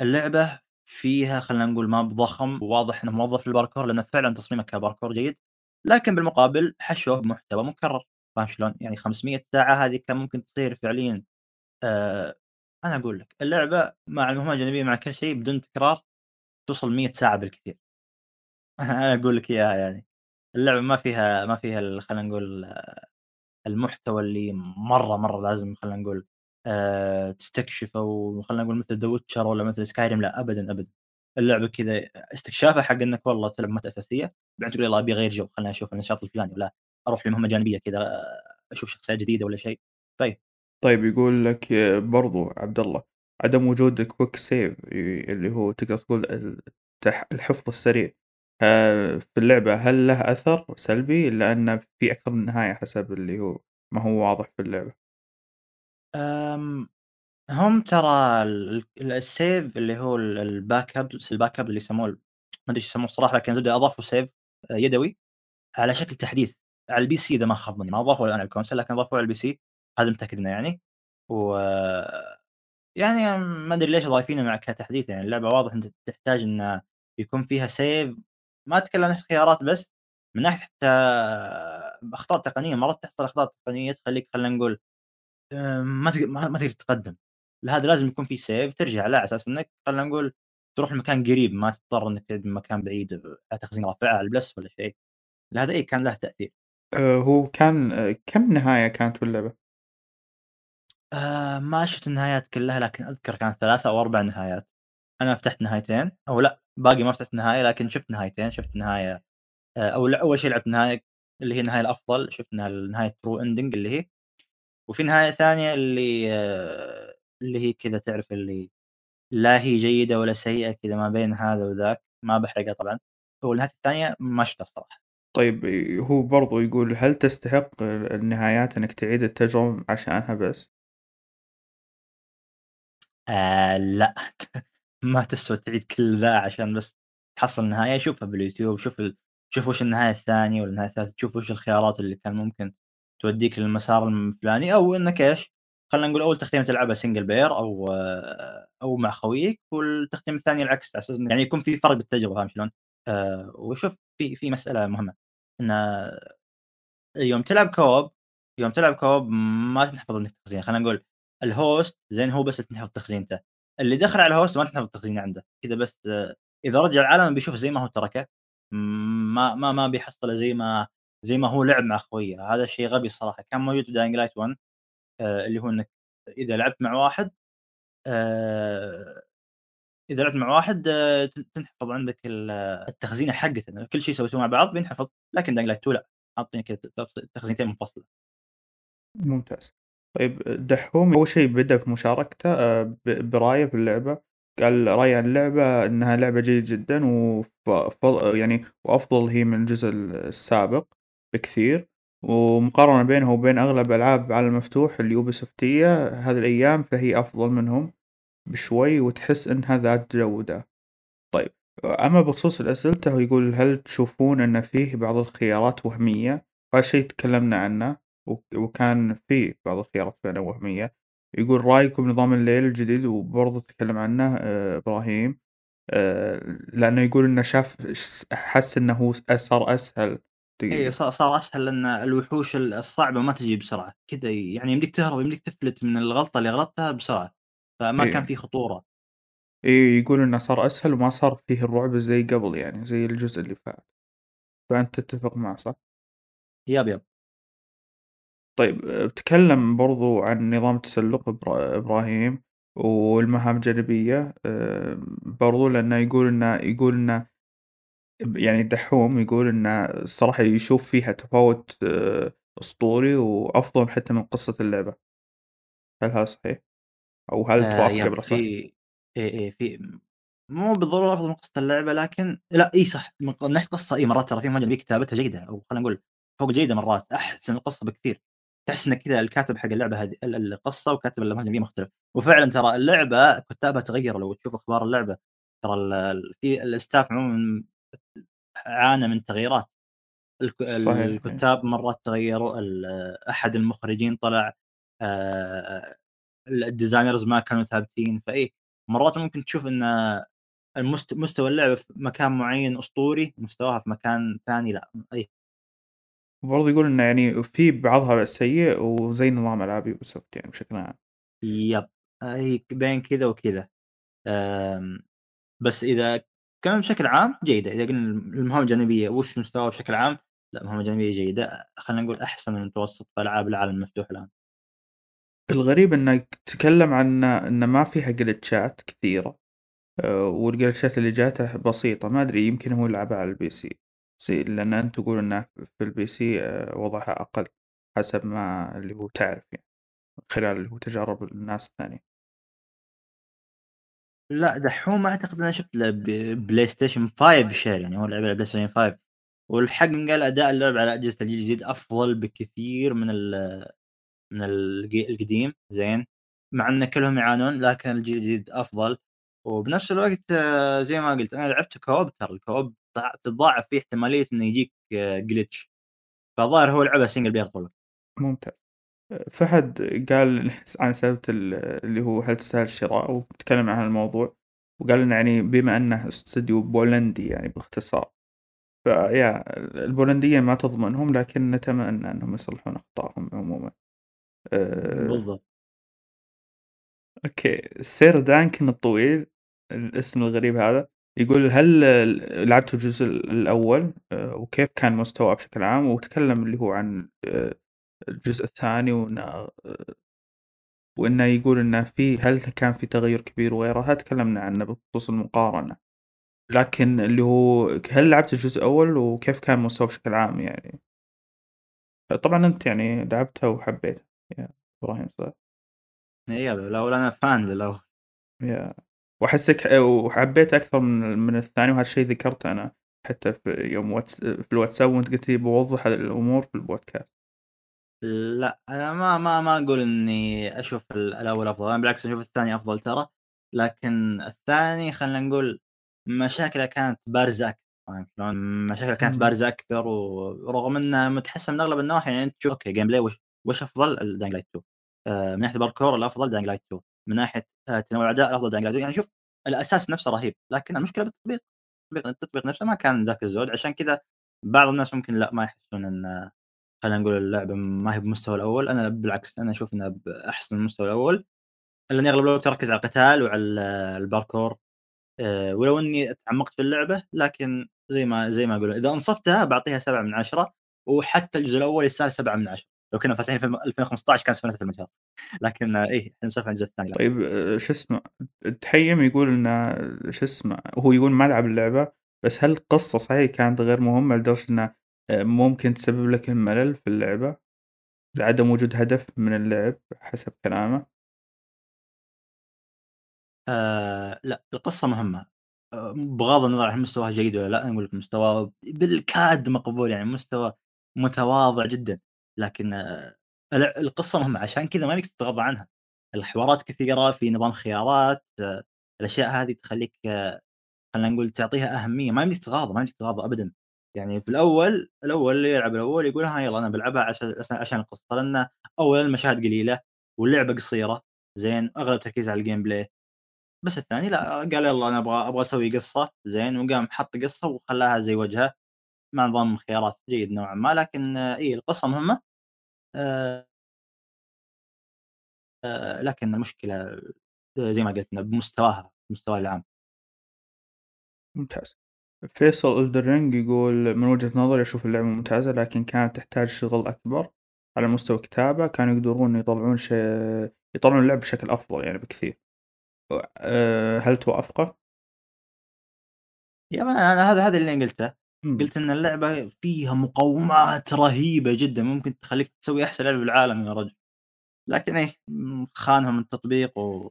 اللعبة فيها خلينا نقول ماب ضخم وواضح إنه موظف للباركور لأنه فعلًا تصميمه كباركور جيد، لكن بالمقابل حشوه بمحتوى مكرر، فاهم شلون؟ يعني 500 ساعة هذه كان ممكن تصير فعليًا آآ أنا أقول لك اللعبة مع المهمة الجانبية مع كل شيء بدون تكرار توصل 100 ساعة بالكثير. أنا أقول لك إياها يعني، اللعبة ما فيها ما فيها خلينا نقول المحتوى اللي مرة، مرة لازم خلينا نقول آآ تستكشفه وخلينا نقول مثل The Witcher والّا مثل Skyrim لأ أبدًا، أبدًا. اللعبة كذا استكشافها حق إنك والله تلعب مهمات أساسية، بعدين تقول يالله أبي أغير جو خليني أشوف النشاط الفلاني والّا أروح لمهمة جانبية كذا أشوف شخصيات جديدة والّا شيء. طيب طيب يقول لك برضو عبد الله عدم وجود save ي اللي هو تقدر تقول الحفظ السريع آآ في اللعبة هل له أثر سلبي؟ لأن في أكثر من نهاية حسب اللي هو ما هو واضح في اللعبة. هم ترى ال ال الsave اللي هو ال الbackup الbackup اللي يسموه ما أدري إيش يسموه الصراحة لكن الزبدة أضافوا save يدوي على شكل تحديث على الPC إذا ما خاب ما أضافوا الآن على الكونسول لكن أضافوه على الPC هذا متأكد منه يعني. و يعني ما أدري ليش ضايفينه مع كتحديث يعني اللعبة واضح أنت تحتاج إنه يكون فيها save. ما أتكلم عن خيارات بس، من ناحية حتى أخطاء تقنية مرات تحصل أخطاء تقنية تخليك خلينا نقول آآ ما تق ما ما تقدر تتقدم، لهذا لازم يكون في save. ترجع على أساس إنك خلينا نقول تروح لمكان قريب ما تضطر إنك تعيد من مكان بعيد تخزين رافعة على البلس والّا شيء، لهذا إيه كان له تأثير. آآ هو كان آآ كم نهاية كانت باللعبة؟ آآ ما شُفت النهايات كلها لكن أذكر كانت 3 أو 4 نهايات، أنا فتحت نهايتين أو لأ باقي ما فتحت نهاية لكن شُفت نهايتين، شُفت نهاية آآ أو لأ أول شيء لعبت نهاية اللي هي النهاية الأفضل، شُفت نها نهاية true ending اللي هي، وفي نهاية ثانية اللي آه، اللي هي كذا تعرف اللي لا هي جيدة ولا سيئة كذا ما بين هذا وذاك، ما باحرقها طبعًا، والنهاية الثانية ما شُفتها الصراحة. طيب هو برضو يقول هل تستحق النهايات إنك تعيد التجربة عشانها بس؟ آآ لأ ما تسوى تعيد كل ذا عشان بس تحصل نهاية، شوفها باليوتيوب، شوف ال شوف وش النهاية الثانية والنهاية الثالثة، تشوف وش الخيارات اللي كان ممكن توديك للمسار الفلاني، أو إنك إيش، خلينا نقول أول تختيمة تلعبها single player أو أو مع خويك، والتختيمة الثانية العكس على إنه يعني يكون في فرق بالتجربة فاهم شلون؟ آآ وشوف في في مسألة مهمة، إن يوم تلعب co-op يوم تلعب co-op ما تنحفظ إنك تخزين، خلينا نقول الhost زين هو بس تنحفظ تخزينته، اللي دخل على الhost ما تنحفظ تخزينه عنده، كذا بس آه، إذا رجع العالم بيشوفه زي ما هو تركه، ما ما ما بيحصله زي ما زي ما هو لعب مع خويه، هذا شيء غبي الصراحة، كان موجود في Dying Light 1 آآ اللي هو إنك إذا لعبت مع واحد آآ إذا لعبت مع واحد آه، تنحفظ عندك ال التخزينة حقته، كل شيء سويتوه مع بعض بينحفظ، لكن Dying Light 2 لأ، حاطين كذا تخزينتين منفصلة. ممتاز. طيب دحوم أول شيء بدأ في مشاركته آآ ب برأيه في اللعبة، قال رأيه عن اللعبة إنها لعبة جيدة جدًا ف يعني وأفضل هي من الجزء ال السابق بكثير، ومقارنة بينها وبين أغلب ألعاب العالم المفتوح اليوبيسوفتية هذه الأيام فهي أفضل منهم بشوي وتحس إنها ذات جودة. طيب أما بخصوص أسئلته يقول هل تشوفون إن فيه بعض الخيارات وهمية؟ وهذا الشيء تكلمنا عنه وك وكان فيه بعض الخيارات فعلًا وهمية، يقول رأيكم نظام الليل الجديد وبرضه تكلم عنه آآ إبراهيم آآ لأنه يقول إنه شاف حس إنه هو صار أسهل دقيقة صا صار أسهل لأن الوحوش ال الصعبة ما تجي بسرعة، كذا يعني يمديك تهرب يمديك تفلت من الغلطة اللي غلطتها بسرعة، فما كان إيه، في خطورة. إيه يقول إنه صار أسهل وما صار فيه الرعب زي قبل يعني زي الجزء اللي فات، فأنت تتفق معه صح؟ yep، yep. طيب بتكلّم برضه عن نظام التسلُّق إبرا إبراهيم والمهام الجانبية آآ برضه لأنه يقول إنه يقول إنه يعني دحّوم يقول إنه الصراحة يشوف فيها تفاوت آه، أسطوري وأفضل حتى من قصة اللعبة، هل هذا صحيح؟ أو هل آآ توافقه يب بالأصح؟ في إي، إي في مو بالضرورة أفضل من قصة اللعبة لكن لأ إي صح من ق من ناحية قصة إي مرات ترى في جانبية كتابتها جيدة أو خلينا نقول فوق جيدة مرات، أحسن من القصة بكثير، تحس إن كذا الكاتب حق اللعبة هذه ال ال القصة وكاتب المهام الجانبية مختلف، وفعلًا ترى اللعبة كتابها تغيّروا لو تشوف أخبار اللعبة، ترى في الstaff عمومًا عانى من تغييرات. صحيح إيه. الكتاب مرات تغيّروا، ال أحد المخرجين طلع، الdesigners ما كانوا ثابتين، فإيه مرات ممكن تشوف المست مستوى اللعبة في مكان معيّن أسطوري، مستواها في مكان ثاني لأ، أي وبرضه يقول إنه يعني في بعضها سيء وزي نظام ألعاب Ubisoft يعني بشكل عام. يب، هي بين كذا وكذا، آمم، بس إذا كان بشكل عام جيدة، إذا قلنا المهام الجانبية وش مستواها بشكل عام، لأ المهام الجانبية جيدة، خلينا نقول أحسن من المتوسط في ألعاب العالم المفتوح الآن. الغريب إنك تتكلّم عن إن ما فيها جلتشات كثيرة. آآ والجلتشات اللي جاته بسيطة، ما أدري يمكن هو يلعبها على الPC See لأن أنت تقول إنه في الPC آآ وضعها أقل حسب ما اللي هو تعرف يعني، خلال اللي هو تجارب الناس الثانية. لأ دحوم أعتقد أنا شُفت له ب بلايستيشن 5 Share يعني هو لعبها على بلايستيشن 5 والحق ينقال أداء اللعبة على أجهزة الجيل الجديد أفضل بكثير من ال من القديم زين، مع إن كلهم يعانون لكن الجيل الجديد أفضل، وبنفس الوقت آه، زي ما قُلت أنا لعبت كوب ترى الكوب تتضاعف فيه احتمالية إنه يجيك glitch. فالظاهر هو لعبها single player طول. ممتاز. فهد قال عن سالفة ال اللي هو هل تستاهل الشراء وتكلم عن الموضوع، وقال إنه يعني بما إنه استوديو بولندي يعني باختصار، فيا البولنديين ما تضمنهم لكن نتمنى إنهم يصلحون أخطائهم عمومًا. آآ بالضبط. أوكي، سير دانكن الطويل الاسم الغريب هذا، يقول هل لعبتوا الجزء الأول آآ وكيف كان مستواه بشكل عام؟ وتكلم اللي هو عن آآ الجزء الثاني وإنه آه، وإنه يقول إنه في هل كان في تغيُّر كبير وغيرها، تكلمنا عنه بخصوص المقارنة، لكن اللي هو هل لعبت الجزء الأول وكيف كان مستواه بشكل عام يعني؟ طبعًا أنت يعني لعبته وحبيته يا إبراهيم صح؟ إي الأول أنا fan للأول. Yeah وأحسك وحبيته أكثر من من الثاني وهذا الشيء ذكرته أنا حتى في يوم واتس في الواتساب وأنت قلت لي بوضح الأمور في البودكاست. لأ، أنا ما ما ما أقول إني أشوف ال الأول أفضل، أنا بالعكس أشوف الثاني أفضل ترى، لكن الثاني خلينا نقول مشاكله كانت بارزة أكثر، فاهم شلون؟ مشاكله كانت إمم. بارزة أكثر ورغم إنه متحسن من أغلب النواحي يعني تشوف okay gameplay وش وش أفضل؟ ال Dying Light 2 آآ من ناحية الباركور الأفضل Dying Light 2 من ناحية آآ تنوع الأعداء الأفضل Dying Light 2 يعني شوف الأساس نفسه رهيب، لكن المشكلة بالتطبيق، التطبيق نفسه ما كان ذاك الزود عشان كذا بعض الناس ممكن لأ ما يحسون إن خلينا نقول اللعبة ما هي بالمستوى الأول، أنا بالعكس أنا أشوف إنها بأحسن من المستوى الأول، لأني أغلب الوقت أركز على القتال وعلى الباركور آآ، ولو إني تعمقت في اللعبة لكن زي ما زي ما أقول إذا أنصفتها باعطيها 7 من 10 وحتى الجزء الأول يستاهل 7 من 10 لو كنا فاتحين في 2015 كان سفينة المجال لكن إيه إحنا نسولف عن الجزء الثاني. طيب آآ شو اسمه، تحيّم يقول إنه شو اسمه، هو يقول ما لعب اللعبة، بس هل القصة صحيح كانت غير مهمة لدرجة إنه آآ ممكن تسبب لك الملل في اللعبة؟ لعدم وجود هدف من اللعب حسب كلامه؟ آآ لأ، القصة مهمة، آآ بغض النظر عن مستواها جيد والّا لأ، نقول لك مستواه بالكاد مقبول، يعني مستوى متواضع جدًا، لكن آه، ال القصة مهمة. عشان كذا ما يمديك تتغاضى عنها، الحوارات كثيرة، في نظام خيارات، آه، الأشياء هذه تخلّيك آه، خلينا نقول تعطيها أهمية، ما يمديك تتغاضى، ما يمديك تتغاضى أبدًا، يعني في الأول الأول اللي يلعب الأول يقول ها يالّا أنا بالعبها عشان عشان القصة، لأن أولًا المشاهد قليلة واللعبة قصيرة، زين، أغلب التركيز على الGame play. بس الثاني لأ، قال يالّا أنا أبغى أبغى أسوي قصة زين، وقام حط قصة وخلاها زي وجهه، مع نظام خيارات جيد نوعًا ما، لكن إي القصة مهمة آآ، لكن المشكلة زي ما قلت بمستواها، بمستواها العام. ممتاز. فيصل Elden Ring يقول من وجهة نظري أشوف اللعبة ممتازة لكن كانت تحتاج شغل أكبر على مستوى الكتابة كانوا يقدرون يطلعون شي يطلعون اللعبة بشكل أفضل يعني بكثير. هل توافقه؟ يا أنا هذا هذا اللي أنا قلته،. قلت إن اللعبة فيها مقومات رهيبة جدًا، ممكن تخلّيك تسوي أحسن لعبة بالعالم يا رجل، لكن إيه، م خانهم التطبيق و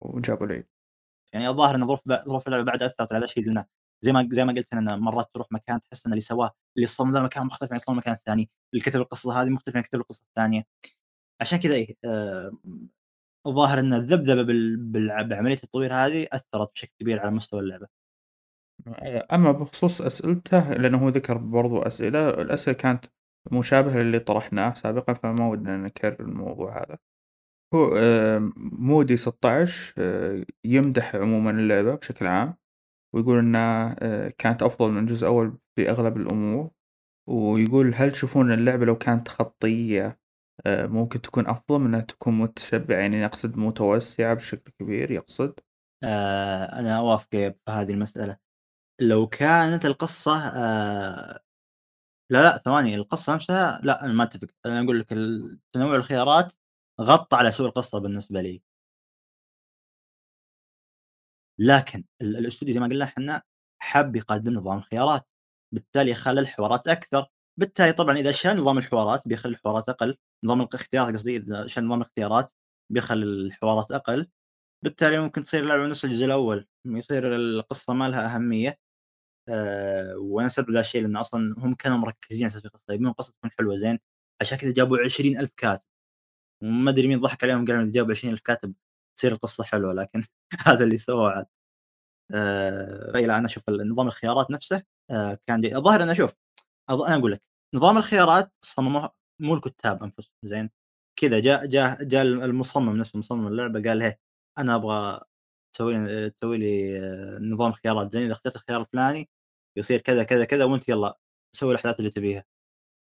وجابوا العيد. يعني الظاهر إن ظروف ظروف اللعبة بعد أثّرت على هذا الشيء زي ما زي ما قلت إن مرات تروح مكان تحس إن اللي سواه اللي صمم ذا المكان مختلف عن صمم المكان الثاني، اللي كتب القصة هذه مختلف عن كتب القصة الثانية، عشان كذا إيه آآ الظاهر بال بالع بعملية التطوير هذه أثّرت بشكل كبير على مستوى اللعبة. أما بخصوص أسئلته لأنه هو ذكر برضو أسئلة، الأسئلة كانت مشابهة للي طرحناه سابقًا فما ودنا نكرر الموضوع هذا. هو آآ مودي 16 آآ يمدح عمومًا اللعبة بشكل عام، ويقول إنها آآ كانت أفضل من الجزء الأول في أغلب الأمور، ويقول هل تشوفون اللعبة لو كانت خطية ممكن تكون أفضل من إنها تكون متشبعة يعني أقصد متوسعة بشكل كبير يقصد؟ آآ أنا أوافقك في هذه المسألة. لو كانت القصة آآ لا، لأ ثواني القصة نفسها لأ أنا ما أتفق، أنا أقول لك تنوع الخيارات غطى على سوء القصة بالنسبة لي. لكن ال الإستوديو زي ما قلنا إحنا حَب يقدم نظام خيارات، بالتالي خلى الحوارات أكثر، بالتالي طبعًا إذا شال نظام الحوارات بيخلي الحوارات أقل، نظام الاختيارات قصدي إذا شال نظام الاختيارات بيخلي الحوارات أقل، بالتالي ممكن تصير اللعبة نفس الجزء الأول، يصير القصة ما لها أهمية. آآ وأنا سبب ذا الشيء لأن أصلًا هم كانوا مركزين على القصة، يبون القصة تكون حلوة زين، عشان كذا جابوا 20,000 كاتب، وما أدري مين ضحك عليهم قال إذا جابوا 20,000 كاتب تصير القصة حلوة، لكن هذا اللي سووه عاد. فإي لا أنا أشوف نظام الخيارات نفسه آآ كان الظاهر أنا شوف أظ أنا أقول لك، نظام الخيارات صمموه مو الكتاب أنفسهم زين؟ كذا جاء جاء جاء المصمم نفسه مصمم اللعبة قال هي أنا أبغى تسوي لي تسوي لي آه، نظام خيارات زين إذا اخترت الخيار الفلاني يصير كذا كذا كذا وأنت يلا سوي الأحداث اللي تبيها.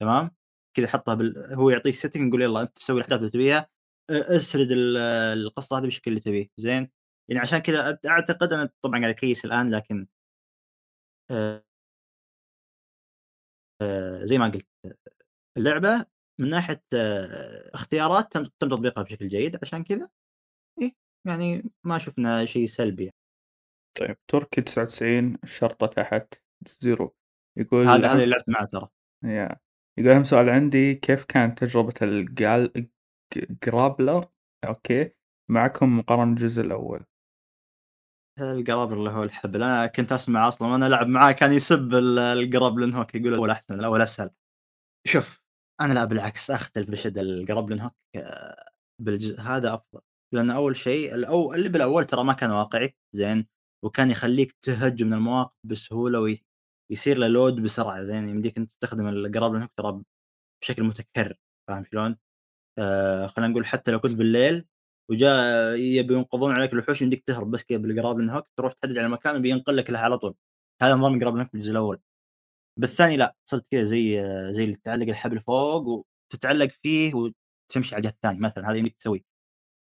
تمام؟ كذا حطها بال... هو يعطيك سيتنج يقول يلا أنت تسوي الأحداث اللي تبيها اسرد القصة هذه بالشكل اللي تبيه زين؟ يعني عشان كذا أعتقد أنا طبعا قاعد أكيس الآن لكن زي ما قلت اللعبة من ناحية اختيارات تم تم تطبيقها بشكل جيد عشان كذا. إيه يعني ما شفنا شيء سلبي. طيب تركي 99 الشرطة تحت زيرو. يقول هذا هذا. اللي لعبت معه ترى. Yeah. يقول أهم سؤال عندي كيف كانت تجربة ال grappler okay. معكم مقارنة الجزء الأول. ال grappler اللي هو الحبل أنا كنت أسمع أصلا وأنا ألعب معاه كان يسب ال- ال grappling hook يقول الأول احسن الأول اسهل شوف أنا لا بالعكس أختلف بشدة ال grappling hook آه، بالجزء هذا أفضل. لأن أول شيء الأو... اللي بالأول ترى ما كان واقعي زين وكان يخليك تهج من المواقف بسهولة ويصير له load بسرعة زين يمديك أنت تستخدم ال grappling hook ترى بشكل متكرر فاهم شلون؟ آه خلينا نقول حتى لو كنت بالليل وجاء يبي ينقضون عليك الوحوش يمديك تهرب بس كذا بال grappling hook تروح تحدد على مكان وبينقل لك لها على طول. هذا نظام ال grappling hook بالجزء الأول. بالثاني لا صرت كذا زي زي اللي تعلق الحبل فوق وتتعلق فيه وتمشي على الجهة الثانية مثلا هذا يمديك تسوي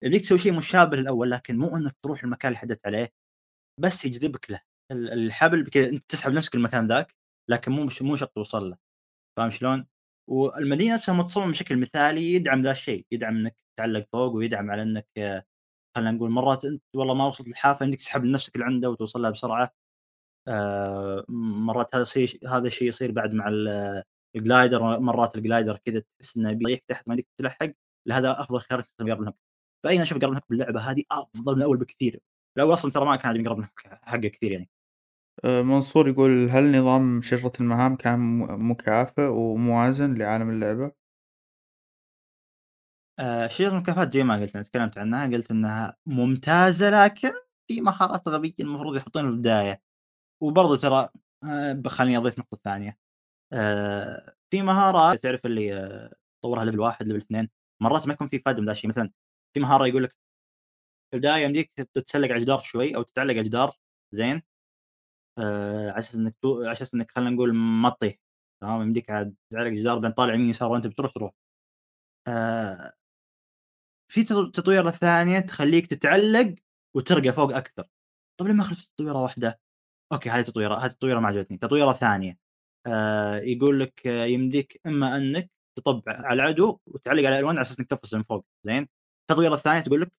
يمديك تسوي شيء مشابه للاول لكن مو إنك تروح المكان اللي حددت عليه بس يجذبك له. الحبل كذا انت تسحب نفسك المكان ذاك لكن مو مو شرط توصل له. فاهم شلون؟ والمدينة نفسها متصممة بشكل مثالي يدعم ذا الشيء يدعم إنك تعلق فوق ويدعم على إنك خلينا نقول مرات أنت والله ما وصلت للحافه عندك تسحب لنفسك اللي عنده وتوصل لها بسرعة. آه، مرات هذا الشيء هذا الشيء يصير بعد مع ال- ال glider مرات ال glider كذا تحس إنه يطيح تحت ما يمديك تلحق لهذا أفضل خيار تستخدم قرب فأي أنا أشوف قرب باللعبة هذه أفضل من الأول بكثير. الأول أصلا ترى ما كان قرب حقه كثير يعني. أه، منصور يقول هل نظام شجرة المهام كان مكافئ وموازن لعالم اللعبة؟ آه، شجرة المكافآت زي ما قلت أنا تكلمت عنها قلت إنها ممتازة لكن في مهارات غبية المفروض يحطونها في البداية. وبرضه ترى آه، خليني أضيف نقطة ثانية. آه، في مهارات تعرف اللي آه، تطورها level واحد level اثنين. مرات ما يكون في فائدة من ذا الشيء. مثلا في مهارة يقول لك في البداية يمديك تتسلق على الجدار شوي أو تتعلق على الجدار زين؟ آه، على أساس إنك تو... على أساس إنك خلينا نقول ما تطيح تمام؟ يمديك عاد تعلق الجدار بين طالع يمين يسار وأنت بتروح تروح. آه، في تط- تطويرة ثانية تخليك تتعلق وترقى فوق أكثر. طيب ليه ما خليت تطويره واحدة؟ أوكي هذه تطويرة هذه التطويرة ما عجبتني. تطويرة ثانية آه يقول لك آه، يمديك إما إنك تطب على العدو وتعلق على الوان على أساس إنك تفصل من فوق زين؟ التطويره الثانية تقول لك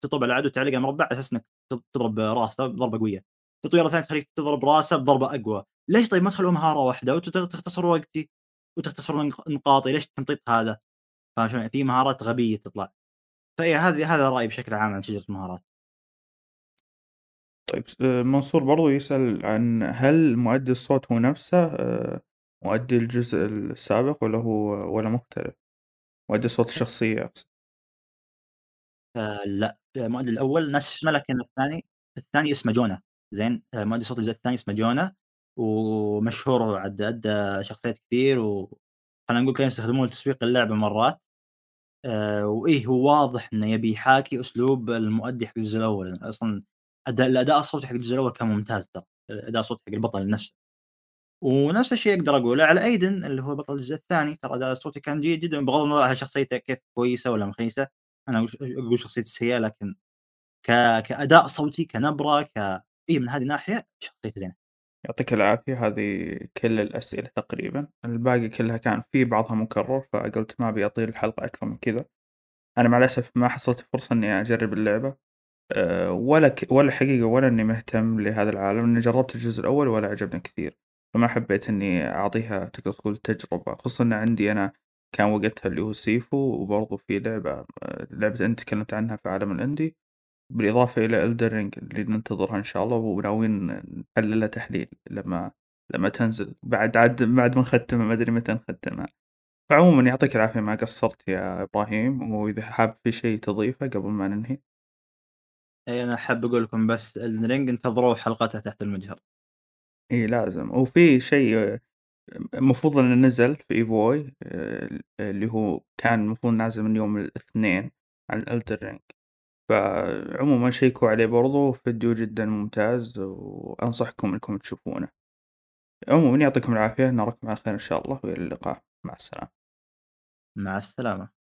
تطب على العدو تعلق على مربع على أساس إنك تض- تضرب راسه ضربه قوية. التطويره الثانية تخليك تضرب راسه بضربة أقوى. ليش طيب ما تخلوها مهارة واحدة وتختصر وقتي وتختصر نق- نقاطي؟ ليش التمطيط هذا؟ فاهم شلون؟ في مهارات غبية تطلع. فإي هذه هذا رأيي بشكل عام عن شجرة المهارات. طيب أه، منصور برضو يسأل عن هل مؤدي الصوت هو نفسه أه، مؤدي الجزء السابق ولا هو ولا مختلف؟ مؤدي صوت الشخصية أقصد. آه لا. المؤدي الأول نفس اسمه لكن الثاني الثاني اسمه جونا زين آه مؤدي صوت الجزء الثاني اسمه جونا ومشهور عد ادى شخصيات كثير و خلينا نقول كانوا يستخدمونه لتسويق اللعبة مرات. آه وإيه هو واضح إنه يبي يحاكي أسلوب المؤدي حق الجزء الأول. أصلا أداء الأداء الصوتي حق الجزء الأول كان ممتاز ترى الأداء الصوتي حق البطل نفسه. ونفس الشيء أقدر أقوله على أيدن اللي هو بطل الجزء الثاني. ترى اداء صوتي كان جيد جدا بغض النظر عن شخصيته كيف كويسة ولا مخيسة. أنا أقول شخصيته سيئه لكن ك... كأداء صوتي كنبرة ك اي من هذه الناحية شخصيته زينة. يعطيك العافية هذه كل الأسئلة تقريبا. الباقي كلها كان في بعضها مكرر فقلت ما أبي أطيل الحلقة أكثر من كذا. أنا مع الأسف ما حصلت فرصة إني أجرب اللعبة أه، ولا ك... ولا حقيقة ولا إني مهتم لهذا العالم إني جربت الجزء الأول ولا عجبني كثير. فما حبيت إني أعطيها تقدر تقول تجربة خصوصا إن عندي أنا كان وقتها اللي هو سيفو وبرضه في لعبة أه، لعبة أنت تكلمت عنها في عالم الإندي. بالإضافة إلى إلدرينج اللي ننتظرها إن شاء الله وناويين نحللها تحليل لما لما تنزل. بعد عاد بعد ما نختمها ما أدري متى نختمها. فعموما يعطيك العافية ما قصرت يا إبراهيم وإذا حاب في شيء تضيفه قبل ما ننهي. إي أنا حاب أقول لكم بس الرينج انتظروا حلقتها تحت المجهر. إي لازم. وفي شيء المفروض إنه نزل في إي في آآ اللي هو كان المفروض نازل من يوم الإثنين عن ال Elden Ring. فعمومًا شيكوا عليه برضه فيديو جدًا ممتاز وأنصحكم إنكم تشوفونه. عمومًا يعطيكم العافية نراكم على خير إن شاء الله وإلى اللقاء، مع السلامة. مع السلامة.